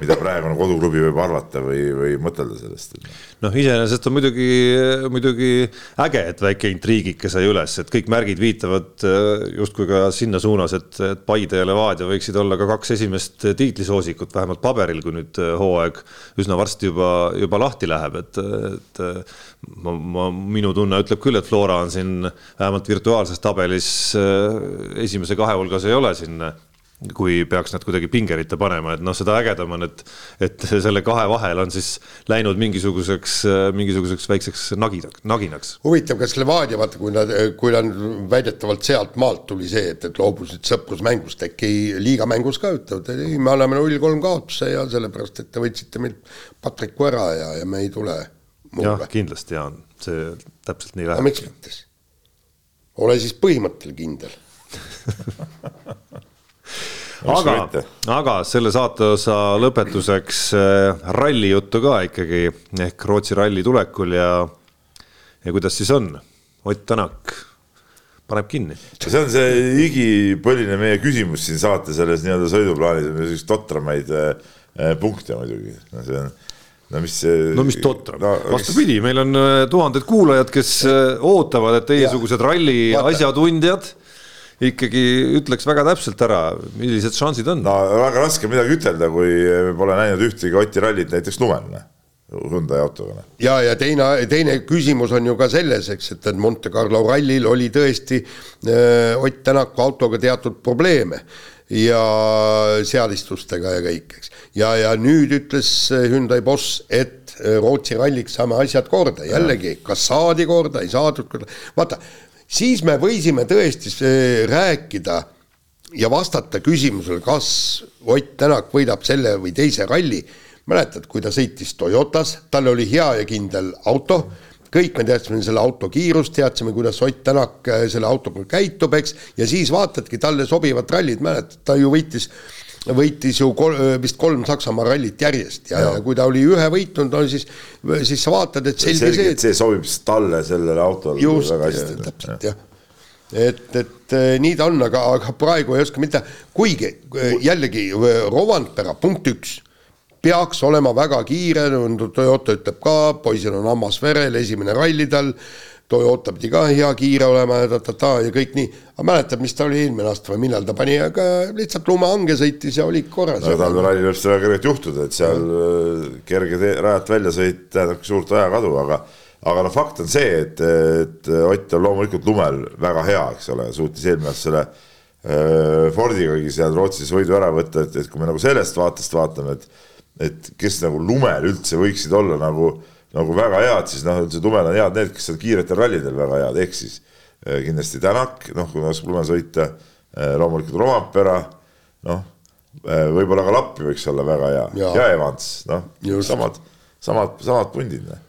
[SPEAKER 4] mida praegune koduklubi võib arvata või, või mõtelda sellest.
[SPEAKER 3] noh, iseenesest on muidugi, muidugi äge, et väike intriigike sai üles, et kõik märgid viitavad äh, justkui ka sinna suunas, et, et Paide ja Levadia võiksid olla ka kaks esimest tiitlisoosikut, vähemalt paberil, kui nüüd äh, hooaeg üsna varsti juba, juba lahti läheb, et, et ma, ma, minu tunne ütleb küll, et Flora on siin vähemalt virtuaalses tabelis äh, esimese kahe hulgas ei ole siin kui peaks nad kuidagi pingeritta panema, et noh, seda ägedam on, et, et selle kahe vahel on siis läinud mingisuguseks, mingisuguseks väikseks naginaks, naginaks.
[SPEAKER 2] huvitav, kas Levadia, vaata, kui nad, kui nad väidetavalt sealt maalt tuli see, et, et loobusid sõprusmängust, äkki liigamängus ka ütlevad, et ei, me anname null-kolm kaotuse ja sellepärast, et te võtsite meilt Patriku ära ja, ja me ei tule.
[SPEAKER 3] jah, kindlasti Jaan, see täpselt nii läheb.
[SPEAKER 2] miks mitte siis? ole siis põhimõttel kindel [laughs]
[SPEAKER 3] aga, aga selle saateosa lõpetuseks äh, ralli juttu ka ikkagi ehk Rootsi ralli tulekul ja, ja kuidas siis on? Ott Tänak paneb kinni.
[SPEAKER 4] see on see igipõline meie küsimus siin saate selles nii-öelda sõiduplaanis, selliseid totramaid äh, punkte muidugi, no see on no mis see.
[SPEAKER 3] no mis totram no,, vastupidi, meil on äh, tuhanded kuulajad, kes ootavad, et teiesugused ralli asjatundjad ikkagi ütleks väga täpselt ära, millised šansid on.
[SPEAKER 4] no väga raske midagi ütelda, kui pole näinud ühtegi Oti rallit näiteks lumel. Hyundai autoga.
[SPEAKER 2] Ja, ja teine, teine küsimus on ju ka selles, eks, et, et Monte Carlo rallil oli tõesti äh, Ott Tänaku autoga teatud probleeme ja seadistustega ja kõik, eks. ja, ja nüüd ütles Hyundai boss, et äh, Rootsi ralliks saame asjad korda, jällegi, kas saadi korda, ei saadud korda, vaata siis me võisime tõesti rääkida ja vastata küsimusele, kas Ott Tänak võidab selle või teise ralli. mäletad, kui ta sõitis Toyotas, tal oli hea ja kindel auto, kõik me teadsime selle auto kiirust, teadsime, kuidas Ott Tänak selle autoga käitub, eks, ja siis vaatadki talle sobivat rallit, mäletad, ta ju võitis võitis ju kol, vist kolm Saksamaa rallit järjest ja, ja kui ta oli ühe võitnud, no siis, siis sa vaatad, et selge,
[SPEAKER 4] selge see, et see sobib talle sellele autole
[SPEAKER 2] just, väga hästi. täpselt jah. et, et nii ta on, aga, aga praegu ei oska mitte, kuigi jällegi Rovanpera punkt üks peaks olema väga kiire, Toyota ütleb ka, poisil on hammas verel, esimene ralli tal Toyota pidi ka hea kiire olema ja ta-ta-ta ja kõik nii. aga mäletad, mis ta oli eelmine aasta või millal ta pani, aga lihtsalt lumehange sõitis ja oli korras.
[SPEAKER 4] no talveralli võib seda väga kergelt juhtuda, et seal äh, kerge tee, rajalt väljasõit tähendabki suurt ajakadu, aga aga noh, fakt on see, et, et Ott on loomulikult lumel väga hea, eks ole, suutis eelmine aasta selle äh, Fordigagi seal Rootsis võidu ära võtta, et, et kui me nagu sellest vaatest vaatame, et et kes nagu lumel üldse võiksid olla nagu äh, nagu väga head, siis noh, üldse tumedad on head need, kes on kiiretel rallidel väga head, ehk siis eh, kindlasti Tänak, noh, kui oskab lume sõita, eh, loomulikult Rompera, noh, eh, võib-olla ka Lappi võiks olla väga hea ja, ja Evans, noh, samad, samad, samad pundid noh.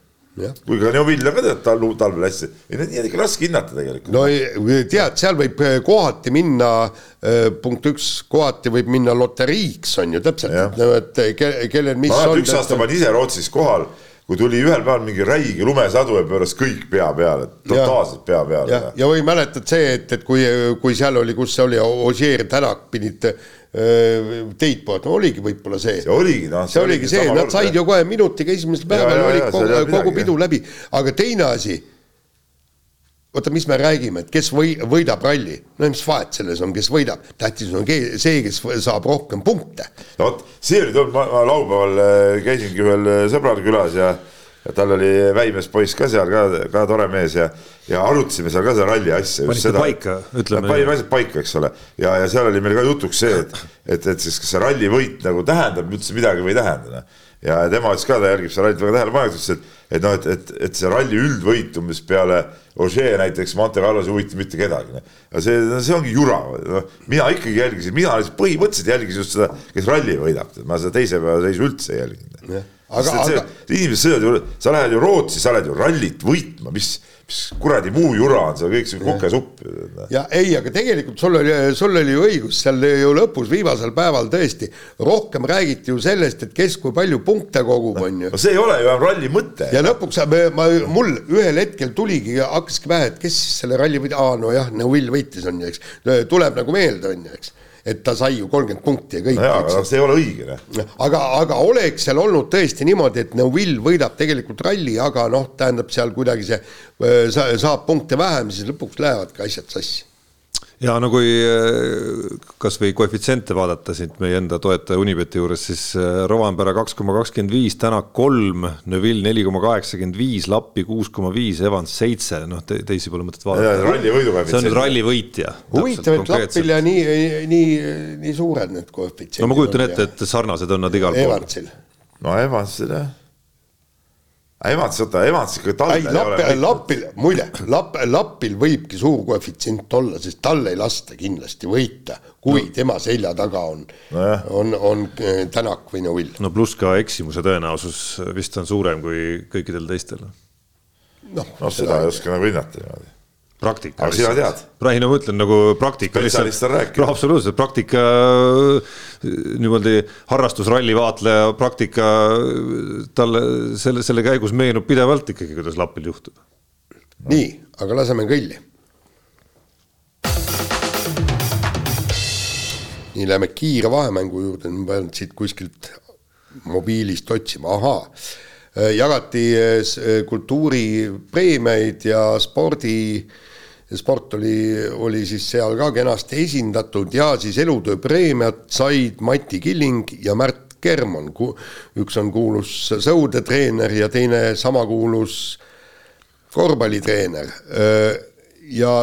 [SPEAKER 4] kuigi ka Neuvill on ka tead tal-, talvel hästi, ei need ikka raske hinnata tegelikult.
[SPEAKER 2] no tead, seal võib kohati minna, punkt üks, kohati võib minna loteriiks, on ju täpselt, et kellel mis
[SPEAKER 4] ma on. üks aasta ma olin ise Rootsis kohal kui tuli ühel päeval mingi räige lumesadu ja pööras kõik pea peale, totaalselt pea peale.
[SPEAKER 2] ja, ja või mäletad see, et, et kui, kui seal oli, kus see oli, Ossier, Tänak pidid teid poolelt, no oligi võib-olla see.
[SPEAKER 4] see oligi, noh.
[SPEAKER 2] see oligi see, nad said ju kohe minutiga esimesel päeval oli kogu, kogu pidu läbi, aga teine asi oota, mis me räägime, et kes või, võidab ralli, no mis vahet selles on, kes võidab, tähtis on see, kes saab rohkem punkte.
[SPEAKER 4] no vot, see oli tore, ma laupäeval äh, käisingi ühel äh, sõbral külas ja, ja tal oli väimees poiss ka seal ka, ka tore mees ja, ja arutasime seal ka seda ralli asja.
[SPEAKER 3] panite paika, ütleme.
[SPEAKER 4] panime asjad paika, eks ole, ja, ja seal oli meil ka jutuks see, et, et, et siis kas see rallivõit nagu tähendab üldse midagi või ei tähenda. Noh. Ja tema ütles ka, ta jälgib seda rallit väga tähelepanelikult, ütles, et, et noh, et, et, et see ralli üldvõit umbes peale Ožee näiteks Monte Carlos ei huvita mitte kedagi. Noh. aga see, see ongi jura, noh, mina ikkagi jälgisin, mina põhimõtteliselt jälgisin just seda, kes ralli võidab, ma seda teise päeva seisu üldse ei jälginud. Aga, aga. inimesed sõidavad ju, sa lähed ju Rootsi, sa lähed ju rallit võitma, mis mis kuradi muu jura on seal kõik see kukesupp.
[SPEAKER 2] ja ei, aga tegelikult sul oli, sul oli ju õigus seal ju lõpus viimasel päeval tõesti rohkem räägiti ju sellest, et kes kui palju punkte kogub, on ju.
[SPEAKER 4] no see ei ole ju enam ralli mõte.
[SPEAKER 2] ja lõpuks ma, mul ühel hetkel tuligi, hakkaski pähe, et kes siis selle ralli võitis, aa nojah, Neuvill võitis on ju, eks, tuleb nagu meelde, on ju, eks et ta sai ju kolmkümmend punkti ja kõik.
[SPEAKER 4] no jaa, aga see ei ole õige.
[SPEAKER 2] Noh. aga, aga oleks seal olnud tõesti niimoodi, et Neuvill võidab tegelikult ralli, aga noh, tähendab seal kuidagi see saab punkte vähem, siis lõpuks lähevadki asjad sassi
[SPEAKER 3] ja no kui äh, kasvõi koefitsiente vaadata siit meie enda toetaja Unibeti juures, siis äh, Rovanpera kaks koma kakskümmend viis, Tänak kolm, Neville neli koma kaheksakümmend viis, Lappi kuus koma viis, Evans seitse, noh te, teisi pole mõtet vaadata. see on nüüd ralli võitja.
[SPEAKER 2] huvitav, et Lappil ja nii, nii, nii suured need koefitsiendid.
[SPEAKER 3] no ma kujutan ette, et sarnased on nad igal
[SPEAKER 2] pool. Evansil.
[SPEAKER 4] no Evansil jah Evans, oota, Evans ikka
[SPEAKER 2] talvel ei Lapp, ole. Lappil, muide, Lapp, Lappil võibki suur koefitsient olla, sest tal ei lasta kindlasti võita, kui no. tema selja taga on no, on, on äh, Tänak või Neuvill.
[SPEAKER 3] no pluss ka eksimuse tõenäosus vist on suurem kui kõikidel teistel.
[SPEAKER 4] noh no, seda ei oska nagu hinnata niimoodi
[SPEAKER 3] praktika.
[SPEAKER 4] aga sina tead?
[SPEAKER 3] ei no ma ütlen nagu praktika.
[SPEAKER 4] spetsialist on rääkinud.
[SPEAKER 3] no absoluutselt, praktika niimoodi harrastusralli vaatleja praktika talle selle, selle käigus meenub pidevalt ikkagi, kuidas Lapil juhtub no..
[SPEAKER 2] nii, aga laseme kõlli. nii, lähme kiire vahemängu juurde, ma pean siit kuskilt mobiilist otsima, ahaa jagati kultuuripreemiaid ja spordi äh, sport oli, oli siis seal ka kenasti esindatud ja siis elutööpreemiat said Mati Killing ja Märt Kerman, üks on kuulus sõudetreener ja teine sama kuulus korvpallitreener. ja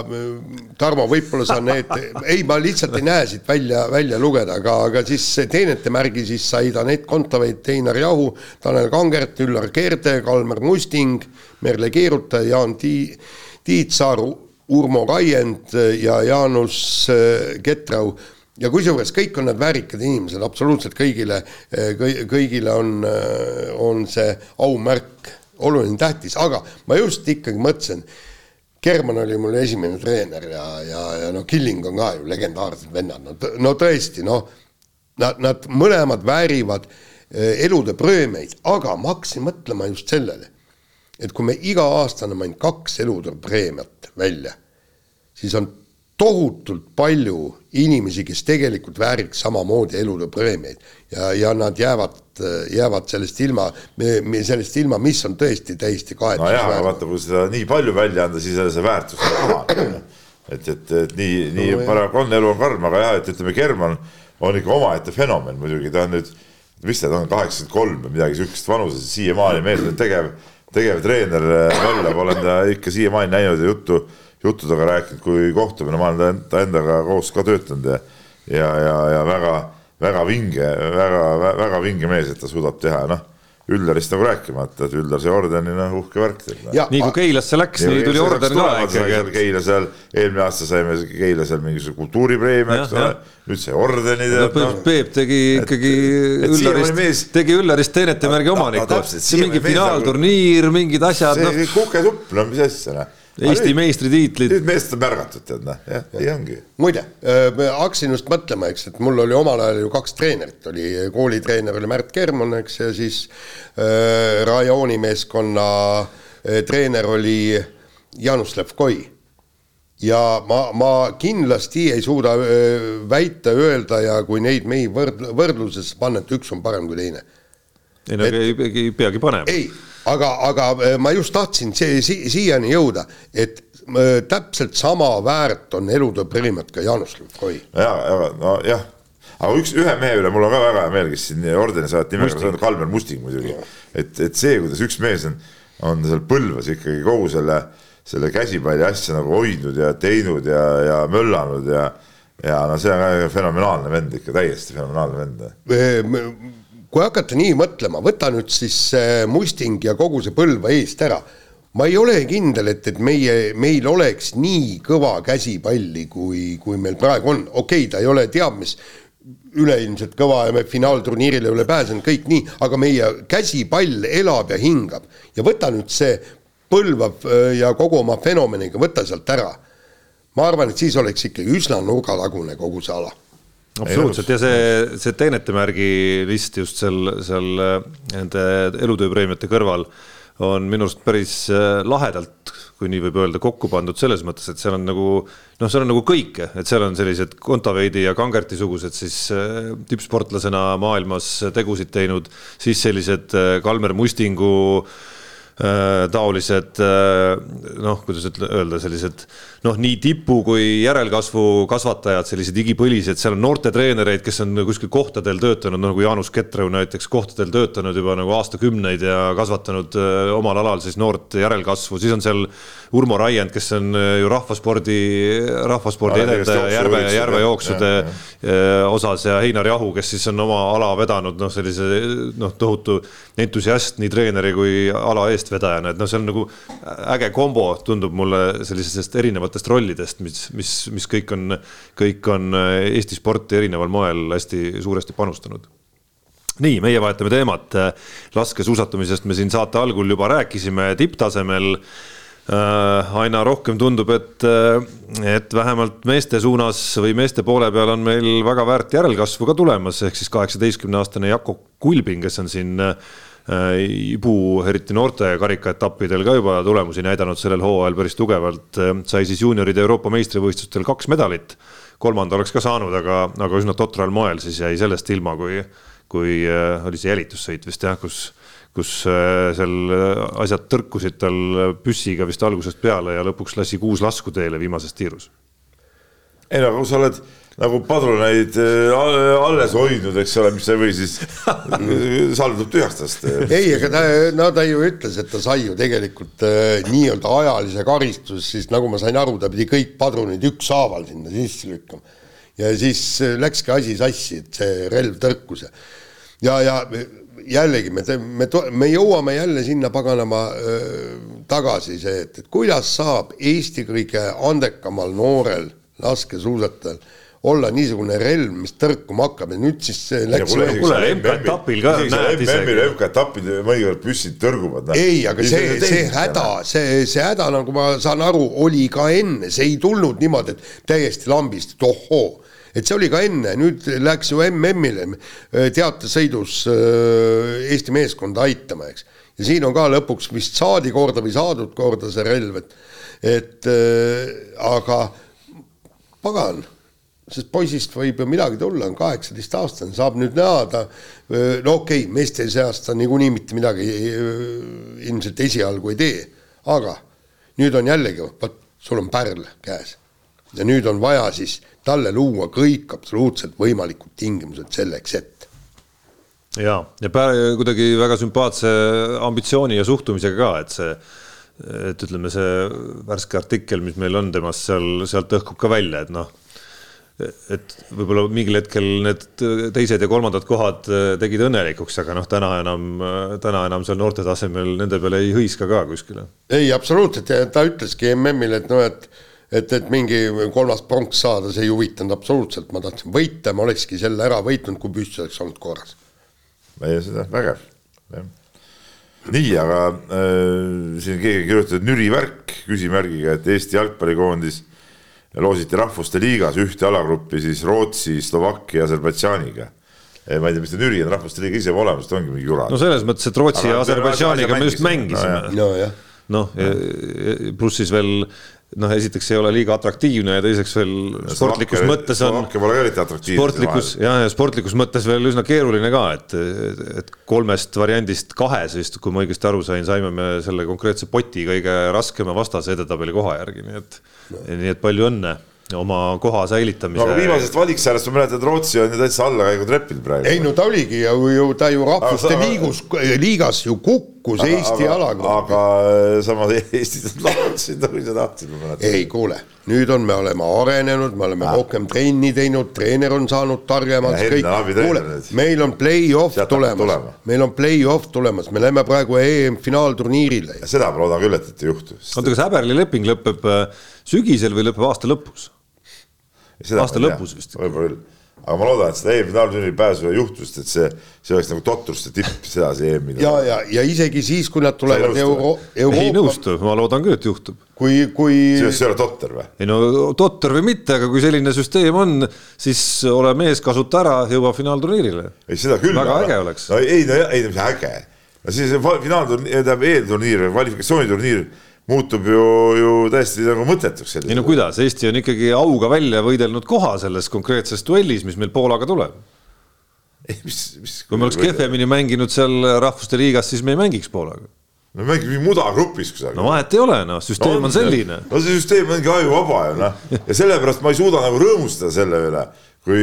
[SPEAKER 2] Tarmo, võib-olla sa need, [laughs] ei, ma lihtsalt ei näe siit välja, välja lugeda, aga, aga siis teenete märgi siis said Anett Kontaveit, Einar Jahu, Tanel Kangert, Üllar Keerde, Kalmer Musting, Merle Keerutaja, Jaan Tii-, Tiit Saar Urmo Raiend ja Jaanus äh, Ketrau. Ja kusjuures kõik on nad väärikad inimesed, absoluutselt kõigile, äh, kõigile on, äh, on see aumärk oluline, tähtis, aga ma just ikkagi mõtlesin, German oli mul esimene treener ja, ja, ja no Killing on ka ju legendaarsed vennad, no, no tõesti, noh, nad, nad mõlemad väärivad elude preemiaid, aga ma hakkasin mõtlema just sellele, et kui me iga aasta anname ainult kaks elude preemiat välja, siis on tohutult palju inimesi, kes tegelikult vääriks samamoodi elude preemiaid ja, ja nad jäävad, jäävad sellest ilma, sellest ilma, mis on tõesti täiesti kahetsusväärne.
[SPEAKER 4] nojah, vaata, kui seda nii palju välja anda, siis see väärtus on kahanenud. et, et, et nii, nii no, paraku on, elu on karm, aga jah, et ütleme, German on ikka omaette fenomen muidugi, ta on nüüd, mis ta on, kaheksakümmend kolm või midagi sihukest vanuses, siiamaani mees on tegev, tegevtreener möllab, olen ta ikka siiamaani näinud ja juttu juttudega rääkinud, kui kohtumine, ma olen ta endaga koos ka töötanud ja ja, ja, ja väga, väga vinge, väga, väga vinge mees, et ta suudab teha, noh Üllarist nagu rääkimata, et Üllar sai ordeni, noh uhke värk
[SPEAKER 3] nii kui Keilasse läks, nii tuli orden ka
[SPEAKER 4] ikkagi. Keila seal, eelmine aasta saime Keila seal mingisuguse kultuuripreemia, eks ole, nüüd sai ordeni
[SPEAKER 3] no,. Peep tegi ikkagi Üllarist, tegi Üllarist teenetemärgi omaniku, see mingi finaalturniir, mingid asjad.
[SPEAKER 4] see no. kukesupp, no mis asja, noh
[SPEAKER 3] Eesti meistritiitlid.
[SPEAKER 4] nüüd meest on märgatud, tead noh, jah, nii ongi.
[SPEAKER 2] muide, ma hakkasin just mõtlema, eks, et mul oli omal ajal ju kaks treenerit, oli koolitreener oli Märt Kerman, eks, ja siis äh, rajoonimeeskonna äh, treener oli Janus Levkoi. ja ma, ma kindlasti ei suuda äh, väita, öelda ja kui neid mehi võrd-, võrdluses panna, et üks on parem kui teine.
[SPEAKER 3] ei no et, ei, ei peagi panema.
[SPEAKER 2] ei aga, aga äh, ma just tahtsin see si, siiani jõuda, et äh, täpselt sama väärt on elutöö preemiat ka Jaanus Lutkoi.
[SPEAKER 4] ja, ja nojah, aga üks, ühe mehe üle mul on ka väga hea meel, kes siin ordeni saati nimega, see on Kalmer Musting muidugi. et, et see, kuidas üks mees on, on seal Põlvas ikkagi kogu selle, selle käsipalli asja nagu hoidnud ja teinud ja, ja möllanud ja ja no see on fenomenaalne vend ikka, täiesti fenomenaalne vend
[SPEAKER 2] kui hakata nii mõtlema, võta nüüd siis Musting ja kogu see Põlva eest ära. ma ei ole kindel, et, et meie, meil oleks nii kõva käsipalli, kui, kui meil praegu on, okei okay,, ta ei ole teab mis üleilmselt kõva ja me finaalturniirile ei ole pääsenud, kõik nii, aga meie käsipall elab ja hingab ja võta nüüd see Põlva äh, ja kogu oma fenomeniga, võta sealt ära. ma arvan, et siis oleks ikkagi üsna nurgatagune kogu see ala
[SPEAKER 3] absoluutselt. Ja see, see teenetemärgi list just seal, seal äh, nende elutööpreemiate kõrval on minu arust päris äh, lahedalt, kui nii võib öelda, kokku pandud selles mõttes, et seal on nagu noh, seal on nagu kõike, et seal on sellised Kontaveidi ja Kangerti sugused siis äh, tippsportlasena maailmas tegusid teinud, siis sellised Kalmer Mustingu taolised noh, kuidas öelda, sellised noh, nii tipu kui järelkasvu kasvatajad, sellised igipõlised, seal on noortetreenereid, kes on kuskil kohtadel töötanud, nagu Jaanus Ketrõu näiteks kohtadel töötanud juba nagu aastakümneid ja kasvatanud äh, omal alal siis noort järelkasvu, siis on seal Urmo Raiend, kes on äh, ju rahvaspordi, rahvaspordi edendaja järve, järvejooksude äh, osas ja Heinar Jahu, kes siis on oma ala vedanud noh, sellise noh, tohutu entusiast nii treeneri kui ala eestvedajana, et noh, see on nagu äge kombo, tundub mulle sellisest erinevatest rollidest, mis, mis, mis kõik on, kõik on Eesti sporti erineval moel hästi suuresti panustanud nii, meie vahetame teemat. laskesuusatamisest me siin saate algul juba rääkisime tipptasemel äh,. aina rohkem tundub, et, äh, et vähemalt meeste suunas või meeste poole peal on meil väga väärt järelkasvu ka tulemas, ehk siis kaheksateistkümne aastane Jako Kulbing, kes on siin Äh, Ibu, eriti noorte karikaetappidel ka juba tulemusi näidanud sellel hooajal päris tugevalt, äh, sai siis juunioride Euroopa meistrivõistlustel kaks medalit. kolmanda oleks ka saanud, aga, aga üsna totral moel siis jäi sellest ilma, kui, kui äh, oli see jälitussõit vist jah, kus kus seal asjad tõrkusid tal püssiga vist algusest peale ja lõpuks lasi kuus lasku teele viimases tiirus.
[SPEAKER 4] Ei no kui sa oled nagu padruneid äh, alles hoidnud, eks ole, mis või siis [laughs] saldub tühjaks tast.
[SPEAKER 2] ei, aga ta, no ta ju ütles, et ta sai ju tegelikult äh, nii-öelda ajalise karistuse, siis nagu ma sain aru, ta pidi kõik padrunid ükshaaval sinna sisse lükkama. ja siis äh, läkski asi sassi, et see relv tõrkus ja, ja, ja jällegi me, me, me jõuame jälle sinna paganama äh, tagasi see, et, et kuidas saab Eesti kõige andekamal noorel laskesuusatajal olla niisugune relv, mis tõrkuma hakkab ja nüüd siis läks.
[SPEAKER 3] kuule, MK-etapil ka näed
[SPEAKER 4] isegi. MK-etapil mõnikord püssid tõrguvad.
[SPEAKER 2] ei, aga see, see häda, see, see häda, nagu ma saan aru, oli ka enne, see ei tulnud niimoodi, et täiesti lambist, et ohoo et see oli ka enne, nüüd läks ju MM-ile teatesõidus Eesti meeskonda aitama, eks. ja siin on ka lõpuks vist saadi korda või saadud korda see relv, et, et äh, aga pagan sest poisist võib ju midagi tulla, on kaheksateistaastane, saab nüüd näha ta, no okei okay,, meeste seast ta niikuinii mitte midagi ilmselt esialgu ei tee, aga nüüd on jällegi, vot sul on pärl käes ja nüüd on vaja siis talle luua kõik absoluutselt võimalikud tingimused selleks, et.
[SPEAKER 3] ja, ja kuidagi väga sümpaatse ambitsiooni ja suhtumisega ka, et see et ütleme, see värske artikkel, mis meil on temast seal, sealt õhkub ka välja, et noh et võib-olla mingil hetkel need teised ja kolmandad kohad tegid õnnelikuks, aga noh, täna enam, täna enam seal noorte tasemel nende peale ei hõiska ka kuskile.
[SPEAKER 2] ei, absoluutselt ja ta ütleski MM-il, et noh, et et, et mingi kolmas pronks saada, see ei huvitanud absoluutselt, ma tahtsin võita, ma olekski selle ära võitnud, kui püstis oleks olnud korras.
[SPEAKER 4] meie seda, vägev, jah nii, aga äh, siin keegi kirjutas, et Nüri värk küsimärgiga, et Eesti jalgpallikoondis loositi rahvuste liigas ühte alagruppi siis Rootsi, Slovakkia, Aserbaidžaaniga ma ei tea, mis see Nüri on rahvuste liiga ise olemas, ta ongi mingi jura.
[SPEAKER 3] no selles mõttes, et Rootsi aga ja Aserbaidžaaniga me just mängisime.
[SPEAKER 2] noh,
[SPEAKER 3] pluss siis veel noh, esiteks ei ole liiga atraktiivne ja teiseks veel sportlikus Slovakkia, mõttes on. Sportlikus ja, ja sportlikus mõttes veel üsna keeruline ka, et, et kolmest variandist kahes vist, kui ma õigesti aru sain, saime me selle konkreetse poti kõige raskema vastase edetabeli koha järgi, nii et no., nii et palju õnne oma koha säilitamise
[SPEAKER 4] no,. viimasest valiksäärast ma mäletan, et Rootsi on ju täitsa allakäigutrepil praegu.
[SPEAKER 2] ei no ta oligi ja ju ta ju rahvuste aga, liigus, liigas ju kukkus aga, Eesti alaga.
[SPEAKER 4] aga samas [laughs] Eestis on lahtsid, nagu sa tahtsid, ma mäletan.
[SPEAKER 2] ei kuule, nüüd on, me oleme arenenud, me oleme ah. rohkem trenni teinud, treener on saanud targemaks, kõik. kuule, meil on play-off tulemas, meil on play-off tulemas, me läheme praegu EM-finaalturniirile.
[SPEAKER 4] seda ma loodan küll, et, et ei juhtu.
[SPEAKER 3] oota, kas Häberli leping lõpeb äh, sügisel või lõpeb aasta lõpus? Aasta lõpus vist.
[SPEAKER 4] võib-olla küll, aga ma loodan, et seda EM-finaalturniiri pääsu ei juhtu, sest et see, see oleks nagu totruste tipp sedasi EM-il.
[SPEAKER 2] ja, ja, ja isegi siis, kui nad tulevad euro,
[SPEAKER 3] Euroopa. ei nõustu, ma loodan küll, et juhtub.
[SPEAKER 2] kui, kui.
[SPEAKER 4] see ei ole totter või?
[SPEAKER 3] ei no totter või mitte, aga kui selline süsteem on, siis ole mees, kasuta ära, jõua finaalturniirile.
[SPEAKER 4] ei, seda küll.
[SPEAKER 3] väga aga, äge oleks.
[SPEAKER 4] no ei, no ei, mis äge. no siis finaalturniir, tähendab eelturniir, kvalifikatsiooniturniir muutub ju, ju täiesti nagu mõttetuks.
[SPEAKER 3] ei no kuidas, Eesti on ikkagi auga välja võidelnud koha selles konkreetses duellis, mis meil Poolaga tuleb. [laughs]
[SPEAKER 4] mis, mis.
[SPEAKER 3] kui me oleks kehvemini mänginud seal rahvuste liigas, siis me ei mängiks Poolaga.
[SPEAKER 4] no mängime mudagrupis kusagil.
[SPEAKER 3] no vahet ei ole, noh, süsteem no, on selline.
[SPEAKER 4] no see süsteem ongi ajuvaba ju noh, ja sellepärast ma ei suuda nagu rõõmustada selle üle, kui,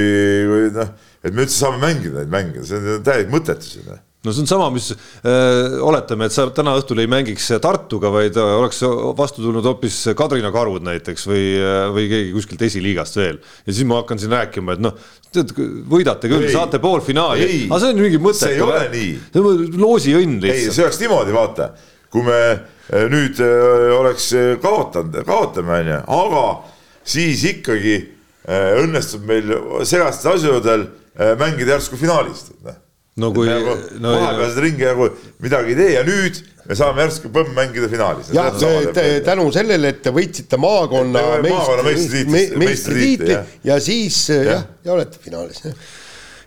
[SPEAKER 4] kui noh, et me üldse saame mängida neid mänge, see on täielik mõttetus ju noh
[SPEAKER 3] no see on sama, mis äh, oletame, et sa täna õhtul ei mängiks Tartuga, vaid äh, oleks vastu tulnud hoopis Kadrina karud näiteks või, äh, või keegi kuskilt esiliigast veel. ja siis ma hakkan siin rääkima, et noh, tead, võidate küll, saate poolfinaali, aga see on mingi mõte.
[SPEAKER 4] see ei ole nii.
[SPEAKER 3] loosiõnn lihtsalt.
[SPEAKER 4] ei, see oleks niimoodi, vaata, kui me nüüd äh, oleks kaotanud, kaotame, onju, aga siis ikkagi äh, õnnestub meil segastel asjaoludel mängida järsku finaalist, et noh
[SPEAKER 3] no kui
[SPEAKER 4] nagu, no, vahepealsed ringi nagu midagi ei tee ja nüüd me saame järsku põmm mängida finaalis.
[SPEAKER 2] jah, tänu sellele, et te võitsite maakonna meistritiitli ja siis jah ja, ja olete finaalis.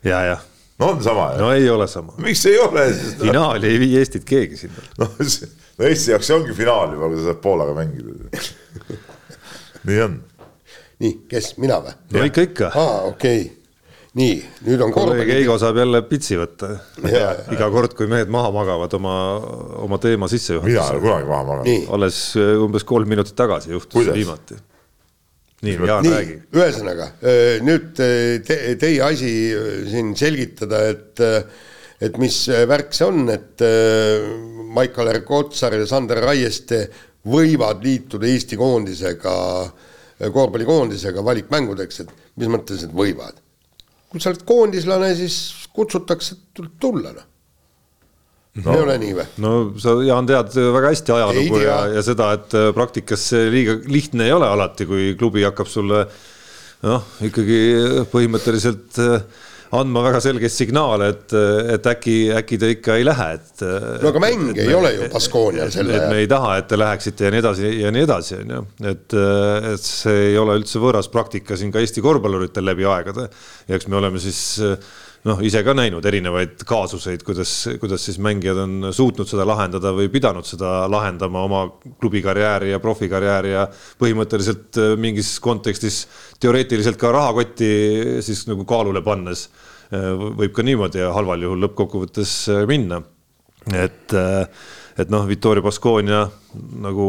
[SPEAKER 3] ja, jah
[SPEAKER 4] no on sama.
[SPEAKER 3] no ei ole sama.
[SPEAKER 4] miks ei ole?
[SPEAKER 3] finaali ei vii Eestit keegi sinna. [laughs]
[SPEAKER 4] no, no Eesti jaoks see ongi finaal juba, kui sa saad Poolaga mängida [laughs] nii on.
[SPEAKER 2] nii, kes, mina või?
[SPEAKER 3] no ikka, ikka.
[SPEAKER 2] aa, okei okay nii, nüüd on
[SPEAKER 3] kolleeg Heigo saab jälle pitsi võtta. iga kord, kui mehed maha magavad oma, oma teema sissejuhatuse.
[SPEAKER 4] mina ei ole kunagi maha maganud.
[SPEAKER 3] alles äh, umbes kolm minutit tagasi juhtus see viimati. nii, Jaan, räägi.
[SPEAKER 2] ühesõnaga äh, nüüd äh, te, teie asi siin selgitada, et, et mis värk see on, et Maicel Erkotsar ja Sander Raieste võivad liituda Eesti koondisega, korvpallikoondisega valikmängudeks, et mis mõttes, et võivad kui sa oled koondislane, siis kutsutakse, tulla noh no, ei ole nii või?
[SPEAKER 3] no sa, Jaan, tead väga hästi ajalugu ja, ja seda, et äh, praktikas see liiga lihtne ei ole alati, kui klubi hakkab sulle noh, ikkagi põhimõtteliselt andma väga selgeid signaale, et, et äkki, äkki te ikka ei lähe, et.
[SPEAKER 2] no aga mänge ei me, ole ju Baskoonial selle.
[SPEAKER 3] et me ei taha, et te läheksite ja nii edasi ja nii edasi, on ju. et, et see ei ole üldse võõras praktika siin ka Eesti korvpalluritel läbi aegade. ja eks me oleme siis noh, ise ka näinud erinevaid kaasuseid, kuidas, kuidas siis mängijad on suutnud seda lahendada või pidanud seda lahendama oma klubikarjääri ja profikarjääri ja põhimõtteliselt äh, mingis kontekstis teoreetiliselt ka rahakotti siis nagu kaalule pannes äh, võib ka niimoodi halval juhul lõppkokkuvõttes äh, minna. et, et noh, Victoria Baskonia nagu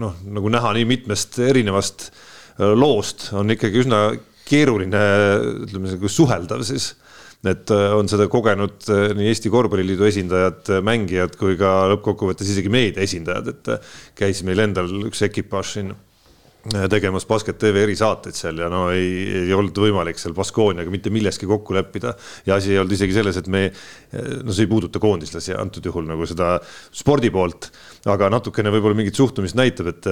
[SPEAKER 3] noh, nagu näha nii mitmest erinevast loost on ikkagi üsna keeruline, ütleme nagu suheldav siis et äh, on seda kogenud äh, nii Eesti Korvpalliliidu esindajad, äh, mängijad kui ka lõppkokkuvõttes isegi meedia esindajad, et käis meil endal üks ekipaaž siin tegemas Basket TV erisaateid seal ja no ei, ei olnud võimalik seal Baskooniaga mitte milleski kokku leppida. ja asi ei olnud isegi selles, et me, no see ei puuduta koondislasi antud juhul nagu seda spordi poolt, aga natukene võib-olla mingit suhtumist näitab, et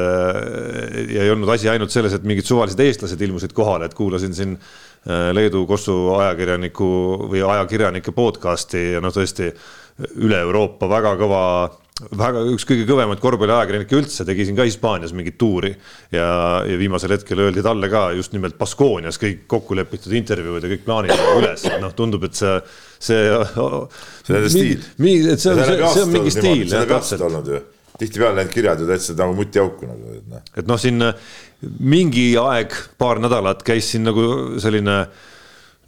[SPEAKER 3] ja ei olnud asi ainult selles, et mingid suvalised eestlased ilmusid kohale, et kuulasin siin Äh, Leedu Kossu ajakirjaniku või ajakirjanike podcast'i ja noh, tõesti üle Euroopa väga kõva väga üks kõige kõvemaid korvpalliajakirjanikke üldse, tegi siin ka Hispaanias mingit tuuri ja, ja viimasel hetkel öeldi talle ka just nimelt Baskoonias kõik kokku lepitud intervjuud ja kõik plaanid üles, et noh, tundub, et see, see.
[SPEAKER 4] see on stiil.
[SPEAKER 3] see on, see, on mingi stiil.
[SPEAKER 4] see on täpselt olnud ju, tihtipeale need kirjad ju täitsa nagu mutiauku nagu,
[SPEAKER 3] et noh. et noh, siin mingi aeg, paar nädalat käis siin nagu selline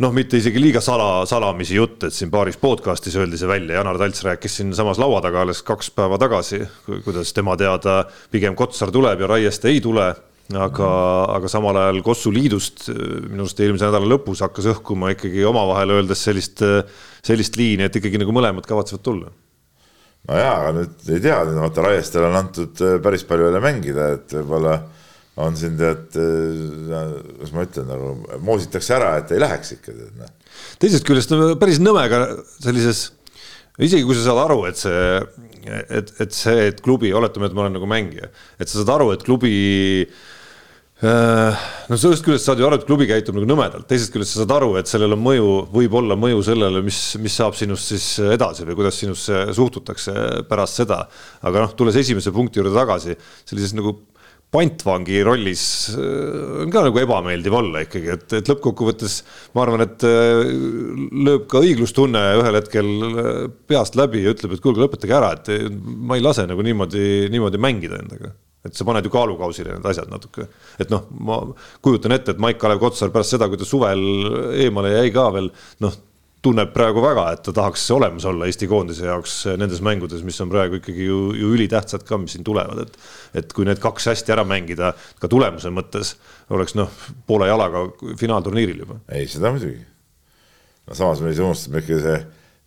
[SPEAKER 3] noh, mitte isegi liiga sala, salamisi jutt, et siin paaris podcast'is öeldi see välja, Janar Talts rääkis siinsamas laua taga alles kaks päeva tagasi, kuidas tema teada pigem Kotsar tuleb ja Raieste ei tule aga, aga samal ajal Kossu liidust minu arust eelmise nädala lõpus hakkas õhkuma ikkagi omavahel öeldes sellist, sellist liini, et ikkagi nagu mõlemad kavatsevad tulla.
[SPEAKER 4] no jaa, aga nüüd ei tea, vaata Raiestele on antud päris palju jälle mängida, et võib-olla on siin tead, äh, kuidas ma ütlen, nagu moositakse ära, et ei läheks ikka noh.
[SPEAKER 3] teisest küljest on päris nõme ka sellises, isegi kui sa saad aru, et see, et, et see, et klubi, oletame, et ma olen nagu mängija, et sa saad aru, et klubi äh, no sellest küljest saad ju aru, et klubi käitub nagu nõmedalt, teisest küljest sa saad aru, et sellel on mõju, võib olla mõju sellele, mis, mis saab sinust siis edasi või kuidas sinusse suhtutakse pärast seda. aga noh, tulles esimese punkti juurde tagasi, sellises nagu pantvangi rollis äh, on ka nagu ebameeldiv olla ikkagi, et, et lõppkokkuvõttes ma arvan, et äh, lööb ka õiglustunne ühel hetkel äh, peast läbi ja ütleb, et kuulge, lõpetage ära, et ma ei lase nagu niimoodi, niimoodi mängida endaga. Et sa paned ju kaalukausile need asjad natuke, et noh, ma kujutan ette, et Maik-Kalev Kotsar pärast seda, kui ta suvel eemale jäi ka veel noh tunneb praegu väga, et ta tahaks olemas olla Eesti koondise jaoks nendes mängudes, mis on praegu ikkagi ju, ju ülitähtsad ka, mis siin tulevad, et. et kui need kaks hästi ära mängida ka tulemuse mõttes, oleks noh, poole jalaga finaalturniiril juba.
[SPEAKER 4] ei, seda muidugi. no samas me ei saa unustada, ikkagi see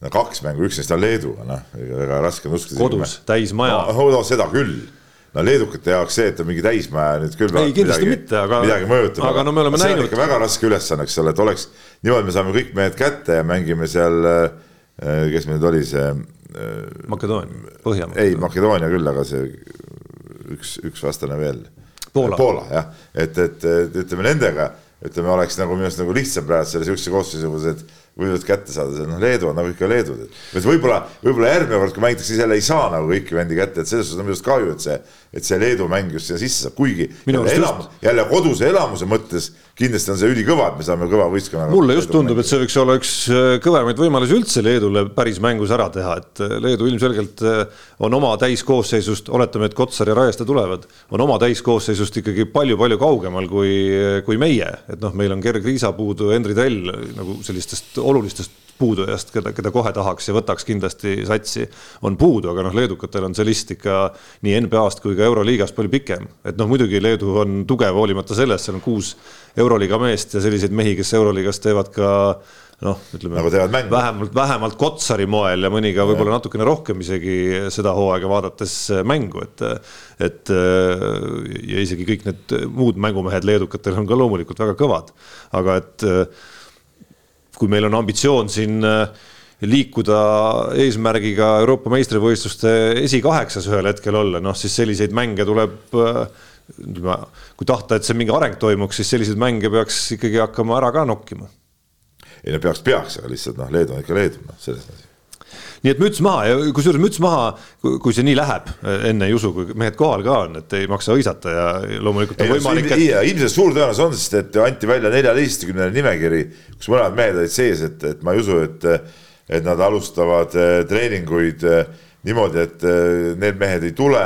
[SPEAKER 4] no kaks mängu, üks neist on Leeduga, noh, väga raske on uskuda.
[SPEAKER 3] kodus, täismaja
[SPEAKER 4] no,. no seda küll no leedukate jaoks see, et on mingi täismäe nüüd küll.
[SPEAKER 3] ei, kindlasti midagi, mitte, aga.
[SPEAKER 4] midagi mõjutab.
[SPEAKER 3] aga no me oleme näinud.
[SPEAKER 4] väga raske ülesanne, eks ole, et oleks niimoodi, me saame kõik mehed kätte ja mängime seal, äh, kes meil nüüd oli see.
[SPEAKER 3] Äh, Makedoonia, Põhjamaa.
[SPEAKER 4] ei, Makedoonia küll, aga see üks, üks vastane veel.
[SPEAKER 3] Poola,
[SPEAKER 4] Poola, jah, et, et, et ütleme nendega, ütleme, oleks nagu minu arust nagu lihtsam praegu selle sihukese koosseisus, et võivad kätte saada, noh, Leedu on nagu ikka Leedud, et võib-olla, võib-olla järgmine kord, kui mängitakse, siis jälle ei saa nagu kõiki vendi kätte, et selles suhtes on minu arust kahju, et see, et see Leedu mäng just sinna sisse saab, kuigi jälle, elam, jälle koduse elamuse mõttes kindlasti on see ülikõva, et me saame kõva võistkonnaga.
[SPEAKER 3] mulle just tundub, et see võiks olla üks äh, kõvemaid võimalusi üldse Leedule päris mängus ära teha, et äh, Leedu ilmselgelt äh, on oma täiskoosseisust, oletame, et Kotsar ja Raieste tulevad, on oma täiskoosseisust ikkagi palju-palju kaugemal kui, kui meie, et noh, meil on Gerg Riisa puudu, Henri Tell nagu sellistest olulistest puudujast, keda, keda kohe tahaks ja võtaks kindlasti satsi, on puudu, aga noh, leedukatel on see list ikka nii NBA-st kui ka Euroliigast palju pikem. et noh, muidugi Leedu on tugev hoolimata sellest, seal on kuus Euroliiga meest ja selliseid mehi, kes Euroliigas teevad ka noh, ütleme
[SPEAKER 4] nagu
[SPEAKER 3] vähemalt, vähemalt Kotsari moel ja mõni ka võib-olla natukene rohkem isegi seda hooaega vaadates mängu, et. et ja isegi kõik need muud mängumehed leedukatel on ka loomulikult väga kõvad, aga et kui meil on ambitsioon siin liikuda eesmärgiga Euroopa meistrivõistluste esikaheksas ühel hetkel olla, noh siis selliseid mänge tuleb kui tahta, et see mingi areng toimuks, siis selliseid mänge peaks ikkagi hakkama ära ka nokkima.
[SPEAKER 4] ei no peaks, peaks, aga lihtsalt noh, Leedu on ikka Leedu, noh selles mõttes
[SPEAKER 3] nii et müts maha ja kusjuures müts maha, kui see nii läheb, enne ei usu, kui mehed kohal ka on, et ei maksa hõisata ja loomulikult on ei, võimalik.
[SPEAKER 4] Et... ilmselt suur tõenäosus on, sest et anti välja neljateistkümnene nimekiri, kus mõlemad mehed olid sees, et, et ma ei usu, et, et nad alustavad eh, treeninguid eh, niimoodi, et eh, need mehed ei tule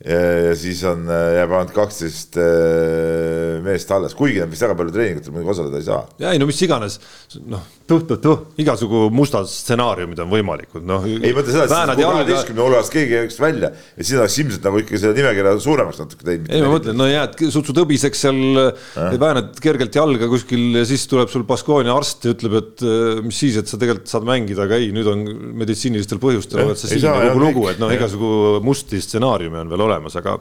[SPEAKER 4] ja siis on, jääb ainult kaksteist meest alles, kuigi nad vist väga palju treeningutel muidugi osaleda ei saa.
[SPEAKER 3] ja ei no mis iganes, noh, tuh-tuh-tuh, igasugu mustad stsenaariumid on võimalikud, noh.
[SPEAKER 4] ei mõtle seda, et siis kaheteistkümne hulgast keegi jääks välja ja siis oleks ilmselt nagu ikkagi selle nimekirja suuremaks natuke teinud.
[SPEAKER 3] ei ma mõtlen, no jääd, sutsud hõbiseks seal, väänad kergelt jalga kuskil ja siis tuleb sul Baskonia arst ja ütleb, et mis siis, et sa tegelikult saad mängida, aga ei, nüüd on meditsiinilistel põhjustel oled sa siin kogu lugu, et noh, igasugu musti stsenaariume on veel olemas, aga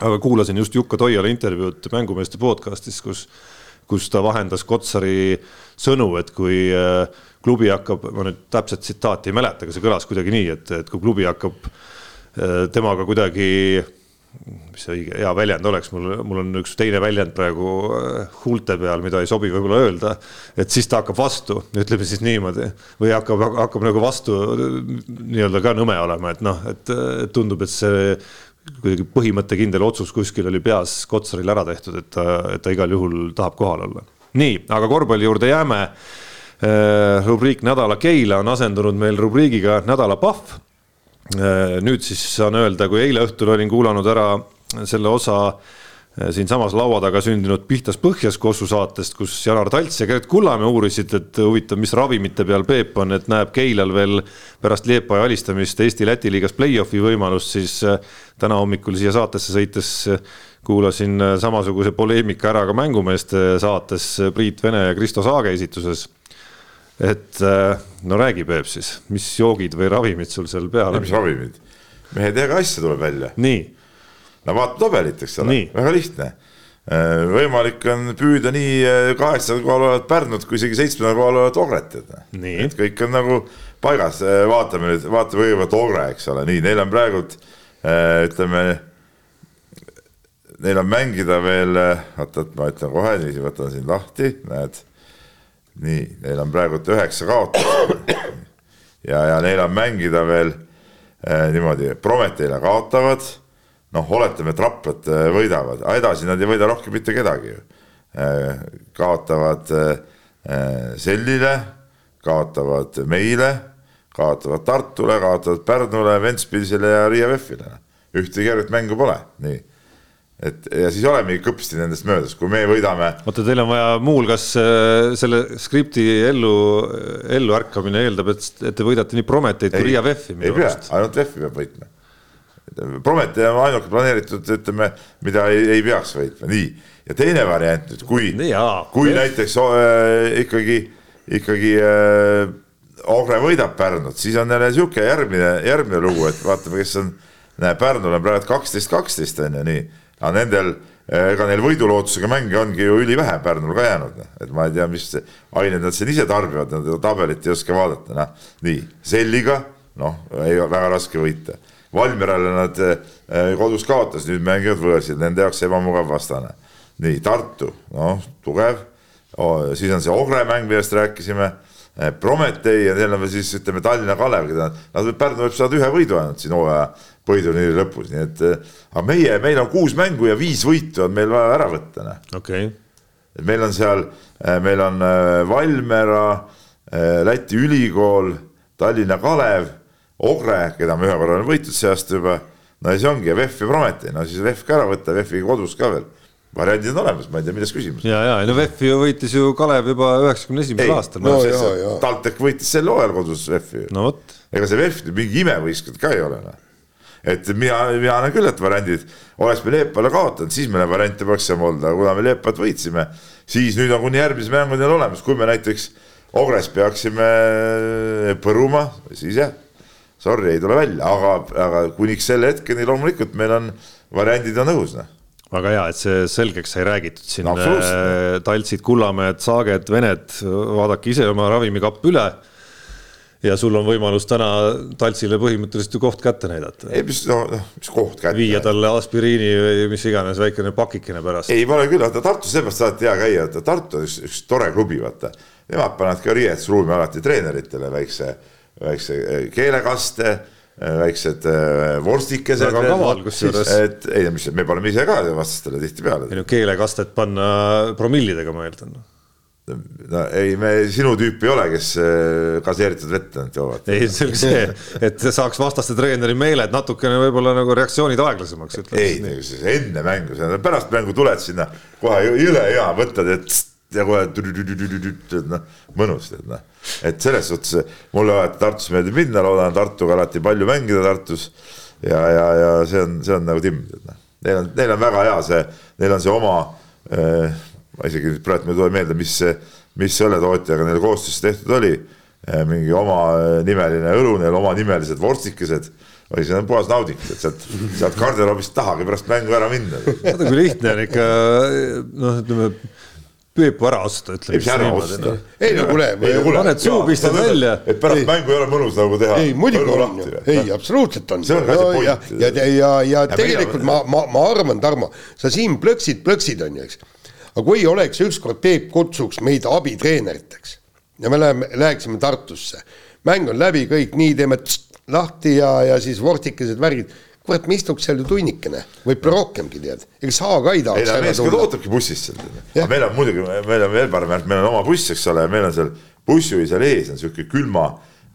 [SPEAKER 3] aga kuulasin just Jukka Toiala intervjuud mängumeeste podcast'is, kus kus ta vahendas Kotsari sõnu, et kui äh, klubi hakkab, ma nüüd täpset tsitaati ei mäleta, aga see kõlas kuidagi nii, et, et kui klubi hakkab äh, temaga kuidagi mis see õige, hea väljend oleks, mul, mul on üks teine väljend praegu äh, huulte peal, mida ei sobi võib-olla öelda. et siis ta hakkab vastu, ütleme siis niimoodi või hakkab, hakkab nagu vastu nii-öelda ka nõme olema, et noh, et tundub, et see kuidagi põhimõttekindel otsus kuskil oli peas Kotsaril ära tehtud, et ta, et ta igal juhul tahab kohal olla. nii, aga korvpalli juurde jääme. Äh, rubriik Nädala Keila on asendunud meil rubriigiga Nädala Pahv. Äh, nüüd siis saan öelda, kui eile õhtul olin kuulanud ära selle osa siinsamas laua taga sündinud Pihtas põhjas Kossu saatest, kus Janar Talts ja Gert Kullamäe uurisid, et huvitav, mis ravimite peal Peep on, et näeb Keilal veel pärast Liepaja alistamist Eesti-Läti liigas play-off'i võimalust, siis äh, täna hommikul siia saatesse sõites äh, kuulasin samasuguse poleemika ära ka mängumeeste saates Priit Vene ja Kristo Saage esituses. et no räägi, Peep siis, mis joogid või ravimid sul seal peal
[SPEAKER 4] on? mis ravimid? mehe teega asja tuleb välja.
[SPEAKER 3] nii
[SPEAKER 4] no vaata tabelit, eks ole, väga lihtne. Äh, võimalik on püüda nii äh, kaheksandal kohal olevat Pärnut kui isegi seitsmendal kohal olevat Ogret, et, et kõik on nagu paigas, äh, vaatame nüüd, vaatame kõigepealt Ogre, eks ole, nii, neil on praegult ütleme, neil on mängida veel, oot, oot, ma ütlen kohe, niiviisi võtan siin lahti, näed. nii, neil on praegult üheksa kaotust [clears throat] ja, ja neil on mängida veel eh, niimoodi, Prometheile kaotavad noh, oletame, et Raplat äh, võidavad, aga edasi nad ei võida rohkem mitte kedagi ju. Äh, kaotavad äh, Sellile, kaotavad meile, kaotavad Tartule, kaotavad Pärnule, Ventspilsile ja Riia VEF-ile. ühtegi järget mängu pole, nii et ja siis olemegi kõpsti nendest möödas, kui me võidame.
[SPEAKER 3] oota, teil on vaja muuhulgas selle skripti ellu, elluärkamine eeldab, et, et te võidate nii Prometeid kui Riia VEF-i.
[SPEAKER 4] ei pea, ainult VEF-i peab võitma Promete on ainuke planeeritud, ütleme, mida ei, ei peaks võitma, nii. ja teine variant nüüd, kui, kui näiteks äh, ikkagi, ikkagi äh, Ogre võidab Pärnut, siis on jälle sihuke järgmine, järgmine lugu, et vaatame, kes on, näe, Pärnul on praegu kaksteist, kaksteist on ju nii, aga nendel äh, ega neil võidulootusega mänge ongi ju ülivähe Pärnul ka jäänud, noh. et ma ei tea, mis aineid nad siin ise tarbivad, nad tabelit ei oska vaadata, noh. nii, Selliga, noh, väga raske võita Valmierale nad äh, kodus kaotas, nüüd mängivad võõrsil, nende jaoks ebamugav vastane. nii Tartu, noh tugev oh,, siis on see Ogre mäng, millest rääkisime. Äh, Prometee ja neil on veel siis ütleme Tallinna Kalev, keda nad, Pärnu võib saada ühe võidu ainult siin hooaja põhiturniiri lõpus, nii et aga meie, meil on kuus mängu ja viis võitu on meil vaja ära võtta.
[SPEAKER 3] Okei okay..
[SPEAKER 4] et meil on seal, meil on Valmiera, Läti ülikool, Tallinna Kalev Ogre, keda me ühe korra oleme võitnud see aasta juba, no ja see ongi VEF ja Prometi, no siis VEF ka ära võtta, VEF-i kodus ka veel. variandid on olemas, ma ei tea, milles küsimus.
[SPEAKER 3] ja, ja no VEF-i võitis ju Kalev juba üheksakümne esimesel aastal.
[SPEAKER 4] no, no TalTech võitis sel hooajal kodus VEF-i.
[SPEAKER 3] no vot.
[SPEAKER 4] ega see VEF mingi imevõistkond ka ei ole noh et mina, mina näen küll, et variandid, oleks me Leepale kaotanud, siis meil variante poleks enam olnud, aga kuna me Leepat võitsime, siis nüüd on kuni järgmise mänguni olemas, kui me näiteks Ogres peaksime põruma, siis jah sorry, ei tule välja, aga, aga kuniks selle hetkeni loomulikult meil on, variandid on õhus, noh
[SPEAKER 3] väga hea, et see selgeks sai räägitud siin no,. Äh, taltsid, Kullamäed, Saaged, Vened, vaadake ise oma ravimikapp üle. ja sul on võimalus täna Taltsile põhimõtteliselt ju koht kätte näidata.
[SPEAKER 4] ei, mis, no, noh, mis koht kätte.
[SPEAKER 3] viia talle aspiriini või mis iganes väikene pakikene pärast.
[SPEAKER 4] ei, ma olen küll, vaata Tartus seepärast alati hea käia, et Tartu on üks, üks tore klubi, vaata. Nemad panevad ka riietusruumi alati treeneritele väikse, väikse eh, keelekaste eh, väiksed eh, vorstikesed.
[SPEAKER 3] väga kaval kusjuures.
[SPEAKER 4] et ei, mis, me paneme ise ka vastastele tihtipeale.
[SPEAKER 3] ei no keelekastet panna promillidega, ma eeldan
[SPEAKER 4] no ei, me sinu tüüpi ei ole, kes äh, gaseeritud vett ainult joovad.
[SPEAKER 3] ei, see oli see, et saaks vastaste treeneri meeled natukene võib-olla nagu reaktsioonid aeglasemaks.
[SPEAKER 4] ei, enne mängu, pärast mängu tuled sinna kohe jõle hea, võtad ja ja kohe noh, mõnus tead noh. et selles suhtes mulle alati Tartusse meeldib minna, loodan Tartuga alati palju mängida Tartus. ja, ja, ja see on, see on nagu timm, tead noh. Neil on, neil on väga hea see, neil on see oma äh, ma isegi praegu ei tule meelde, mis, mis õlletootjaga neil koostöös tehtud oli. Eh, mingi omanimeline õlu, neil omanimelised vorstikesed või see on puhas nauding, et sealt, sealt garderoobist tahagi pärast mängu ära minna.
[SPEAKER 3] vaata kui lihtne on ikka noh, ütleme Peepu ära osta, ütleme.
[SPEAKER 4] ei, mis ära osta.
[SPEAKER 2] ei no kuule.
[SPEAKER 3] paned suu, pistad välja.
[SPEAKER 4] et pärast ei. mängu ei ole mõnus nagu teha.
[SPEAKER 2] ei, muidugi on ju, ei absoluutselt on.
[SPEAKER 4] see on ka see point.
[SPEAKER 2] ja, ja, ja, ja, tegelikult ma, ma, ma arvan, Tarmo, sa siin plõksid, plõksid on ju, eks aga kui oleks ükskord Peep kutsuks meid abitreeneriteks ja me läheme, läheksime Tartusse, mäng on läbi, kõik nii, teeme tst, lahti ja, ja siis vortikesed, värgid kurat, me istuks seal ju tunnikene, võib-olla rohkemgi tead, ega sa ka ei tahaks.
[SPEAKER 4] ei no meeskond ootabki bussis seal, aga meil on muidugi, meil on veel parem, meil on oma buss, eks ole, meil on seal bussijuhi seal ees on sihuke külma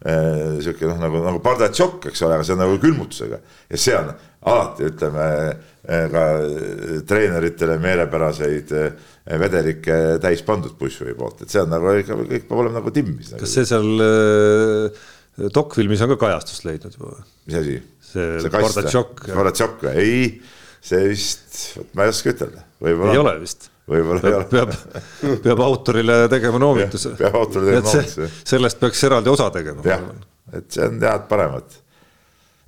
[SPEAKER 4] äh,, sihuke noh, nagu, nagu pardatšokk, eks ole, aga see on nagu külmutusega. Ja see on alati ütleme äh, ka treeneritele meelepäraseid äh, vedelikke täis pandud bussjuhi poolt, et see on nagu ikka kõik peab olema nagu timmis.
[SPEAKER 3] kas see seal äh, dokfilmis on ka kajastust leidnud juba?
[SPEAKER 4] mis asi?
[SPEAKER 3] see, Bardatšok.
[SPEAKER 4] Bardatšok või? ei, see vist, ma ei oska ütelda.
[SPEAKER 3] ei ole vist.
[SPEAKER 4] võib-olla ei ole.
[SPEAKER 3] peab, peab autorile tegema noomituse.
[SPEAKER 4] peab autorile tegema noomituse.
[SPEAKER 3] sellest peaks eraldi osa tegema.
[SPEAKER 4] jah, et see on head paremat.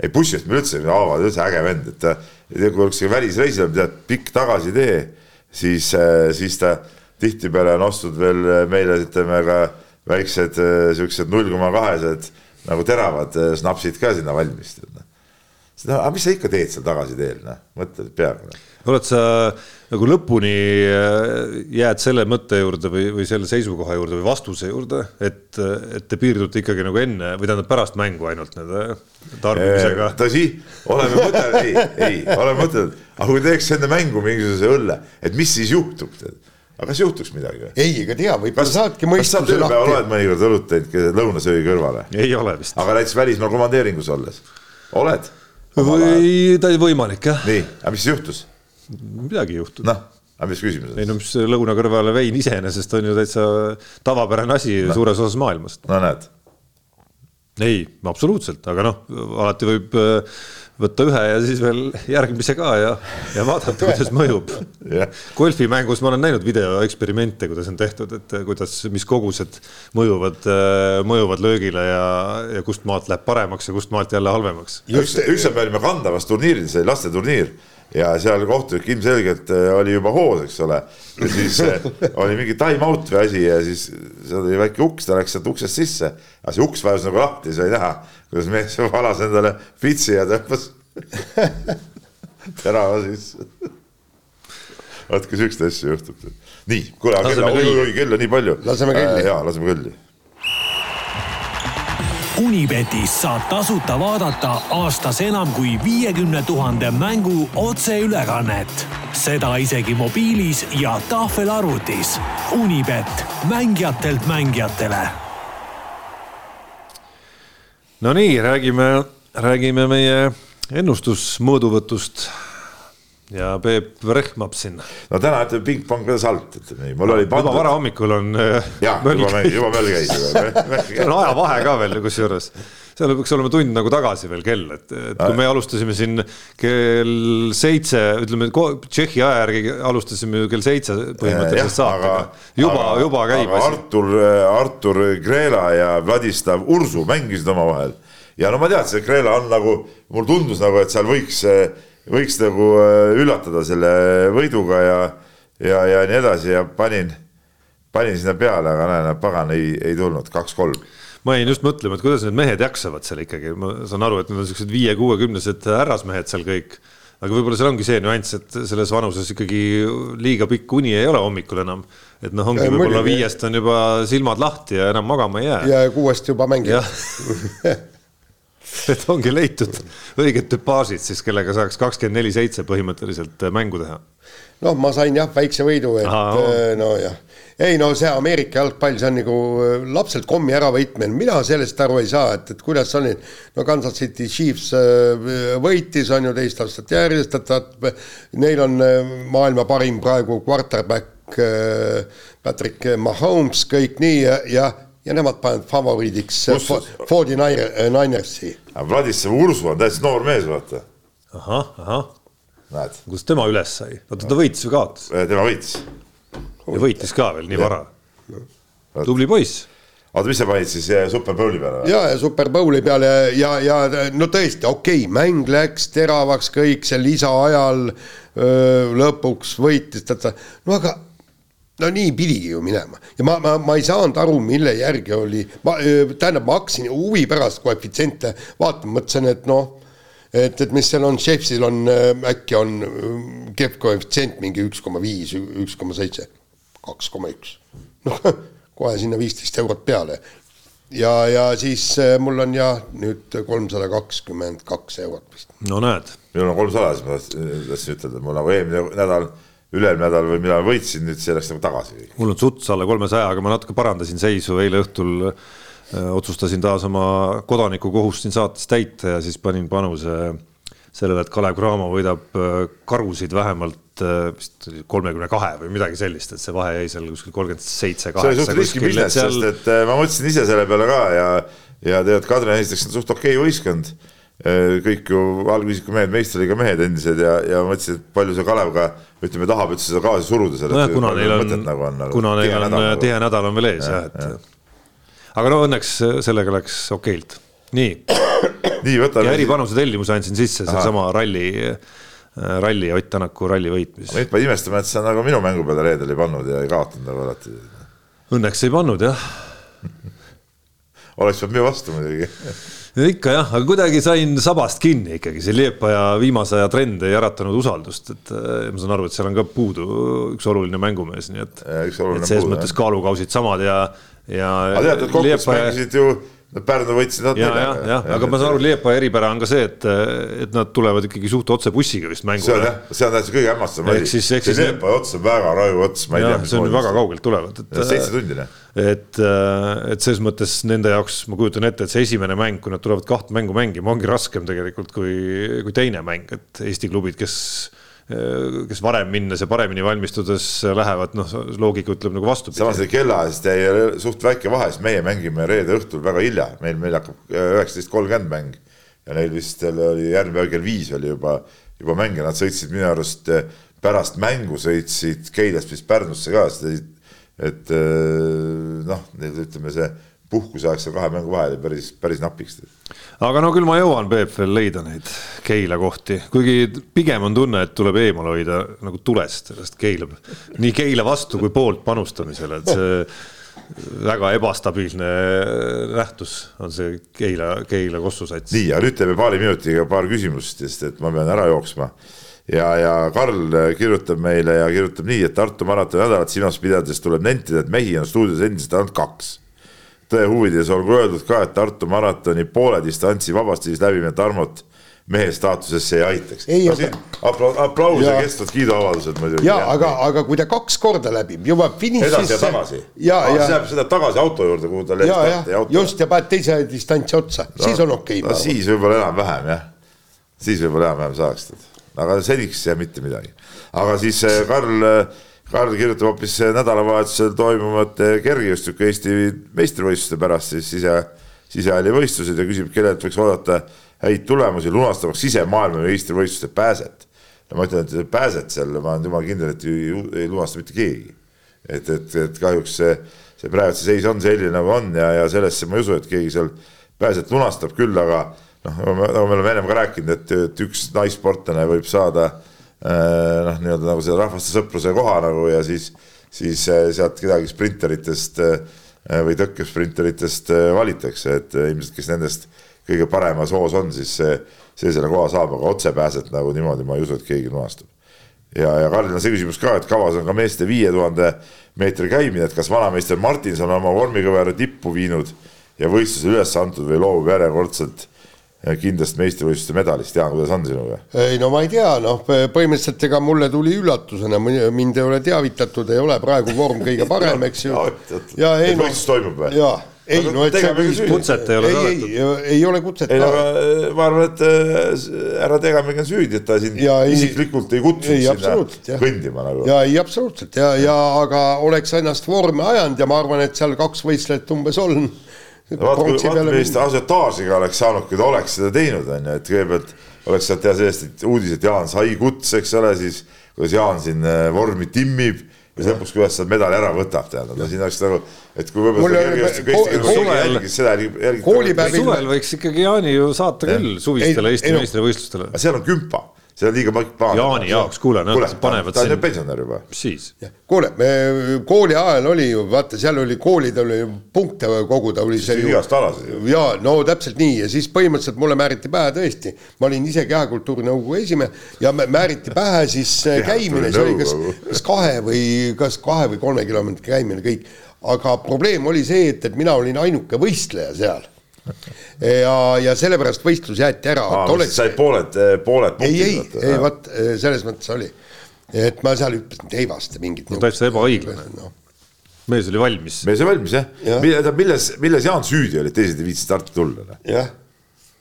[SPEAKER 4] ei, Bushist me üldse, Aava on üldse äge vend, et kui oleks välisreisil, tead, pikk tagasitee siis, äh, siis ta tihtipeale on ostnud veel meile, ütleme ka väiksed äh, siuksed null koma kahesed nagu teravad äh, snapsid ka sinna valmis. No, aga mis sa ikka teed seal tagasiteel, noh, mõtled peaga no..
[SPEAKER 3] oled sa nagu lõpuni jääd selle mõtte juurde või, või selle seisukoha juurde või vastuse juurde, et, et te piirdute ikkagi nagu enne või tähendab pärast mängu ainult nende tarbimisega?
[SPEAKER 4] tõsi, oleme mõtelnud, ei, ei, oleme mõtelnud aga kui teeks enne mängu mingisuguse õlle, et mis siis juhtub, tead aga kas juhtuks midagi või?
[SPEAKER 2] ei, ega tea, võib-olla saadki mõistuse
[SPEAKER 4] lahti. kas sa tööpäeval oled mõnikord õlut teinud lõunasöögi kõrvale?
[SPEAKER 3] ei ole vist.
[SPEAKER 4] aga näiteks välismaal komandeeringus olles, oled?
[SPEAKER 3] või ta võimalik jah.
[SPEAKER 4] nii, aga mis siis juhtus?
[SPEAKER 3] midagi ei juhtunud.
[SPEAKER 4] noh, aga mis küsimus on?
[SPEAKER 3] ei no mis lõuna kõrvale vein iseenesest on ju täitsa tavapärane asi no. suures osas maailmast.
[SPEAKER 4] no näed.
[SPEAKER 3] ei, absoluutselt, aga noh, alati võib võtta ühe ja siis veel järgmise ka ja, ja vaadata, kuidas mõjub yeah.. golfimängus ma olen näinud videoeksperimente, kuidas on tehtud, et kuidas, mis kogused mõjuvad, mõjuvad löögile ja, ja kust maalt läheb paremaks ja kust maalt jälle halvemaks.
[SPEAKER 4] üks, ükskord me olime Kandavas turniiril, see oli lasteturniir ja seal kohtunik ilmselgelt äh, oli juba hoos, eks ole. ja siis oli mingi time out või asi ja siis seal oli väike uks, ta läks sealt uksest sisse. aga see uks vajus nagu lahti, sai näha, kuidas mees [laughs] valas endale pitsi ja tõmbas [laughs] terava sisse. vaat kui siukseid asju juhtub. nii, kuule, aga kella, oi, oi, kella nii palju.
[SPEAKER 2] laseme kõlli äh,.
[SPEAKER 4] jaa, laseme kõlli
[SPEAKER 1] Unibetis saab tasuta vaadata aastas enam kui viiekümne tuhande mängu otseülekannet. seda isegi mobiilis ja tahvelarvutis. Unibet, mängijatelt mängijatele.
[SPEAKER 3] Nonii, räägime, räägime meie ennustusmõõduvõtust ja Peep rehmab siin.
[SPEAKER 4] no täna ütleme pingpong ka salt, ütleme nii, mul oli
[SPEAKER 3] pandud.... juba varahommikul on.
[SPEAKER 4] Äh, jah, juba, juba möll käis. [laughs]
[SPEAKER 3] on ajavahe ka veel kusjuures, seal peaks olema tund nagu tagasi veel kell, et, et kui me alustasime siin kell seitse, ütleme Tšehhi aja järgi alustasime ju kell seitse põhimõtteliselt saatega. juba, juba käib
[SPEAKER 4] asi. Artur, Artur Kreela ja Vladislav Ursu mängisid omavahel ja no ma teadsin, et Kreela on nagu, mulle tundus nagu, et seal võiks võiks nagu äh, üllatada selle võiduga ja, ja, ja nii edasi ja panin, panin sinna peale, aga näe, pagan ei, ei tulnud, kaks-kolm.
[SPEAKER 3] Ma jäin just mõtlema, et kuidas need mehed jaksavad seal ikkagi, ma saan aru, et need on siuksed viie-kuuekümnesed härrasmehed seal kõik. aga võib-olla seal ongi see nüanss, et selles vanuses ikkagi liiga pikk uni ei ole hommikul enam. et noh, ongi võib-olla viiest on juba silmad lahti ja enam magama ei jää.
[SPEAKER 2] ja kuuest juba mängib [laughs]
[SPEAKER 3] et ongi leitud õiged tüpaažid siis, kellega saaks kakskümmend neli seitse põhimõtteliselt mängu teha.
[SPEAKER 2] noh, ma sain jah väikse võidu, et Aha, nojah ei no see Ameerika jalgpall, see on nagu äh, lapselt kommi äravõitmine, mina sellest aru ei saa, et, et kuidas on nüüd. no Kansas City Chiefs äh, võitis, on ju teist aastat järjest, et, et neil on äh, maailma parim praegu quarterback Patrick Mahomes, kõik nii ja, ja ja nemad panevad favoriidiks Fordi Ninersi.
[SPEAKER 4] Vladislav Ursu on täitsa noor mees, vaata.
[SPEAKER 3] ahah, ahah. kust tema üles sai? oota, ta võitis või kaotas?
[SPEAKER 4] tema võitis
[SPEAKER 3] ja võitis ka veel nii vara. tubli poiss
[SPEAKER 4] oota, mis sa panid siis Super Bowli peale?
[SPEAKER 2] ja, ja Super Bowli peale ja, ja no tõesti, okei okay,, mäng läks teravaks kõik see lisaajal lõpuks võitis, sa, no aga no nii pidigi ju minema ja ma, ma, ma ei saanud aru, mille järgi oli, ma tähendab, ma hakkasin huvi pärast koefitsiente vaatama, mõtlesin, et noh et, et mis seal on, Chefsil on äkki on kehv koefitsient mingi üks koma viis, üks koma seitse kaks koma üks. noh, [laughs] kohe sinna viisteist eurot peale. ja, ja siis äh, mul on jah nüüd kolmsada kakskümmend kaks eurot vist.
[SPEAKER 3] no näed.
[SPEAKER 4] minul on kolmsada, siis ma tahtsin ütelda, mul nagu eelmine nädal üle-eelmine nädal või millal võitsin, nüüd see läks nagu tagasi.
[SPEAKER 3] mul on suts alla kolmesaja, aga ma natuke parandasin seisu eile õhtul äh, otsustasin taas oma kodanikukohust siin saates täita ja siis panin panuse sellele, et Kalev Cramo võidab äh, karusid vähemalt Äh, vist kolmekümne kahe või midagi sellist, et see vahe jäi seal kuskil kolmkümmend seitse, kaheksa.
[SPEAKER 4] see oli suht riski business sest et äh, ma mõtlesin ise selle peale ka ja, ja tead, Kadri on esiteks suht okei okay võistkond. Äh, kõik ju algviisiku mehed, meistriga mehed endised ja, ja mõtlesin, et palju see Kalev ka ütleme, tahab üldse seda gaasi suruda.
[SPEAKER 3] nojah, kuna neil on, nagu on, nagu kuna neil on nädal, tihe nädal on veel ees jah, et aga no õnneks sellega läks okeilt, nii. [coughs]
[SPEAKER 4] nii, võta.
[SPEAKER 3] ja eripanuse tellimuse andsin sisse, seesama ralli Äh, ralli, Ott Tänaku ralli võitmis.
[SPEAKER 4] nüüd pead imestama, et sa nagu minu mängu peale reedel ei pannud ja ei kaotanud nagu alati.
[SPEAKER 3] Õnneks ei pannud jah [laughs]
[SPEAKER 4] oleks pidanud minu vastu muidugi [laughs]
[SPEAKER 3] ikka jah, aga kuidagi sain sabast kinni ikkagi, see Liepaja viimase aja trend ei äratanud usaldust, et äh, ma saan aru, et seal on ka puudu üks oluline mängumees, nii et, et selles puudu, mõttes kaalukausid samad ja, ja.
[SPEAKER 4] aga tead, et kokkuvõttes mängisid ju Pärnu võitsid nad
[SPEAKER 3] neljaga. jah, jah, aga ma saan aru, Liepa eripära on ka see, et, et nad tulevad ikkagi suht otse bussiga vist mängule.
[SPEAKER 4] see on jah, see on täitsa kõige hämmastavam asi. see Liepa ots on väga raju ots, ma ei tea.
[SPEAKER 3] see on väga kaugelt tulevad.
[SPEAKER 4] seitse tundi, jah.
[SPEAKER 3] et, et selles mõttes nende jaoks ma kujutan ette, et see esimene mäng, kui nad tulevad kahte mängu mängima, ongi raskem tegelikult kui, kui teine mäng, et Eesti klubid, kes kes varem minnes ja paremini valmistudes lähevad, noh, loogika ütleb nagu vastupidi.
[SPEAKER 4] samas kellaajast jäi suht väike vahe, sest meie mängime reede õhtul väga hilja, meil, meil hakkab üheksateist kolmkümmend mäng ja neil vist oli järgmine päev kell viis oli juba, juba mäng ja nad sõitsid minu arust pärast mängu sõitsid Keilast vist Pärnusse ka, et noh, ütleme see puhkuseaeg seal kahe mängu vahel päris, päris napiks.
[SPEAKER 3] aga no küll ma jõuan, Peep, veel leida neid Keila kohti, kuigi pigem on tunne, et tuleb eemal hoida nagu tulest sellest Keila, nii Keila vastu kui poolt panustamisele, et see väga ebastabiilne nähtus on see Keila, Keila kossusats.
[SPEAKER 4] nii, aga nüüd teeme paari minutiga paar küsimust, sest et ma pean ära jooksma ja, ja Karl kirjutab meile ja kirjutab nii, et Tartu maratoni nädalat silmas pidades tuleb nentida, et mehi on stuudios endiselt ainult kaks tõe huvides olgu öeldud ka, et Tartu maratoni poole distantsi vabastis läbimine Tarmot mehe staatusesse ei aitaks. Apla aplaus ja kestvad kiiduavaldused muidugi.
[SPEAKER 2] ja aga, aga kui ta kaks korda läbib, jõuab finišisse.
[SPEAKER 4] edasi ja tagasi. Siis läheb seda tagasi auto juurde, kuhu ta
[SPEAKER 2] ja, ja, just ja paned teise distantsi otsa no,, siis on okei okay,.
[SPEAKER 4] no siis võib-olla enam-vähem jah, siis võib-olla enam-vähem saaks, aga seniks ei jää mitte midagi. aga siis eh, Karl äh, Karl kirjutab hoopis nädalavahetusel toimuvate kergejõustiku Eesti meistrivõistluste pärast siis sise, sisehalli-võistlused ja küsib, kellelt võiks oodata häid tulemusi, lunastamaks ise maailmameistrivõistluste pääset. no ma ütlen, et pääset seal, ma olen jumala kindel, et ei, ei lunasta mitte keegi. et, et, et kahjuks see, see praegu see seis on selline, nagu on ja, ja sellesse ma ei usu, et keegi seal pääset lunastab küll, aga noh, nagu me oleme ennem ka rääkinud, et, et üks naissportlane võib saada Äh, noh, nii-öelda nagu selle rahvaste sõpruse koha nagu ja siis, siis äh, sealt kedagi sprinteritest äh, või tõkkesprinteritest valitakse, et ilmselt, kes nendest kõige paremas hoos on, siis see, see selle koha saab, aga otsepääset nagu niimoodi ma ei usu, et keegi lunastab. ja, ja Karlil on see küsimus ka, et kavas on ka meeste viie tuhande meetri käimine, et kas vanameister Martinson on oma vormikõvera tippu viinud ja võistlusel üles antud või loobub järjekordselt kindlasti meistrivõistluste medalist, Jaan, kuidas on sinuga?
[SPEAKER 2] ei no ma ei tea, noh, põhimõtteliselt ega mulle tuli üllatusena, mind ei ole teavitatud, ei ole praegu vorm kõige parem, eks ju. [laughs]
[SPEAKER 4] ja ei noh. võistlus toimub või?
[SPEAKER 2] jaa ei no et
[SPEAKER 3] see kutset ei ole
[SPEAKER 2] ei, ei, ei ole kutset.
[SPEAKER 4] ei no aga äh, ma arvan, et äh, härra Tegamegi on süüdi, et ta sind ja, isiklikult ei kutsunud sinna kõndima nagu.
[SPEAKER 2] ja ei absoluutselt ja, ja aga oleks ennast vormi ajanud ja ma arvan, et seal kaks võistlejat umbes on.
[SPEAKER 4] Vaata, kui vaata millist asiotaažiga oleks saanud, kui ta oleks seda teinud, on ju, et kõigepealt oleks saanud teha sellest, et uudis, et Jaan sai kutse, eks ole, siis kuidas Jaan siin äh, vormi timmib ja siis lõpuks, kuidas sealt medali ära võtab, tähendab, no siin oleks nagu, et kui võib-olla
[SPEAKER 3] suvel võiks ikkagi Jaani ju saata küll suvistele Eesti meistrivõistlustele.
[SPEAKER 4] seal on kümpa see on liiga
[SPEAKER 3] plaan. Jaani jaoks, kuule, nad panevad
[SPEAKER 4] ta on ju pensionär juba.
[SPEAKER 3] siis.
[SPEAKER 2] kuule, me kooli ajal oli ju, vaata, seal oli koolidel oli punkte koguda, oli see ju.
[SPEAKER 4] igast alasid ju.
[SPEAKER 2] jaa, no täpselt nii ja siis põhimõtteliselt mulle määriti pähe tõesti, ma olin ise Kehakultuuri Nõukogu esimehe ja määriti pähe siis [laughs] käimine, see oli kas, kas kahe või, kas kahe või kolme kilomeetri käimine kõik. aga probleem oli see, et, et mina olin ainuke võistleja seal ja, ja sellepärast võistlus jäeti ära.
[SPEAKER 4] Oleks... said pooled, eh, pooled
[SPEAKER 2] punktid. ei, ei, ei vot eh, selles mõttes oli, et ma seal hüppasin teivast mingit.
[SPEAKER 3] no täitsa ebaõiglane no.. mees oli valmis.
[SPEAKER 4] mees oli valmis jah ja. ja., milles, milles Jaan süüdi oli, et teised ei viitsinud starti tulla?
[SPEAKER 2] Noh? jah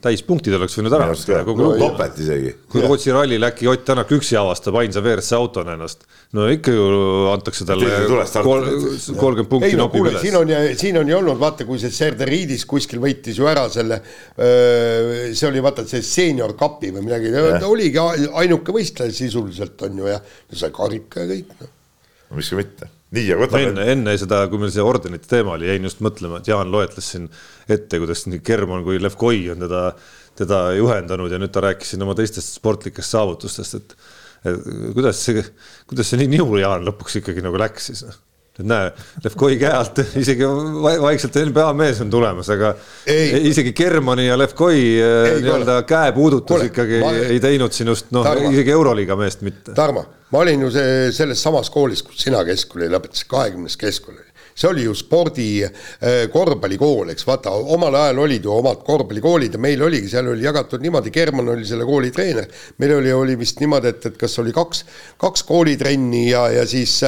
[SPEAKER 3] täispunktid oleks võinud ära
[SPEAKER 4] no topelt isegi.
[SPEAKER 3] kui Rootsi rallil äkki Ott Tänak üksi avastab ainsa WRC autona ennast, no ikka ju antakse talle kolmkümmend punkti
[SPEAKER 2] no, nopib üles. siin on ja siin on ju olnud, vaata, kui see Serdariidis kuskil võitis ju ära selle, see oli vaata see seenior kapi või midagi, oligi ainuke võistleja sisuliselt on ju ja sai karika ja kõik
[SPEAKER 4] no.. no miks ka mitte nii, aga võtame.
[SPEAKER 3] enne, enne seda, kui meil see ordenite teema oli, jäin just mõtlema, et Jaan loetles siin ette, kuidas nii German kui Levkoi on teda, teda juhendanud ja nüüd ta rääkis siin oma teistest sportlikest saavutustest, et, kuidas see, kuidas see nii nihu Jaan lõpuks ikkagi nagu läks siis et näe, Levkoi käe alt [laughs] isegi vaikselt NBA mees on tulemas, aga ei. isegi Germani ja Levkoi eh, nii-öelda käepuudutus ikkagi ma... ei teinud sinust noh, isegi Euroliiga meest mitte.
[SPEAKER 2] Tarmo, ma olin ju see selles samas koolis, kus sina keskkooli lõpetasid, kahekümnes keskkool oli see oli ju spordi äh, korvpallikool, eks vaata, omal ajal olid ju omad korvpallikoolid ja meil oligi, seal oli jagatud niimoodi, German oli selle kooli treener, meil oli, oli vist niimoodi, et, et kas oli kaks, kaks koolitrenni ja, ja siis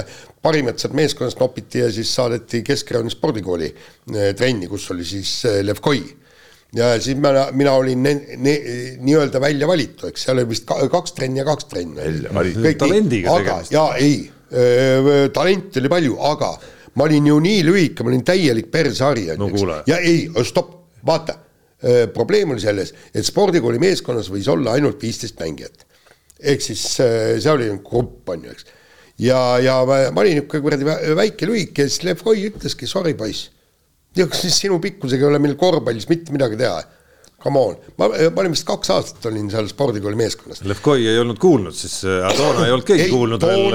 [SPEAKER 2] parimad sealt meeskonnast nopiti ja siis saadeti Keskerakonna spordikooli äh, trenni, kus oli siis äh, Levkoi ja siis mina, mina olin nii-öelda välja valitud, eks seal oli vist kaks trenni ja kaks trenni.
[SPEAKER 3] talendiga tegemist.
[SPEAKER 2] jaa, ei, talenti oli palju, aga ma olin ju nii lühike, ma olin täielik persehari
[SPEAKER 3] no,.
[SPEAKER 2] ja ei, stopp, vaata, probleem oli selles, et spordikooli meeskonnas võis olla ainult viisteist mängijat. ehk siis see oli grupp, on ju, eks. Ja, ja ma olin niisugune kuradi väike lühike ja siis Lev Koi ütleski, sorry poiss, sinu pikkusega ei ole meil korvpallis mitte midagi teha. Come on, ma, ma olin vist kaks aastat olin seal spordikooli meeskonnas.
[SPEAKER 3] Levkoi ei olnud kuulnud siis, toona ei olnud keegi ei, kuulnud veel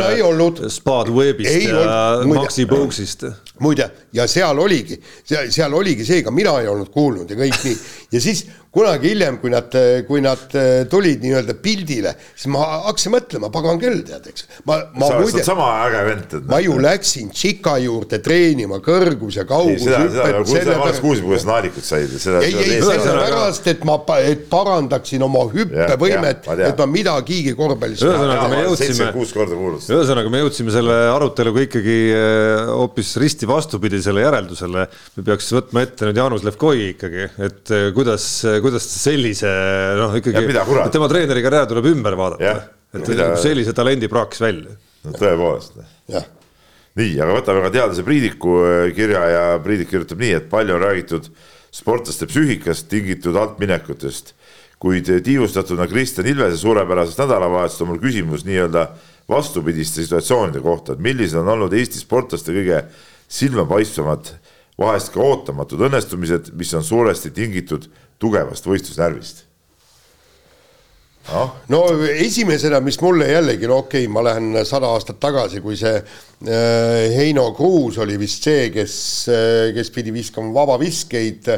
[SPEAKER 3] Spad Webist ja olnud, Maxi Boguesist.
[SPEAKER 2] muide, ja seal oligi, seal oligi see, ka mina ei olnud kuulnud ja kõik nii. ja siis kunagi hiljem, kui nad, kui nad äh, tulid nii-öelda pildile, siis ma hakkasin mõtlema, pagan küll, tead, eks. ma,
[SPEAKER 4] ma sa muide, sama äge vend.
[SPEAKER 2] ma ju läksin Tšika juurde treenima kõrgus ja kaugus.
[SPEAKER 4] seda, seda, seda ma alles kuulsin, kuidas naadikud said.
[SPEAKER 2] ei, ei, sellepärast, et ma, et parandaksin oma hüppevõimet, et ma midagigi korvpallis.
[SPEAKER 3] ühesõnaga me jõudsime, ühesõnaga me jõudsime selle aruteluga ikkagi äh, hoopis risti vastupidisele järeldusele. me peaks võtma ette nüüd Jaanus Levkoi ikkagi, et äh, kuidas kuidas sellise noh, ikkagi tema treeneri karjäär tuleb ümber vaadata, et mida... sellise talendi praakis välja.
[SPEAKER 4] no tõepoolest. nii, aga võtame ka teadlase Priidiku äh, kirja ja Priidik kirjutab nii, et palju on räägitud sportlaste psüühikast tingitud altminekutest, kuid tiivustatuna Kristjan Ilvese suurepärasest nädalavahetusest on mul küsimus nii-öelda vastupidiste situatsioonide kohta, et millised on olnud Eesti sportlaste kõige silmapaistvamad vahest ka ootamatud õnnestumised, mis on suuresti tingitud tugevast võistlusnärvist?
[SPEAKER 2] no. no esimesena, mis mulle jällegi, no okei okay,, ma lähen sada aastat tagasi, kui see äh, Heino Kruus oli vist see, kes äh,, kes pidi viskama vabaviskeid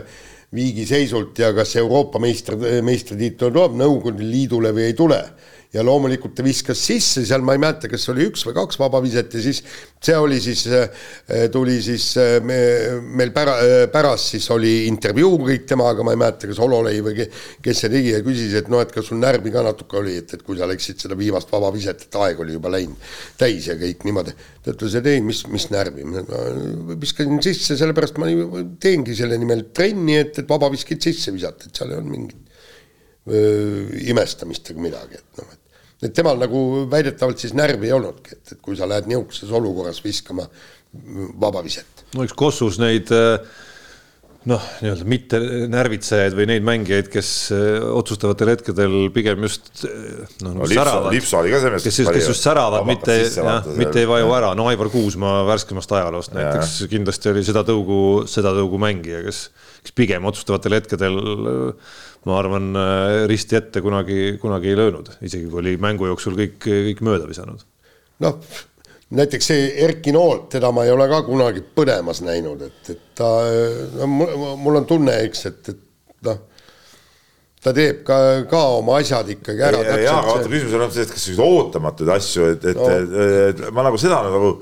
[SPEAKER 2] viigiseisult ja kas Euroopa meister, meistritiitel tuleb Nõukogude Liidule või ei tule ja loomulikult ta viskas sisse, seal ma ei mäleta, kas oli üks või kaks vabaviset ja siis see oli siis, äh, tuli siis äh, me, meil pära-, äh, pärast siis oli intervjuu kõik temaga, ma ei mäleta, kas Hololei või kes see tegi ja küsis, et noh, et kas sul närvi ka natuke oli, et, et kui sa läksid seda viimast vabaviset, et aeg oli juba läinud täis ja kõik niimoodi. ta ütles, et ei, mis, mis närvi, ma viskasin sisse, sellepärast ma teengi selle nimel trenni, et, et vabaviskeid sisse visata, et seal ei olnud mingit imestamist ega midagi, et noh, et et temal nagu väidetavalt siis närvi ei olnudki, et, et kui sa lähed niisuguses olukorras viskama vabaviset.
[SPEAKER 3] no eks Kossus neid äh, noh, nii-öelda mitte närvitsejaid või neid mängijaid, kes äh, otsustavatel hetkedel pigem just äh, noh no, säravad, kes, kes just säravad, mitte, mitte ei vaju ära, no Aivar Kuusmaa värskemast ajaloost näiteks ja. kindlasti oli seda tõugu, seda tõugu mängija, kes, kes pigem otsustavatel hetkedel ma arvan, äh, risti ette kunagi, kunagi ei löönud, isegi kui oli mängu jooksul kõik, kõik mööda visanud.
[SPEAKER 2] noh, näiteks see Erki Noolt, teda ma ei ole ka kunagi põdemas näinud, et, et ta, no mul on tunne, eks, et, et noh, ta teeb ka, ka oma asjad ikkagi ära.
[SPEAKER 4] jaa, aga vaata, küsimus on see, et kas selliseid ootamatuid asju, et, et no., et, et ma nagu seda nagu,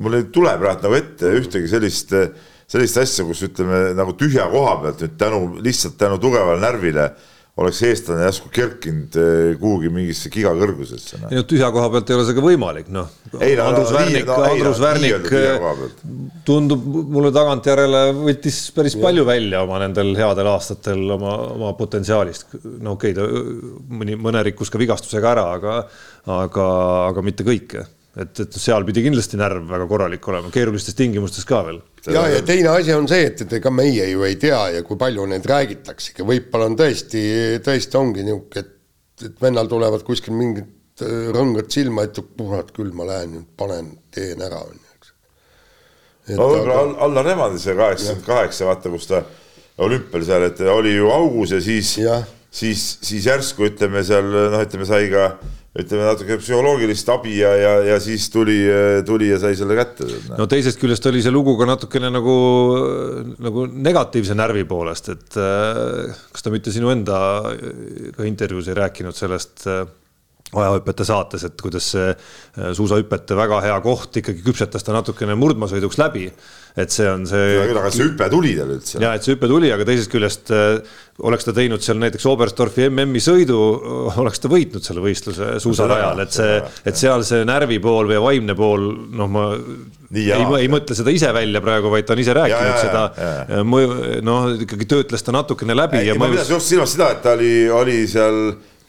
[SPEAKER 4] mul ei tule praegu nagu ette ühtegi sellist äh, sellist asja, kus ütleme nagu tühja koha pealt nüüd tänu, lihtsalt tänu tugevale närvile oleks eestlane järsku kerkinud eh, kuhugi mingisse gigakõrgusesse
[SPEAKER 3] no.. ei no tühja koha pealt ei ole see ka võimalik, noh. Andrus Värnik, Andrus Värnik eh, tundub mulle tagantjärele võttis päris ja. palju välja oma nendel headel aastatel oma, oma potentsiaalist. no okei okay,, ta mõni, mõne rikkus ka vigastusega ära, aga, aga, aga mitte kõike et, et seal pidi kindlasti närv väga korralik olema, keerulistes tingimustes ka veel.
[SPEAKER 2] ja, ja teine asi on see, et, et ega meie ju ei tea ja kui palju neid räägitaksegi, võib-olla on tõesti, tõesti ongi niisugune, et, et vennal tulevad kuskil mingid äh, rõngad silma, et kurat küll, ma lähen nüüd panen, teen ära, on ju, eks.
[SPEAKER 4] no võib-olla aga... Allar Nemandise kaheksakümmend kaheksa, vaata, kus ta olümpial seal, et oli ju augus ja siis, siis, siis järsku ütleme seal noh, ütleme sai ka ütleme natuke psühholoogilist abi ja, ja, ja siis tuli, tuli ja sai selle kätte.
[SPEAKER 3] no teisest küljest oli see lugu ka natukene nagu, nagu negatiivse närvi poolest, et äh, kas ta mitte sinu enda ka intervjuus ei rääkinud sellest äh, ajahüpete saates, et kuidas see äh, suusahüpete väga hea koht ikkagi küpsetas ta natukene murdmaasõiduks läbi. Et see on see.
[SPEAKER 4] aga see hüpe tuli tal üldse?
[SPEAKER 3] ja, et see hüpe tuli, aga teisest küljest äh, oleks ta teinud seal näiteks Oberstdorfi MM-i sõidu, oleks ta võitnud selle võistluse suusarajal, et see, et seal see närvi pool või vaimne pool, noh, ma Nii, ei, ei mõtle seda ise välja praegu, vaid ta on ise rääkinud ja, ja, seda äh, mõju, noh, ikkagi töötles ta natukene läbi.
[SPEAKER 4] ma pidasin just silmas seda, et ta oli, oli seal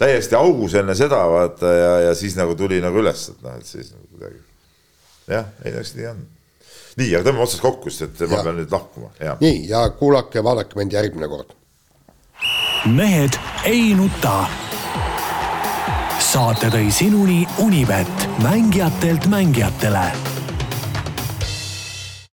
[SPEAKER 4] täiesti augus enne seda vaata ja, ja siis nagu tuli nagu üles, et noh, et siis nagu kuidagi. jah, ei no eks nii on. Nii, aga tõmbame otsast kokku, sest et ma pean nüüd lahkuma.
[SPEAKER 2] nii ja kuulake ja vaadake mind järgmine kord.
[SPEAKER 1] mehed ei nuta. saate tõi sinuni Unibet, mängijatelt mängijatele